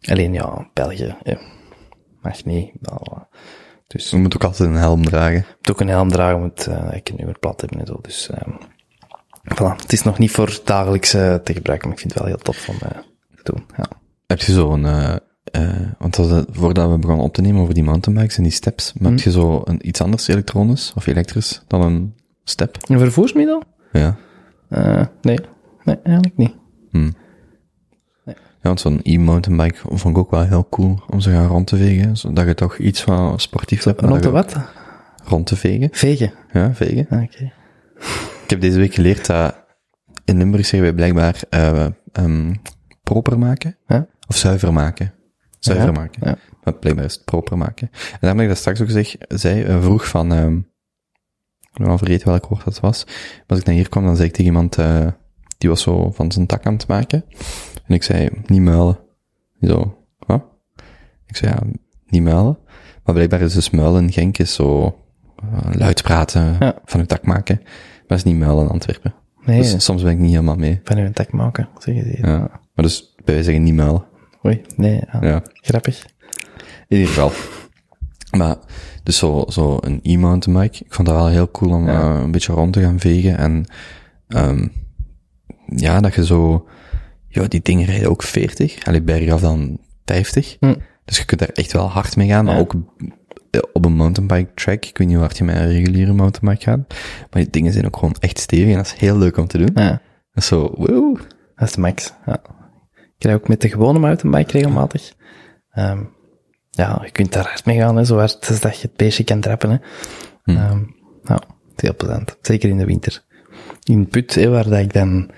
C: Alleen ja, België, ja, mag niet. bla. Dus
D: Je moet ook altijd een helm dragen.
C: je moet ook een helm dragen, moet uh, ik een nummerplaat hebben en zo. Dus um, voilà. Het is nog niet voor dagelijks uh, te gebruiken, maar ik vind het wel heel tof om uh, te doen. Ja.
D: Heb je zo'n, uh, uh, want dat, voordat we begonnen op te nemen over die mountainbikes en die steps, maar heb je zo een, iets anders elektronisch of elektrisch dan een step?
C: Een vervoersmiddel?
D: Ja.
C: Nee. Nee, eigenlijk niet.
D: Nee. Ja, want zo'n e-mountainbike vond ik ook wel heel cool om ze gaan rond te vegen, zodat je toch iets van sportief hebt.
C: Rond te wat?
D: Rond te vegen.
C: Vegen?
D: Ja, vegen.
C: Ah, Oké. Okay.
D: Ik heb deze week geleerd dat in Limburg zeggen wij blijkbaar uh, um, proper maken.
C: Huh?
D: Of zuiver maken. Zuiver
C: ja,
D: maken.
C: Ja.
D: Maar blijkbaar is het proper maken. En daarom dat ik dat straks ook zeg, zei, uh, vroeg van, um, ik ben al vergeten welk woord dat was. Maar als ik naar hier kwam, dan zei ik tegen iemand, uh, die was zo van zijn tak aan het maken. En ik zei, niet muilen. Zo, wat? Ik zei, ja, niet muilen. Maar blijkbaar is dus muilen in Genk is zo uh, luid praten,
C: ja.
D: van het tak maken. Is niet muilen in Antwerpen.
C: Nee,
D: dus soms ben ik niet helemaal mee.
C: Van uw tak maken, zeg je die.
D: Ja. Maar dus, bij wij zeggen niet muilen.
C: Oei, nee, ja.
D: ja.
C: Grappig.
D: In ieder geval. Maar, dus zo, zo een e-mountainbike. Ik vond dat wel heel cool om ja. uh, een beetje rond te gaan vegen. En, um, ja, dat je zo, ja, die dingen rijden ook 40. Allee, bergaf dan 50.
C: Hm.
D: Dus je kunt daar echt wel hard mee gaan, maar
C: ja.
D: ook op een mountainbike track, ik weet niet hoe hard je met een reguliere mountainbike gaat, maar die dingen zijn ook gewoon echt stevig en dat is heel leuk om te doen.
C: Ja,
D: Dat is zo, wow.
C: dat is de max. Ja. Ik krijg ook met de gewone mountainbike regelmatig. Ehm, ja, je kunt daar hard mee gaan, hè, zo hard als dat je het beestje kan trappen. Hè. Het is heel plezant. Zeker in de winter. In Put, hè, waar dat ik dan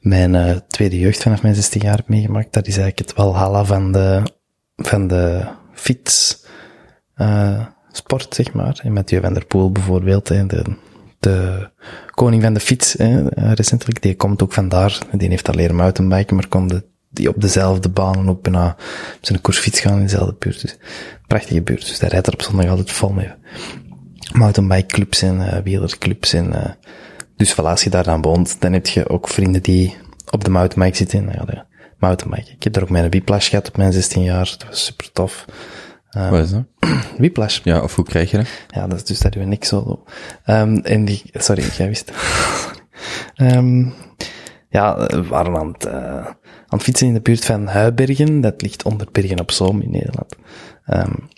C: mijn eh, tweede jeugd vanaf mijn 16 jaar heb meegemaakt, dat is eigenlijk het walhalla van de, van de fiets, eh, sport, zeg maar. En Mathieu van der Poel bijvoorbeeld, hè, de, de koning van de fiets, hè, eh, recentelijk, die komt ook vandaar. Die heeft al leren mountainbiken, maar de, die op dezelfde banen ook bijna op zijn koersfiets gaan in dezelfde buurt. Dus, prachtige buurt. Dus daar rijdt er op zondag altijd vol mee mountainbikeclubs en uh, wielerclubs en uh, dus voilà, als je daar dan woont, dan heb je ook vrienden die op de mountainbike zitten. Nou ja, mountainbike. Ik heb daar ook mijn whiplash gehad op mijn 16 jaar. Dat was super tof.
D: Wat is dat?
C: Whiplash.
D: Ja, of hoe krijg je dat?
C: Ja, dat is dus dat we niks zo. Um, en die, sorry, jij wist. um, ja, we waren aan het, uh, aan het fietsen in de buurt van Huibergen. Dat ligt onder Bergen op Zoom in Nederland. Um,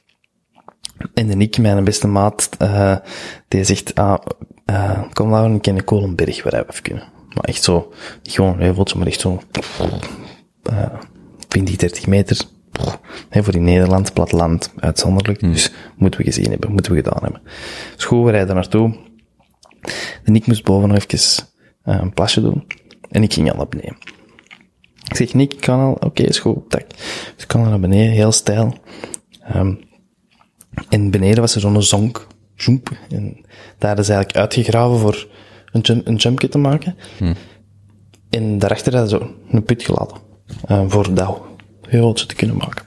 C: en de Nick, mijn beste maat, uh, die zegt, ah, uh, kom nou een keer een Kolenberg waar we even kunnen. Maar echt zo, niet gewoon een heuveltje, maar echt zo, uh, 20, 30 meter. He, voor in Nederland, platteland, uitzonderlijk.
D: Hmm.
C: Dus moeten we gezien hebben, moeten we gedaan hebben. Dus goed, we rijden naartoe. De Nick moest boven nog even uh, een plasje doen. En ik ging al naar beneden. Ik zeg, Nick, ik kan al, oké, okay, is goed, tak. Dus ik kan al naar beneden, heel stijl. Um, en beneden was er zo'n zonk, zoemp. En daar is eigenlijk uitgegraven voor een, jump, een jumpje te maken.
D: Hmm.
C: En daarachter hadden ze zo een put gelaten. Uh, voor dat te kunnen maken.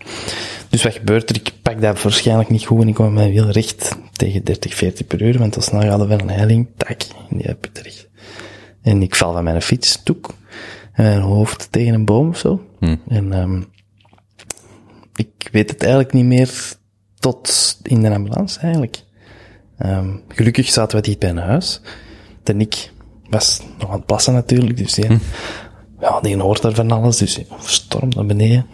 C: Dus wat gebeurt er? Ik pak dat waarschijnlijk niet goed en ik kwam mijn wiel recht tegen 30, 40 per uur, want als snel gaat er wel een heiling, tak, in die put terecht. En ik val van mijn fiets, toek, en mijn hoofd tegen een boom of zo.
D: Hmm.
C: En um, ik weet het eigenlijk niet meer tot in de ambulance eigenlijk. Um, gelukkig zaten we dicht bij een huis. De Nick was nog aan het plassen natuurlijk, dus die, ja, die hoort daar van alles, dus storm naar beneden.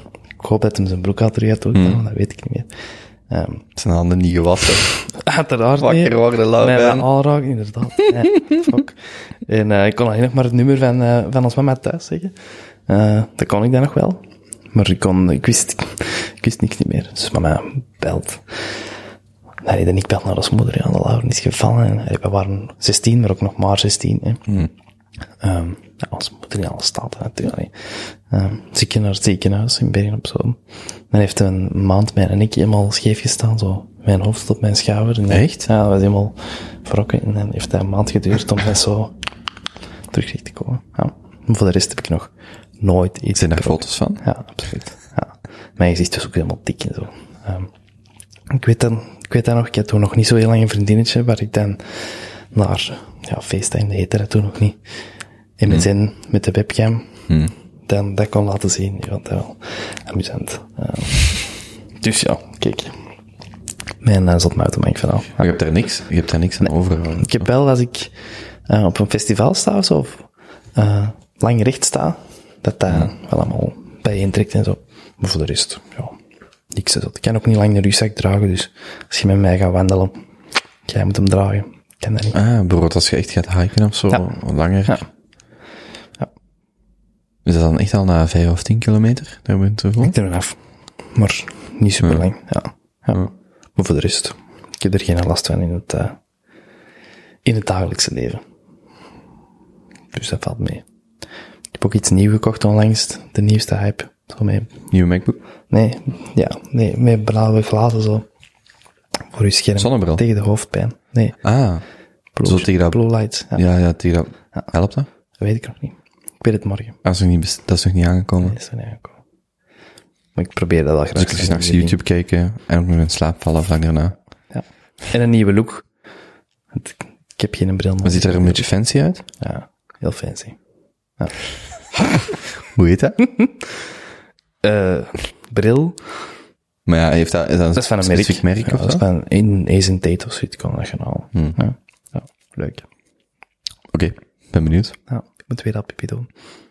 C: Ik hoop dat hij zijn broek had terug had mm. dat weet ik niet meer. Um,
D: zijn handen niet gewassen.
C: Uiteraard
D: Wakker
C: niet.
D: worden, lauw
C: Mij
D: ben.
C: aanraken, inderdaad. Nee, fuck. En uh, ik kon alleen nog maar het nummer van, uh, van ons mama thuis zeggen. Uh, dat kon ik dan nog wel. Maar ik kon, ik wist, ik wist niks niet meer. Dus mama belt. Nee, dan ik belt naar ons moeder, ja, de Lauren is gevallen. En, we waren 16, maar ook nog maar 16. Hè.
D: Mm.
C: Um, ja, onze moeder in alle staten natuurlijk. Um, ziek naar het ziekenhuis in Bergen op Zoom. Dan heeft een maand mijn en ik helemaal scheef gestaan, zo. Mijn hoofd op mijn schouder. En
D: Echt?
C: Ja, dat was helemaal verrokken. En dan heeft dat een maand geduurd om dat zo terug te komen. Ja. Maar voor de rest heb ik nog nooit iets
D: Zijn daar
C: gebroken.
D: foto's van?
C: Ja, absoluut. Ja. Mijn gezicht was ook helemaal dik en zo. Um, ik weet dan, ik weet dan nog, ik had toen nog niet zo heel lang een vriendinnetje, waar ik dan naar, ja, FaceTime heette dat toen nog niet. En met zijn, met de webcam,
D: Hmm.
C: Dan dat kon laten zien. Ja, dat wel amusant. Dus ja, kijk. Mijn uh, zot mountainbike verhaal.
D: Maar je hebt daar niks, je hebt daar niks aan overgehouden.
C: Ik heb wel, als ik uh, op een festival sta of zo, uh, lang recht sta, dat dat wel allemaal bijeentrekt en zo. Maar voor de rest, ja, niks. Ik kan ook niet lang een rugzak dragen, dus als je met mij gaat wandelen, jij moet hem dragen. Ik kan dat niet.
D: Ah, bijvoorbeeld als je echt gaat hiken of zo,
C: Ja.
D: langer. Is dat dan echt al na 5 of 10 kilometer? Daar bent je?
C: Ik er af. Maar niet super lang, ja. ja.
D: Ja.
C: Maar voor de rest, ik heb er geen last van in het, uh, in het dagelijkse leven. Dus dat valt mee. Ik heb ook iets nieuws gekocht onlangs, de nieuwste hype. Zo mee.
D: Nieuwe MacBook?
C: Nee, ja, nee, met blauwe glazen zo. Voor je scherm.
D: Zonnebril?
C: Tegen de hoofdpijn. Nee,
D: Ah,
C: blue,
D: Zo tegen dat-
C: blue lights. Ja,
D: ja, ja, tegen dat. Helpt dat?
C: Dat weet ik nog niet. Ik weet het morgen.
D: Dat is nog niet, dat is nog niet aangekomen.
C: Dat is er niet aangekomen. Maar ik probeer dat al graag.
D: Dus ik naar
C: doen.
D: YouTube kijken en ook nog in slaap vallen vlak daarna.
C: Ja. En een nieuwe look. Want Ik heb geen bril
D: Maar ziet er een beetje fancy uit?
C: Ja, heel fancy.
D: Hoe heet dat?
C: Eh, bril.
D: Maar ja, heeft dat, is dat een,
C: Dat is van een merk.
D: merk
C: Ja,
D: of
C: dat is
D: zo?
C: van in Asian Tate of zoiets, kan dat gaan halen.
D: Hmm.
C: Ja. ja, leuk.
D: Oké, ben benieuwd.
C: Ja, weer dat pipi doen.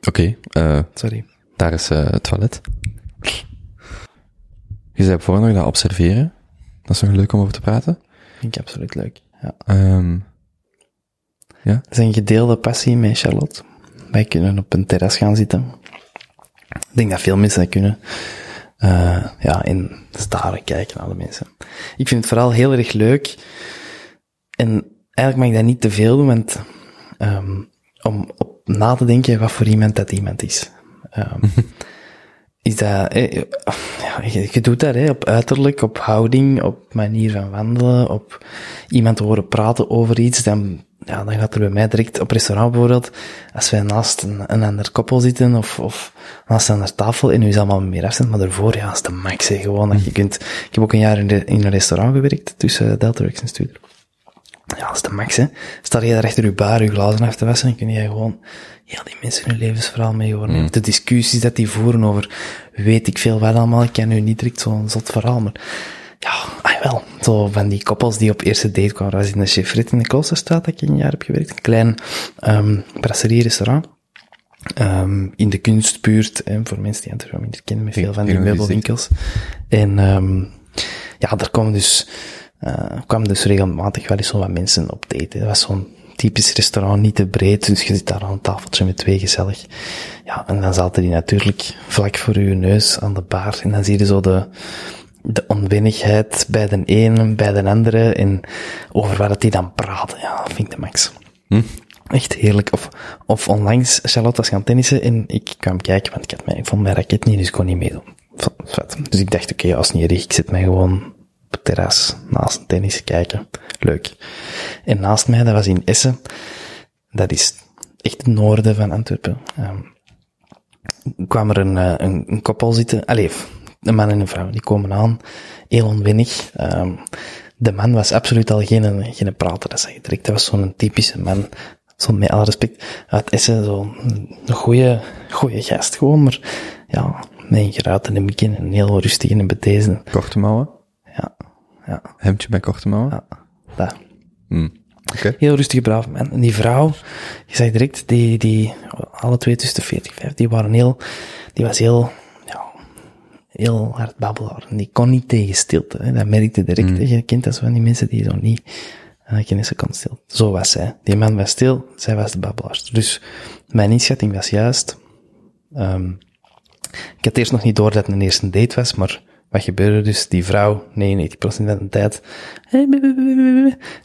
D: Oké, eh,
C: Sorry.
D: daar is eh, het toilet. Je zei voor nog dat observeren. Dat is nog leuk om over te praten.
C: Vind ik absoluut leuk. Ja.
D: Ehm,
C: Dat is een gedeelde passie met Charlotte. Wij kunnen op een terras gaan zitten. Ik denk dat veel mensen dat kunnen. Eh, ja, en staren kijken naar de mensen. Ik vind het vooral heel erg leuk. En eigenlijk mag ik dat niet te veel doen, want ehm, om op na te denken wat voor iemand dat iemand is. Ehm, is dat, eh, je, je doet dat hè, op uiterlijk, op houding, op manier van wandelen, op iemand horen praten over iets, dan, ja, dan gaat er bij mij direct op restaurant bijvoorbeeld, als wij naast een, een ander koppel zitten of, of naast een andere tafel en nu is allemaal meer afstand, maar daarvoor, ja, is de max hè, gewoon dat je kunt, ik heb ook een jaar in, de, in een restaurant gewerkt tussen Deltarex en Studer. Ja, dat is de max, hè. Sta je daar achter je bar, je glazen af te wassen, en kun je gewoon heel die mensen hun levensverhaal mee horen. De discussies dat die voeren over weet ik veel wat allemaal. Ik ken nu niet direct zo'n zot verhaal, maar ja, ah wel. Zo van die koppels die op eerste date kwamen. Was in de Chefrit in de Kloosterstraat dat ik een jaar heb gewerkt. Een klein um, brasserie-restaurant. Ehm, in de kunstbuurt, hè, voor mensen die Antwerpen minder kennen, met veel van die meubelwinkels. En um, ja, daar kwamen dus, uh, kwamen dus regelmatig wel eens zo wat mensen op date. Dat was zo'n typisch restaurant, niet te breed, dus je zit daar aan een tafeltje met twee gezellig. Ja, en dan zaten die natuurlijk vlak voor je neus aan de bar. En dan zie je zo de, de onwennigheid bij de ene, bij de andere, en over wat die dan praten. Ja, dat vind ik de max. Echt heerlijk. Of, of onlangs, Charlotte was gaan tennissen en ik kwam kijken, want ik, had mij, ik vond mijn raket niet, dus ik kon niet meedoen. Vet. Dus ik dacht, oké, als niet erg, ik zit mij gewoon terras naast een tennis kijken. Leuk. En naast mij, dat was in Essen. Dat is echt het noorden van Antwerpen. Um, kwam er een, uh, een, een koppel zitten. Allee, een man en een vrouw, die komen aan. Heel onwennig. Um, de man was absoluut al geen, geen prater, dat zeg je direct. Dat was zo'n typische man. Zo met alle respect. Uit Essen, zo een goeie, goeie gast gewoon, maar ja, een geruit en een begin en heel rustig en betezen.
D: korte mouwen?
C: Ja, ja,
D: Hemdje bij korte mouwen?
C: ja, dat.
D: Hmm.
C: Heel rustige, brave man. En die vrouw, je zag direct, die, die, alle twee tussen de 40 en 50, die waren heel, die was heel, ja, heel hard babbelaar. En die kon niet tegen stilte. Hè. Dat merkte direct. hè. Je kent dat zo van die mensen die zo niet, uh, geen seconde stil. Zo was zij. Die man was stil, zij was de babbelaar. Dus mijn inschatting was juist, um, ik had eerst nog niet door dat het een eerste date was, maar wat gebeurde dus? Die vrouw, 99% van de tijd,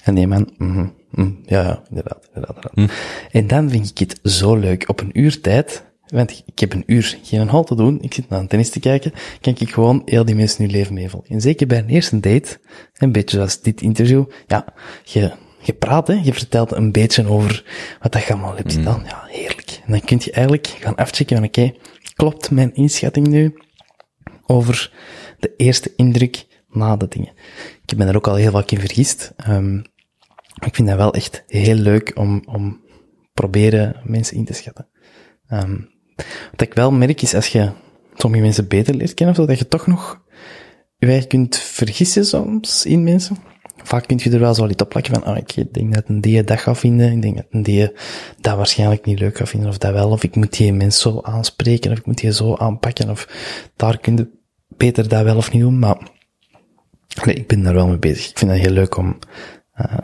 C: en die man, mm, mm, ja, ja, inderdaad, inderdaad. inderdaad. En dan vind ik het zo leuk. Op een uur tijd, want ik heb een uur geen hal te doen, ik zit naar een tennis te kijken, kan ik gewoon heel die mensen hun leven meevolgen. En zeker bij een eerste date, een beetje zoals dit interview, ja, je, je praat, hè, je vertelt een beetje over wat dat je allemaal hebt gedaan. Ja, heerlijk. En dan kun je eigenlijk gaan afchecken van, oké, klopt mijn inschatting nu over de eerste indruk na de dingen. Ik ben er ook al heel vaak in vergist. Um, ik vind dat wel echt heel leuk om, om proberen mensen in te schatten. Um, wat ik wel merk is als je sommige mensen beter leert kennen of dat je toch nog je kunt vergissen soms in mensen. Vaak kun je er wel zo iets op plakken van, ah, ik denk dat een die dat gaat vinden, ik denk dat een die dat waarschijnlijk niet leuk gaat vinden, of dat wel, of ik moet die mens zo aanspreken, of ik moet die zo aanpakken, of daar kun je beter dat wel of niet doen, maar nee, ik ben daar wel mee bezig. Ik vind het heel leuk om uh,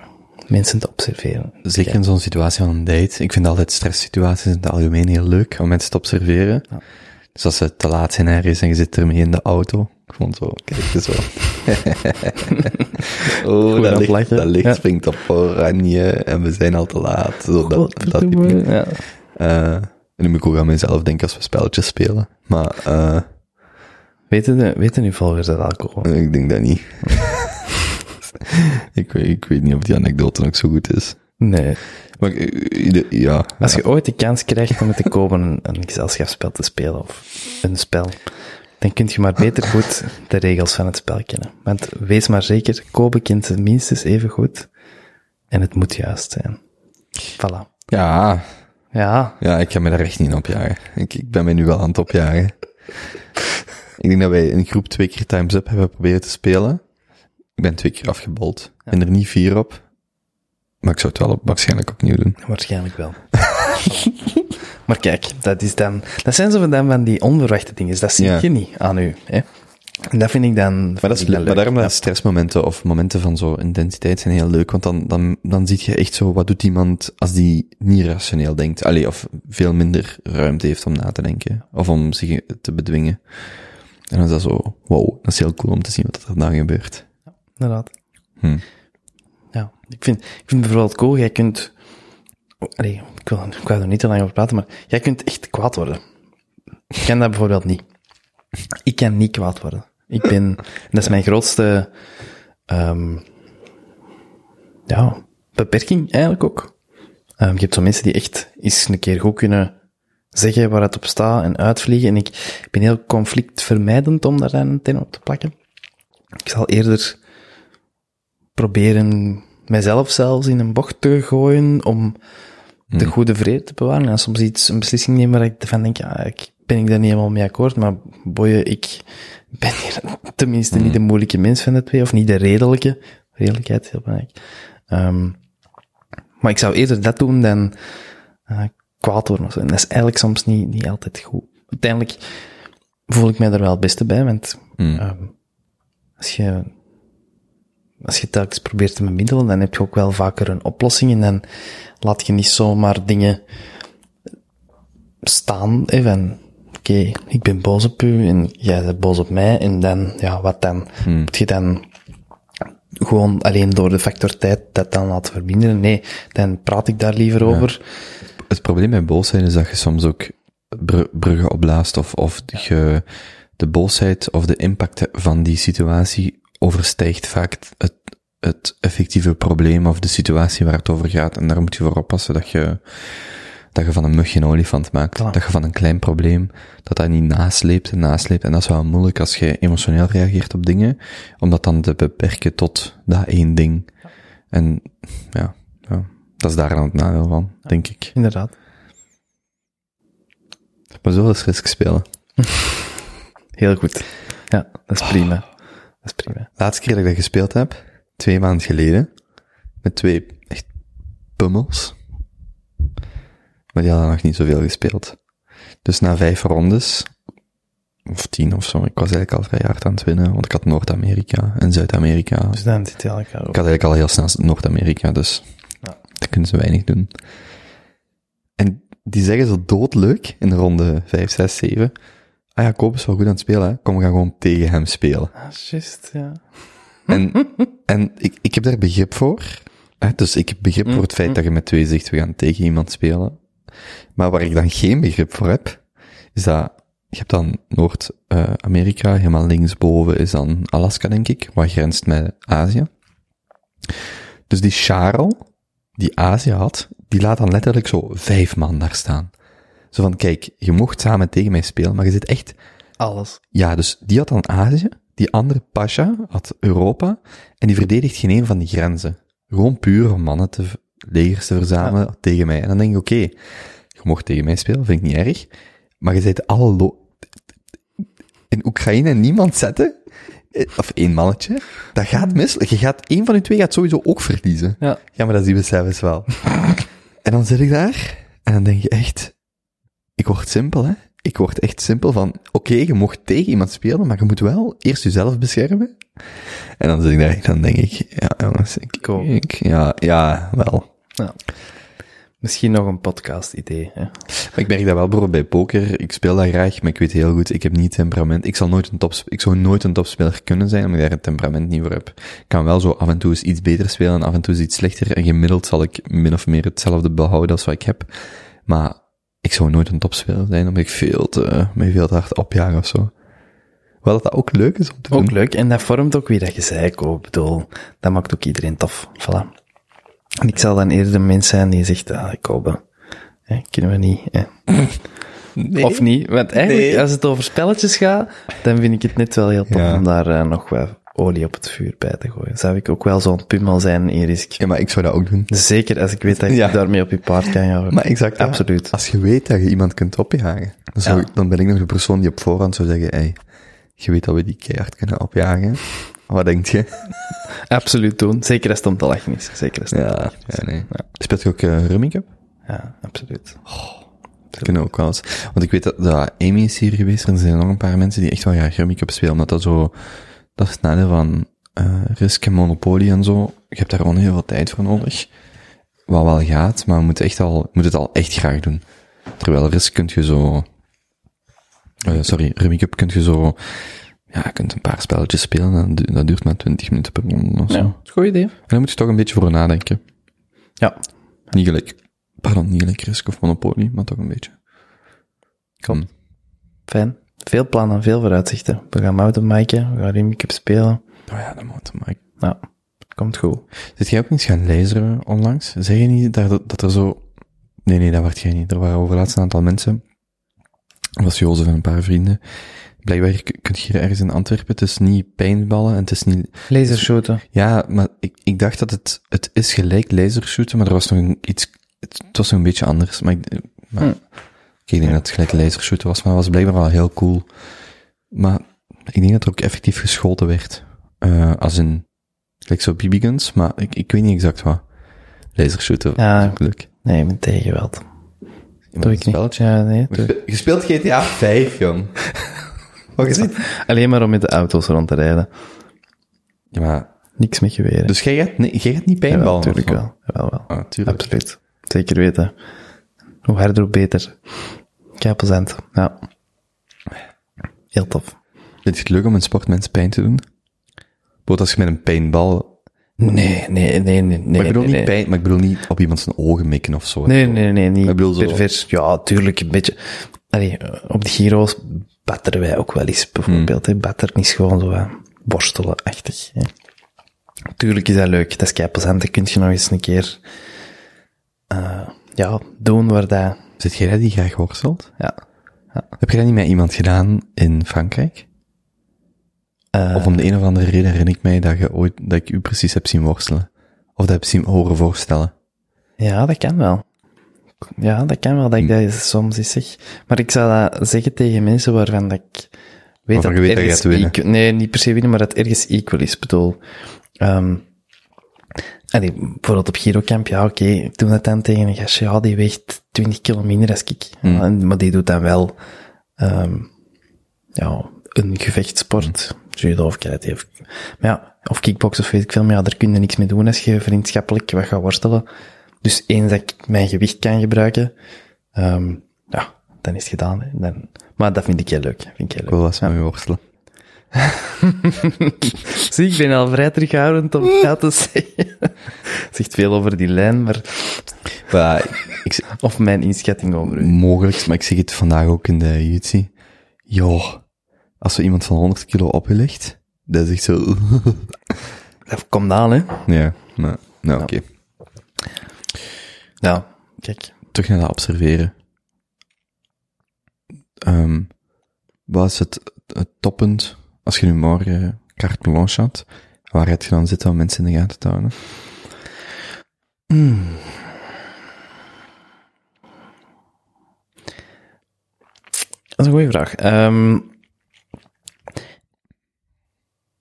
C: mensen te observeren.
D: Zeker in zo'n situatie van een date. Ik vind altijd stresssituaties in het algemeen heel leuk om mensen te observeren.
C: Ja.
D: Dus als ze te laat zijn ergens en je zit ermee in de auto. Gewoon zo, kijk zo. oh, dat licht,
C: lachen.
D: dat licht
C: Ja.
D: springt op oranje en we zijn al te laat. Zo, dat, dat
C: ja.
D: Eh, en nu moet ik ook aan mezelf denken als we spelletjes spelen. Maar eh,
C: Weten, de, weten uw volgers dat alcohol?
D: ik denk dat niet. ik, weet, ik weet niet of die anekdote ook zo goed is.
C: Nee.
D: Maar eh, ja,
C: Als je ooit de kans krijgt om met de kopen een, een gezelschapsspel te spelen, of een spel, dan kun je maar beter goed de regels van het spel kennen. Want wees maar zeker, Kobe kent ze minstens even goed. En het moet juist zijn. Voilà.
D: ja,
C: Ja,
D: Ja, ik ga me daar echt niet opjagen. Ik, ik ben mij nu wel aan het opjagen. Ik denk dat wij in groep twee keer Time's Up hebben proberen te spelen. Ik ben twee keer afgebold. Ik ben er niet vier op. Maar ik zou het wel op, waarschijnlijk opnieuw doen.
C: waarschijnlijk wel. maar kijk, dat is dan, dat zijn zo van, dan van die onverwachte dingen. Dat zie
D: Ja.
C: je niet aan u, hè. En dat vind ik dan...
D: Maar, dat is leuk. maar daarom
C: Ja.
D: dat stressmomenten of momenten van zo intensiteit zijn heel leuk, want dan, dan, dan zie je echt zo, wat doet iemand als die niet rationeel denkt, Allee, of veel minder ruimte heeft om na te denken, of om zich te bedwingen. En dan is dat zo, wow, dat is heel cool om te zien wat er dan gebeurt.
C: Inderdaad.
D: Hm.
C: Ja, ik vind, ik vind bijvoorbeeld cool, jij kunt... oh, Allee, ik wil, ik wil er niet te lang over praten, maar jij kunt echt kwaad worden. Ik kan dat bijvoorbeeld niet. Ik kan niet kwaad worden. Ik ben... Dat is mijn grootste... ehm ja, beperking eigenlijk ook. Ehm, je hebt zo mensen die echt eens een keer goed kunnen zeggen waar het op staat en uitvliegen. En ik ben heel conflictvermijdend om daar dan ten op te plakken. Ik zal eerder proberen mijzelf zelfs in een bocht te gooien om de goede vrede te bewaren. En soms iets, een beslissing nemen waar ik van denk, ja, ik ben ik daar niet helemaal mee akkoord, maar boeien, ik ben hier tenminste niet de moeilijke mens van de twee, of niet de redelijke. Redelijkheid is heel belangrijk. Ehm, maar ik zou eerder dat doen dan eh, kwaad worden. of zo. En dat is eigenlijk soms niet, niet altijd goed. Uiteindelijk voel ik mij er wel het beste bij, want
D: Mm.
C: ehm, als je als je telkens probeert te bemiddelen, dan heb je ook wel vaker een oplossing en dan laat je niet zomaar dingen staan, van, oké, ik ben boos op u en jij bent boos op mij en dan, ja, wat dan? Moet je dan gewoon alleen door de factor tijd dat dan laten verminderen? Nee, dan praat ik daar liever over.
D: Het probleem bij boosheid is dat je soms ook br- bruggen opblaast of, of je, de boosheid of de impact van die situatie overstijgt vaak het, het effectieve probleem of de situatie waar het over gaat. En daar moet je voor oppassen dat je, dat je van een mug geen olifant maakt.
C: Voilà.
D: Dat je van een klein probleem, dat dat niet nasleept en nasleept. En dat is wel moeilijk als je emotioneel reageert op dingen, om dat dan te beperken tot dat één ding. En ja, dat is daar dan het nadeel van, denk ik.
C: Inderdaad.
D: Maar zo eens risk spelen.
C: Heel goed. Ja, dat is prima. Dat is prima.
D: Laatste keer dat ik dat gespeeld heb, twee maanden geleden, met twee echt pummels. Maar die hadden nog niet zoveel gespeeld. Dus na vijf rondes, of tien of zo, ik was eigenlijk al vrij hard aan het winnen, want ik had Noord-Amerika en Zuid-Amerika.
C: Dus dan zit je elkaar
D: Ik had eigenlijk al heel snel Noord-Amerika, dus kunnen ze weinig doen. En die zeggen zo doodleuk in de ronde 5, 6, 7. Ah ja, Koop is wel goed aan het spelen, hè? Kom, we gaan gewoon tegen hem spelen.
C: Ah, ja.
D: En, en ik, ik heb daar begrip voor. Hè? Dus ik heb begrip voor het feit dat je met twee zegt, we gaan tegen iemand spelen. Maar waar ik dan geen begrip voor heb, is dat je hebt dan Noord-Amerika, helemaal linksboven is dan Alaska, denk ik, wat grenst met Azië. Dus die Charles, die Azië had, die laat dan letterlijk zo vijf man daar staan. Zo van, kijk, je mocht samen tegen mij spelen, maar je zit echt
C: Alles.
D: ja, dus die had dan Azië, die andere Pasha had Europa, en die verdedigt geen een van die grenzen. Gewoon puur om mannen te, legers te verzamelen tegen mij. En dan denk ik, oké, je mocht tegen mij spelen, vind ik niet erg, maar je zit alle lo- in Oekraïne niemand zetten, of één mannetje, dat gaat mis. Je gaat, één van die twee gaat sowieso ook verliezen.
C: Ja.
D: Ja, maar dat zien we zelfs wel. en dan zit ik daar, en dan denk je echt, ik word simpel, hè. Ik word echt simpel van, oké, je mocht tegen iemand spelen, maar je moet wel eerst jezelf beschermen. En dan zit ik daar, dan denk ik, ja, jongens, ik, ik ja, ja, wel.
C: Misschien nog een podcast-idee.
D: Ik merk dat wel bijvoorbeeld bij poker. Ik speel dat graag, maar ik weet heel goed, ik heb niet temperament. Ik zal nooit een top, ik zou nooit een topspeler kunnen zijn, omdat ik daar het temperament niet voor heb. Ik kan wel zo af en toe eens iets beter spelen, en af en toe eens iets slechter. En gemiddeld zal ik min of meer hetzelfde behouden als wat ik heb. Maar ik zou nooit een topspeler zijn, omdat ik veel te, mij veel te hard opjaag of zo. Wel dat dat ook leuk is om te doen.
C: Ook leuk. En dat vormt ook wie dat je zei, ik bedoel, dat maakt ook iedereen tof. Voilà. En ik zal dan eerder een mens zijn die zegt, ah, Kobe, hè, kunnen we niet. Hè. Of niet. Want eigenlijk,
D: Nee.
C: als het over spelletjes gaat, dan vind ik het net wel heel tof
D: Ja.
C: om daar eh, nog wat olie op het vuur bij te gooien. Zou ik ook wel zo'n pummel zijn, Erik.
D: Ja, maar ik zou dat ook doen.
C: Zeker als ik weet dat ik
D: Ja.
C: daarmee op je paard kan gaan.
D: Maar exact, ja.
C: Absoluut.
D: Als je weet dat je iemand kunt opjagen, dan, zou ik- dan ben ik nog de persoon die op voorhand zou zeggen, hey, je weet dat we die keihard kunnen opjagen. Wat denk je?
C: Absoluut doen. Zeker als het om te lachen is. Zeker als het om te
D: Ja,
C: lachen is.
D: ja nee. Speelt je ook uh, Rummy Cup?
C: Ja, absoluut.
D: dat kunnen ook wel eens. Want ik weet dat, dat Amy is hier geweest en er zijn nog een paar mensen die echt wel graag Rummy Cup spelen, omdat dat zo, dat is het nadeel van eh Risk en Monopoly en zo. Je hebt daar gewoon heel veel tijd voor nodig. Wat wel gaat, maar je moet, echt al, moet het al echt graag doen. Terwijl Risk kun je zo, eh, sorry, Rummy Cup kun je zo, ja, je kunt een paar spelletjes spelen dat duurt maar 20 minuten per ronde of zo.
C: Ja, is een goed idee.
D: En daar moet je toch een beetje voor nadenken.
C: Ja.
D: Niet gelijk, pardon, niet gelijk Risk of Monopoly, maar toch een beetje. Kom.
C: Fijn. Veel plannen, veel vooruitzichten. We gaan mountainbiken, we gaan Remicap spelen.
D: Oh ja, moet maar.
C: Nou, komt goed.
D: Zit jij ook eens gaan laseren onlangs? Zeg je niet dat, dat er zo... Nee, nee, dat werd jij niet. Er waren over laatst een aantal mensen. Dat was Jozef en een paar vrienden. Blijkbaar kun je hier ergens in Antwerpen, het is niet paintballen en het is niet...
C: Lasershooten.
D: Ja, maar ik, ik dacht dat het, het is gelijk lasershooten, maar er was nog een, iets, het, het was nog een beetje anders. Maar ik, maar,
C: Hm.
D: ik denk dat het gelijk lasershooten was, maar het was blijkbaar wel heel cool. Maar ik denk dat er ook effectief geschoten werd. Eh als in, gelijk zo BB-guns, maar ik, ik weet niet exact wat. Lasershooten
C: Ja.
D: is ook leuk.
C: Nee, tegen geweld.
D: Ja,
C: Doe ik niet. Ja, nee. doe-
D: Je speelt GTA 5, jong.
C: Alleen maar om met de auto's rond te rijden.
D: Ja, maar,
C: Niks met geweren.
D: dus jij gaat, nee, jij gaat niet
C: ja,
D: paintballen?
C: natuurlijk wel. Jawel, wel.
D: Ah, tuurlijk.
C: Absoluut. Zeker weten. Hoe harder, hoe beter. Plezant. Ja. Heel tof.
D: Vind je het leuk om een sportmens pijn te doen? Bijvoorbeeld als je met een paintbal
C: Nee, nee, nee, nee. nee
D: maar ik bedoel
C: nee,
D: niet
C: nee.
D: pijn, maar ik bedoel niet op iemand zijn ogen mikken of zo.
C: Nee, nee, nee, niet
D: Ik bedoel zo-
C: pervers. Ja, tuurlijk, een beetje. Allee, op de gyro's batteren wij ook wel eens, bijvoorbeeld. Hè. Batteren is gewoon zo uh, borstelen-achtig. Tuurlijk is dat leuk. Dat is kei plezant. Dat kun je nog eens een keer eh, ja, doen waar dat...
D: Zit jij dat die graag worstelt?
C: Ja.
D: Heb je dat niet met iemand gedaan in Frankrijk?
C: Eh,
D: Of om de een of andere reden herinner ik mij dat, je ooit, dat ik u precies heb zien worstelen. Of dat heb zien horen voorstellen.
C: Ja, dat kan wel. Ja, dat kan wel, dat ik
D: Hmm.
C: dat soms eens zeg. Maar ik zou dat zeggen tegen mensen waarvan dat ik weet dat
D: weet
C: ergens equal- nee, niet per se winnen, maar dat ergens equal is. Ik bedoel, ehm allee, bijvoorbeeld op Girocamp, ja, oké, ik doe dat dan tegen een gastje, ja, die weegt 20 kilo minder als ik. En- maar die doet dan wel, ehm ja, een gevechtssport, judo of karate. Of, maar ja, of kickbox of weet ik veel, maar ja, daar kun je niks mee doen als je vriendschappelijk wat gaat worstelen. Dus eens dat ik mijn gewicht kan gebruiken, ehm ja, dan is het gedaan. Hè. Dan, maar dat vind ik heel leuk. Vind ik heel leuk.
D: wil wel eens met u worstelen.
C: Zie, ik ben al vrij terughoudend om ja te zeggen. Zegt veel over die lijn, maar,
D: Maar ik,
C: of mijn inschatting over u.
D: mogelijk, maar ik zeg het vandaag ook in de Jutsi. Joh, als er iemand van 100 kilo opgelegd, dat is echt zo...
C: Dat komt aan, hè.
D: ja, maar, nou oké.
C: Ja, kijk.
D: Terug naar dat observeren. Ehm wat is het, het toppunt, als je nu morgen carte blanche had, waar heb je dan zitten om mensen in de gaten te houden?
C: Dat is een goede vraag. Ehm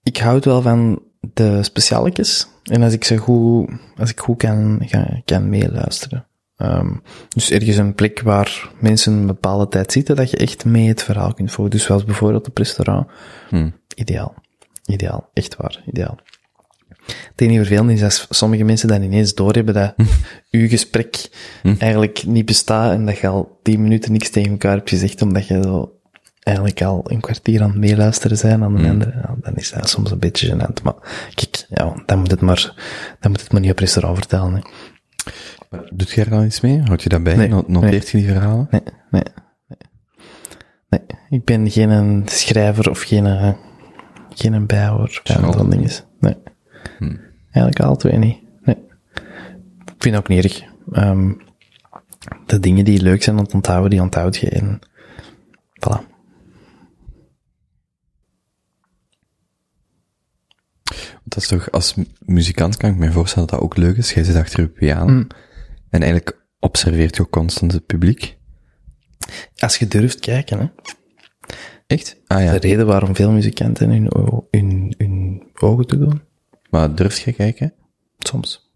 C: ik houd wel van de specialetjes. En als ik ze goed, als ik goed kan, kan, kan meeluisteren. Ehm, dus ergens een plek waar mensen een bepaalde tijd zitten, dat je echt mee het verhaal kunt volgen. Dus zoals bijvoorbeeld op restaurant.
D: Hmm.
C: Ideaal. Ideaal. Echt waar. Ideaal. Het enige vervelende is als sommige mensen dan ineens doorhebben dat uw gesprek eigenlijk niet bestaat en dat je al tien minuten niks tegen elkaar hebt gezegd, omdat je zo eigenlijk al een kwartier aan het meeluisteren zijn aan een andere. Ja, dan is dat soms een beetje gênant. Maar kijk, ja, dan moet het maar, dan moet het maar niet op restaurant vertellen. Hè.
D: Doet jij er dan iets mee? Houd je dat bij?
C: Nee,
D: No- Noteert je die verhalen?
C: Nee, nee, nee. Nee, ik ben geen een schrijver of geen, eh, geen een bijhoor van dingen. Nee. Eigenlijk alle twee niet. Nee. Ik vind het ook niet erg. Ehm, de dingen die leuk zijn om te onthouden, die onthoud je. En voilà.
D: Dat is toch, als mu- muzikant kan ik me voorstellen dat dat ook leuk is. Jij zit achter je piano.
C: Mm.
D: En eigenlijk observeert je ook constant het publiek.
C: Als je durft kijken, hè.
D: Echt? Ah ja.
C: De reden waarom veel muzikanten hun, hun, hun ogen te doen.
D: Maar durf je kijken?
C: Soms.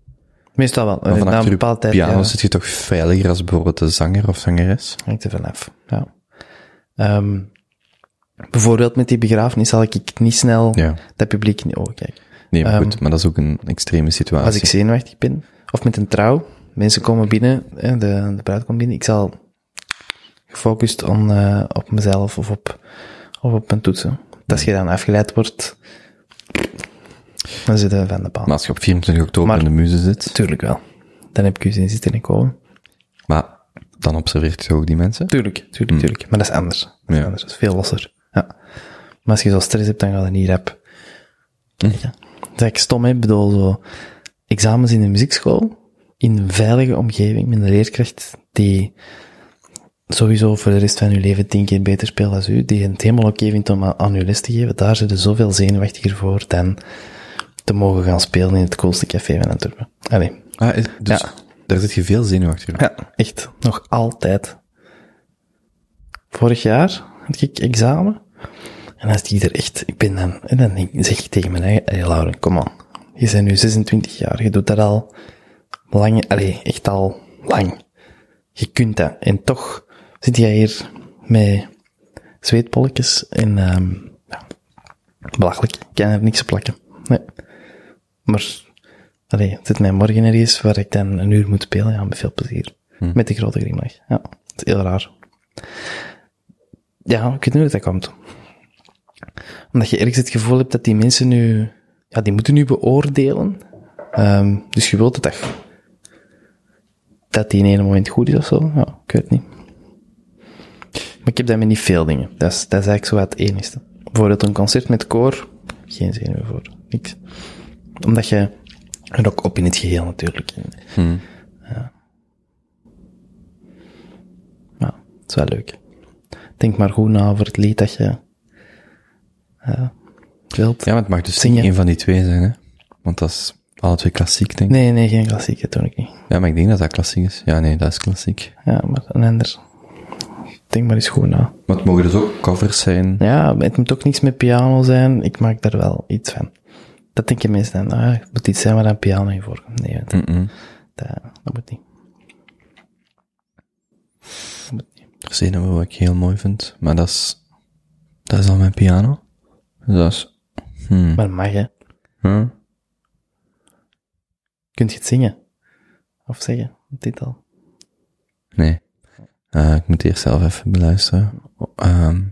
C: Meestal wel.
D: Maar van
C: een bepaalde tijd,
D: piano
C: ja,
D: zit je toch veiliger als bijvoorbeeld de zanger of zangeres?
C: hangt er vanaf. Ja. Ehm, bijvoorbeeld met die begrafenis zal ik niet snel
D: Ja.
C: dat publiek in de ogen kijken.
D: Nee, maar
C: Ehm,
D: goed, maar dat is ook een extreme situatie.
C: Als ik zenuwachtig ben, of met een trouw, mensen komen binnen, de, de bruid komt binnen, ik zal gefocust on, eh, op mezelf of op, of op mijn toetsen. Als je dan afgeleid wordt, dan zit je van de baan.
D: Maar als je op 24 oktober
C: Maar-
D: in de muze zit,
C: Tuurlijk wel. Dan heb ik u zien zitten en komen.
D: maar dan observeert je ook die mensen.
C: Tuurlijk, tuurlijk, tuurlijk. Maar dat is anders. Dat is
D: Ja.
C: anders. Dat is veel losser. Ja. Maar als je zo stress hebt, dan gaat het niet rap. Ja. Dat eigenlijk stom. Ik bedoel, zo, examens in de muziekschool, in een veilige omgeving, met een leerkracht die sowieso voor de rest van je leven tien keer beter speelt als u, die het helemaal oké vindt om aan aan u les te geven, daar zit je zoveel zenuwachtiger voor dan te mogen gaan spelen in het coolste café van Antwerpen. Allee.
D: Ah, is- dus
C: Ja.
D: daar zit je veel zenuwachtig op.
C: Ja, echt. Nog altijd. Vorig jaar had ik examen. En zit ik er echt, ik ben dan, en dan zeg ik tegen mijn eigen, hey Lauren, kom aan. Je bent nu 26 jaar, je doet dat al lang, allee, echt al lang. Je kunt dat. En toch zit jij hier met zweetpolletjes en, ehm ja, belachelijk. Ik kan er niks op plakken. Nee. Maar, allee, het zit mij morgen ergens waar ik dan een uur moet spelen, ja, met veel plezier. Met de grote grimlach. Ja, het is heel raar. Ja, ik weet niet hoe dat komt. Omdat je ergens het gevoel hebt dat die mensen nu, ja, die moeten nu beoordelen. Ehm, dus je wilt het echt, dat die in een moment goed is of zo. Ja, ik weet het niet. Maar ik heb dat met niet veel dingen. Dat is, dat is eigenlijk zo het enigste. Bijvoorbeeld een concert met koor, geen zenuwen voor. Niks. Omdat je er ook op in het geheel natuurlijk.
D: Hmm.
C: Ja, het is wel leuk. Denk maar goed na over het lied dat je wilt.
D: Ja, maar het mag dus
C: Zingen.
D: niet één van die twee zijn, hè. Want dat is alle twee klassiek, denk ik.
C: Nee, nee, geen klassieke, toen ik niet.
D: Ja, maar ik denk dat dat klassiek is. Ja, nee, dat is klassiek.
C: Ja, maar een ander. Denk maar eens goed na.
D: Maar het mogen dus ook covers zijn.
C: Ja, het moet ook niks met piano zijn. Ik maak daar wel iets van. Dat denken mensen dan. Ah, het moet iets zijn waar een piano in voorkomt. Nee,
D: Mm-mm.
C: dat, dat moet niet. Dat moet niet.
D: Er is een wat ik heel mooi vind, maar dat is, dat is al mijn piano. Dat is, hmm.
C: Maar mag je?
D: Huh?
C: Kunt je het zingen? Of zeggen, titel?
D: Nee. Eh, ik moet eerst zelf even beluisteren. Ehm,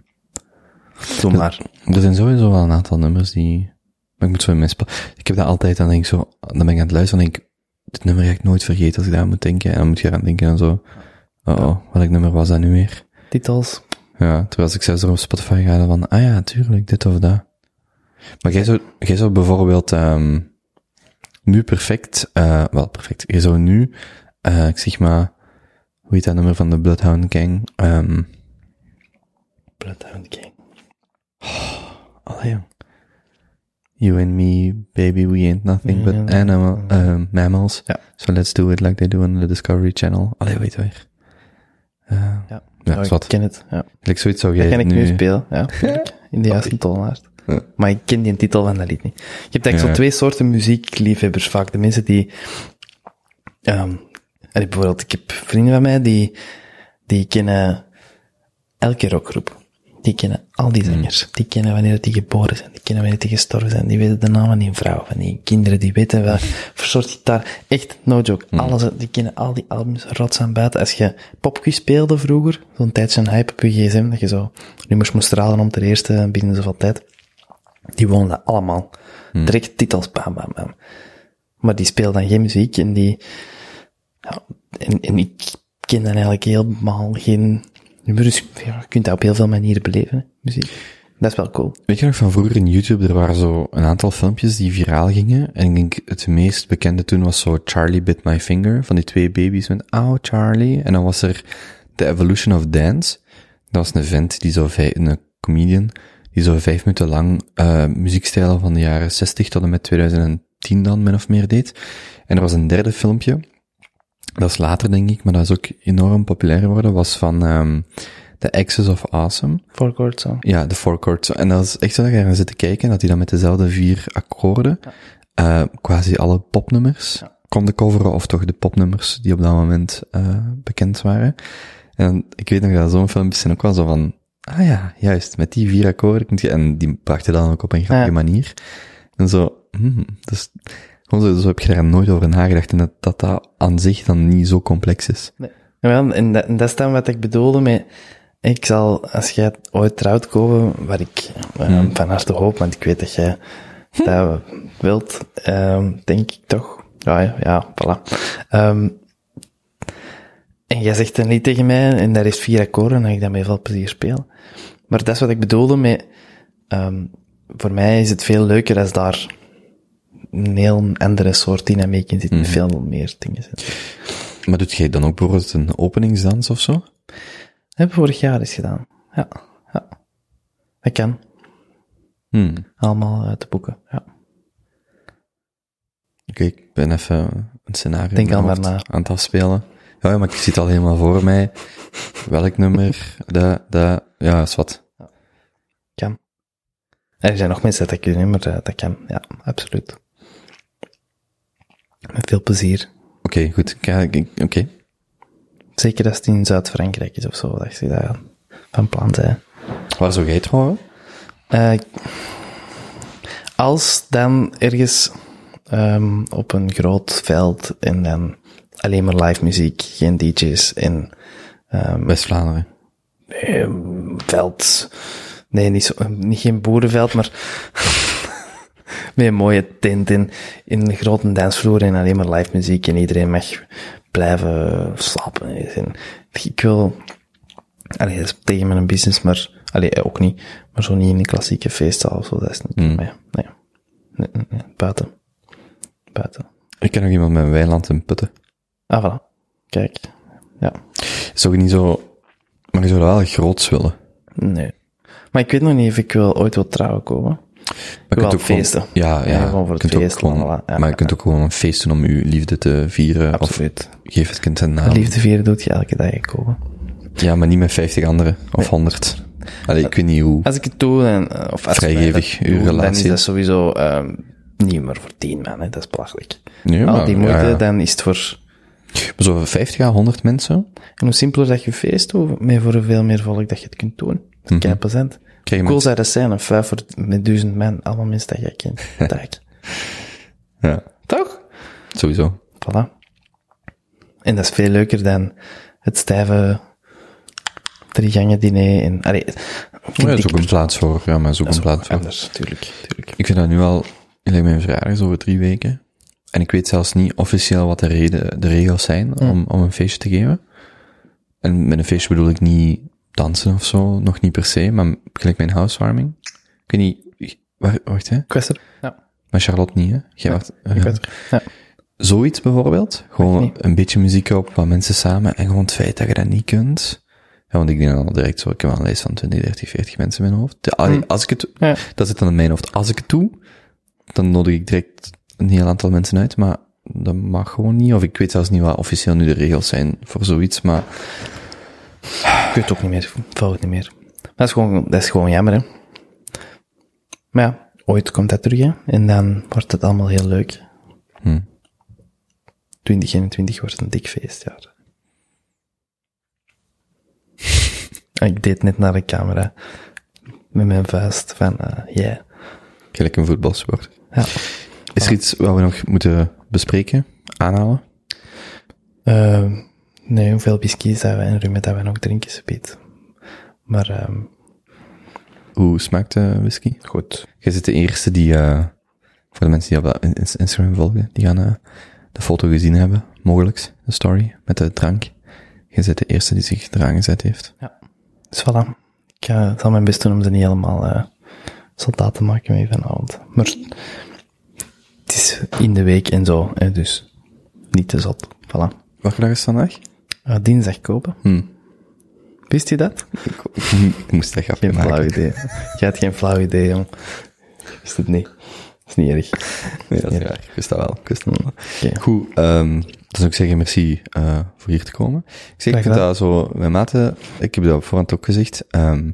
C: Doe maar.
D: er zijn sowieso wel een aantal nummers die, maar ik moet zo in mijn spel. Ik heb dat altijd, dan denk ik zo, dan ben ik aan het luisteren en denk ik, dit nummer ga ik nooit vergeten als ik daar aan moet denken. En dan moet je eraan denken en zo, oh, oh welk nummer was dat nu weer?
C: Titels.
D: Ja, terwijl als ik zelfs er op Spotify ga, dan van, ah ja, tuurlijk, dit of dat. Maar jij zou, jij zou bijvoorbeeld, ehm nu perfect, eh wel perfect, jij zou nu, eh ik zeg maar, hoe heet dat nummer van de Bloodhound Gang? ehm
C: Bloodhound Gang.
D: allee, jong. You and me, baby, we ain't nothing but animal, um, mammals.
C: Ja.
D: So let's do it like they do on the Discovery Channel. Allee, weet weer. Eh,
C: Ja.
D: Ja,
C: Oh, ik ken het, ja.
D: Like zoiets zou
C: Dat
D: jij
C: kan ik nu
D: nu...
C: spelen, ja. In de juiste toonaard.
D: Ja.
C: Maar ik ken die titel van dat lied niet. Je hebt eigenlijk
D: Ja.
C: zo twee soorten muziekliefhebbers vaak. De mensen die, um, bijvoorbeeld, ik heb vrienden van mij die, die kennen elke rockgroep. Die kennen al die zangers. Die kennen wanneer die geboren zijn. Die kennen wanneer die gestorven zijn. Die weten de naam van die vrouw, van die kinderen. Die weten wel voor soort gitaar. Echt, no joke. Alles, die kennen al die albums rots aan buiten. Als je popquiz speelde vroeger, zo'n tijdje een hype op je gsm, dat je zo nummers moest stralen om ter eerste binnen zoveel tijd. Die wonen dat allemaal. Direct titels, bam, bam, bam. Maar die speelden dan geen muziek en die, en ik ken dan eigenlijk helemaal geen je kunt dat op heel veel manieren beleven, hè, muziek. Dat is wel cool.
D: Weet je nog van vroeger in YouTube, er waren zo een aantal filmpjes die viraal gingen. En ik denk het meest bekende toen was zo Charlie Bit My Finger, van die twee baby's met Ow Charlie. En dan was er The Evolution of Dance. Dat was een vent, die zo vijf, een comedian, die zo vijf minuten lang uh, muziekstijlen van de jaren 60 tot en met 2010 dan min of meer deed. En er was een derde filmpje, dat is later denk ik, maar dat is ook enorm populair geworden, was van um, The Axis of Awesome.
C: Four chord song.
D: Ja, de four chord. En dat is echt zo dat je naar zit te kijken, dat hij dan met dezelfde vier akkoorden, uh, quasi alle popnummers, konden coveren, of toch de popnummers die op dat moment eh, bekend waren. En ik weet nog dat zo'n filmpjes zijn ook wel zo van, ah ja, juist, met die vier akkoorden, en die bracht je dan ook op een grappige
C: Ja.
D: manier. En zo, hmm, dus, zo, heb je daar nooit over nagedacht, en dat, dat dat aan zich dan niet zo complex is.
C: Jawel, en dat, en dat is dan wat ik bedoelde met, ik zal, als jij ooit trouwt komen, wat ik eh, van harte hoop, want ik weet dat jij dat wilt, ehm, denk ik toch. Ja, ja, ja voilà. Ehm, en jij zegt een lied tegen mij, en daar is vier akkoorden, en ik dat met veel plezier speel. Maar dat is wat ik bedoelde met, ehm, voor mij is het veel leuker als daar een heel andere soort dynamiek in zit, met veel meer dingen zitten.
D: Maar doet jij dan ook bijvoorbeeld een openingsdans of zo?
C: Dat we vorig jaar eens gedaan. Ja, ja. Dat kan.
D: Hmm.
C: Allemaal de boeken. Ja.
D: Oké, ik ben even een scenario
C: Denk
D: aan het afspelen. Ja, maar ik zie het al helemaal voor mij. Welk nummer, dat, dat, ja, is wat.
C: Kan. Er zijn nog mensen dat dat kunnen, maar eh, dat kan. Ja, absoluut. Met veel plezier.
D: Oké, goed. Ik ik- Oké.
C: Zeker als het in Zuid-Frankrijk is of zo, dat je dat van plan zijn.
D: Waar zou jij het?
C: Eh, als dan ergens ehm, op een groot veld en dan alleen maar live muziek, geen DJ's en ehm,
D: West-Vlaanderen.
C: eh, veld. Nee, niet, zo, niet geen boerenveld, maar met een mooie tent in, in een grote dansvloer en alleen maar live muziek en iedereen mag blijven slapen. En ik wil, allee, dat is tegen mijn business, maar, allee, ook niet, maar zo niet in een klassieke feestzaal of zo, dat is niet,
D: Hmm.
C: maar ja, nee, nee, nee, nee, buiten, buiten.
D: Ik ken nog iemand met een weiland in Putten.
C: Ah, voilà. Kijk, ja,
D: Zou je niet zo... Maar je zou wel groots willen.
C: nee. Maar ik weet nog niet of ik wil, ooit wil trouwen komen.
D: Maar
C: Wel
D: gewoon-
C: feesten.
D: Ja, ja.
C: Ja, gewoon voor
D: je
C: het
D: kunt ook
C: feest,
D: gewoon-
C: voilà, ja,
D: maar je kunt ook gewoon een feest doen om je liefde te vieren.
C: Absoluut.
D: Of geef het kind zijn naam.
C: Liefde vieren doet je elke dag komen.
D: Ja, maar niet met 50 anderen. Of 100. Allee, ik weet niet hoe.
C: Als ik het doe, en, eh, of als
D: Vrijgevig, uw
C: doen, dan
D: relatie.
C: is dat sowieso ehm niet meer voor tien man, hè. dat is belachelijk.
D: Nee,
C: Al
D: maar,
C: die moeite,
D: ja,
C: dan is het voor...
D: Zo 50 à 100 mensen,
C: En hoe simpeler dat je feest doet, met voor veel meer volk dat je het kunt doen. Dat is kei plezant. Cool zou dat zijn, een vijf voor, met duizend man, allemaal mensen dat jij kent. Dag.
D: Ja,
C: Toch?
D: sowieso.
C: Voilà. En dat is veel leuker dan het stijve drie gangen diner en, allee,
D: Ja, er is ook een plaats voor. Ja, maar is ook
C: dat
D: een
C: is ook
D: plaats voor.
C: anders, tuurlijk, tuurlijk.
D: Ik vind dat nu al, lijkt mijn verjaardag is over drie weken. En ik weet zelfs niet officieel wat de, reden, de regels zijn om, om een feestje te geven. En met een feestje bedoel ik niet dansen of zo, nog niet per se, maar gelijk mijn housewarming. Ik weet niet, wacht, wacht hè?
C: Ik was er. Ja,
D: Maar Charlotte niet, hè? Jij wacht.
C: Ja.
D: Zoiets bijvoorbeeld. Gewoon een beetje muziek op, wat mensen samen. En gewoon het feit dat je dat niet kunt. Ja, want ik denk dan al direct zo, ik heb wel een lijst van 20, 30, 40 mensen in mijn hoofd. De- allee, Als ik het,
C: Ja.
D: dat zit dan in mijn hoofd. Als ik het doe, dan nodig ik direct een heel aantal mensen uit, maar dat mag gewoon niet. Of ik weet zelfs niet wat officieel nu de regels zijn voor zoiets, maar
C: Ik weet het ook niet meer, ik het niet meer. Dat is gewoon, dat is gewoon jammer, hè. Maar ja, ooit komt dat terug, hè. En dan wordt het allemaal heel leuk.
D: Hm.
C: 2021 wordt een dik feestjaar. Ik deed net naar de camera. Met mijn vuist van, eh yeah.
D: gelijk een voetbalsport.
C: Ja.
D: Is er iets wat we nog moeten bespreken, aanhalen?
C: Eh, nee, dat we en rum dat we nog drinken, Piet. Maar, ehm
D: Hoe smaakt de whisky?
C: goed.
D: Jij zit de eerste die, eh voor de mensen die op Ins- Instagram volgen, die gaan eh de foto gezien hebben, mogelijk, de story, met de drank. Jij zit de eerste die zich eraan gezet heeft.
C: Dus voilà. Ik eh, zal mijn best doen om ze niet helemaal eh soldaat te maken mee vanavond. Maar het is in de week en zo, hè, dus niet te zot. Voilà.
D: Welke dag is vandaag?
C: Uh, dinsdag kopen.
D: Hm.
C: Wist je dat?
D: Ik moest dat grapje
C: Geen flauw idee. Je had geen flauw idee, jong. Wist het niet. Dat is niet erg.
D: Nee, dat is raar. Ik wist dat wel. Ik wist dat wel. Goed, ehm dan zou ik zeggen merci eh voor hier te komen. Ik zeg, ik vind dat zo, mijn maten, ik heb dat op voorhand ook gezegd, ehm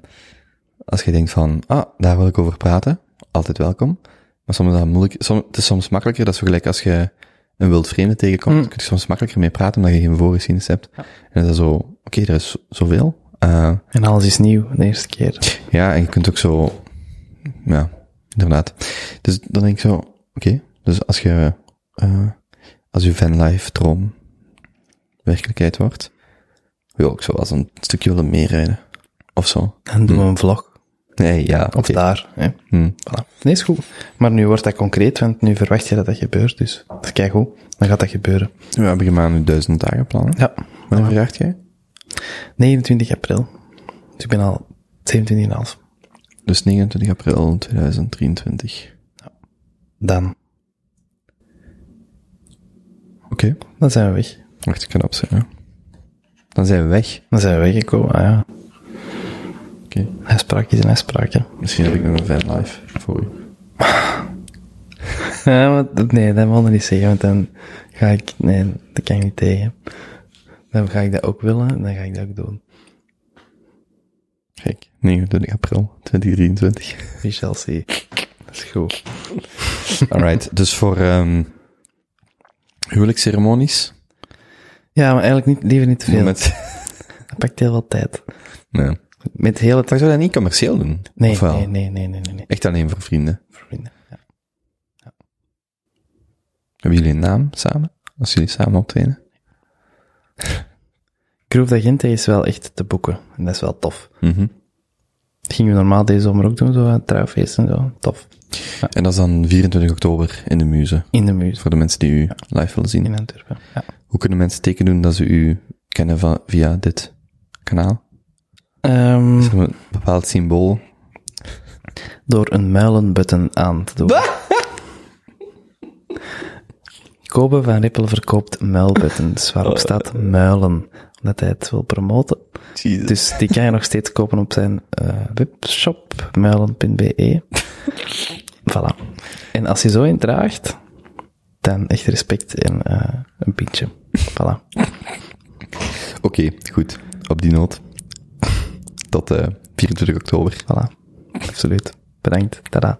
D: als je denkt van, ah, daar wil ik over praten, altijd welkom. Maar soms is dat moeilijk, som, het is soms makkelijker, dat is zo gelijk als je een wild vreemde tegenkomt,
C: Mm.
D: kun je soms makkelijker mee praten omdat je geen voorgeschiedenis hebt. En dan is zo, oké, er is zoveel. Eh,
C: En alles is nieuw de eerste keer.
D: ja, en je kunt ook zo, ja, inderdaad. Dus dan denk ik zo, oké, dus als je, eh, als je vanlife droom werkelijkheid wordt, wil ik zo eens een stukje willen meerijden. Of zo.
C: En doen we een vlog.
D: Nee, ja.
C: Of daar. Hè.
D: Hm.
C: Voilà. Nee, is goed. Maar nu wordt dat concreet, want nu verwacht je dat dat gebeurt. Dus dat is goed. Dan gaat dat gebeuren.
D: We hebben gemaakt nu duizend dagen plannen.
C: Ja.
D: Wanneer verjaart jij?
C: 29 april. Dus ik ben al 27,5.
D: Dus 29 april 2023.
C: Dan.
D: Oké.
C: Dan zijn we weg.
D: Wacht, ik dat opzetten. Dan zijn we weg.
C: Dan zijn we weggekomen. Ah, ja.
D: Oké.
C: Uitspraak is een uitspraak, hè.
D: Misschien heb ik nog een van live voor u.
C: Ja, dat- nee, dat wil ik niet zeggen, want dan ga ik, nee, dat kan ik niet tegen. Dan ga ik dat ook willen, en dan ga ik dat ook doen.
D: Kijk, 29 april 2023.
C: We shall see. Dat is goed.
D: Alright, dus voor um, huwelijksceremonies.
C: Ja, maar eigenlijk niet, liever niet te veel.
D: Met,
C: Dat pakt heel veel tijd.
D: nee.
C: Met heel het...
D: Maar zou je dat niet commercieel doen?
C: Nee, nee, nee, nee, nee, nee.
D: Echt alleen voor vrienden.
C: Voor vrienden. Ja.
D: Hebben jullie een naam samen? Als jullie samen optreden?
C: Groove d'Agente is wel echt te boeken. En dat is wel tof.
D: Mhm.
C: Dat gingen we normaal deze zomer ook doen, zo een trouwfeest en zo. Tof.
D: En dat is dan 24 oktober in de Muze.
C: In de muur.
D: Voor de mensen die u live willen zien.
C: In Antwerpen. Ja.
D: Hoe kunnen mensen teken doen dat ze u kennen van, via dit kanaal? Is er een bepaald symbool?
C: door een muilenbutton aan te doen. Kobe van Rippel verkoopt muilbuttons, waarop staat muilen, omdat hij het wil promoten. Dus die kan je nog steeds kopen op zijn eh, webshop, muilen.be. voilà. En als je zo in draagt, dan echt respect en eh, een pintje. Voilà.
D: Oké, goed. Op die noot. Tot eh 24 oktober.
C: Voilà. Absoluut. Bedankt. Tada.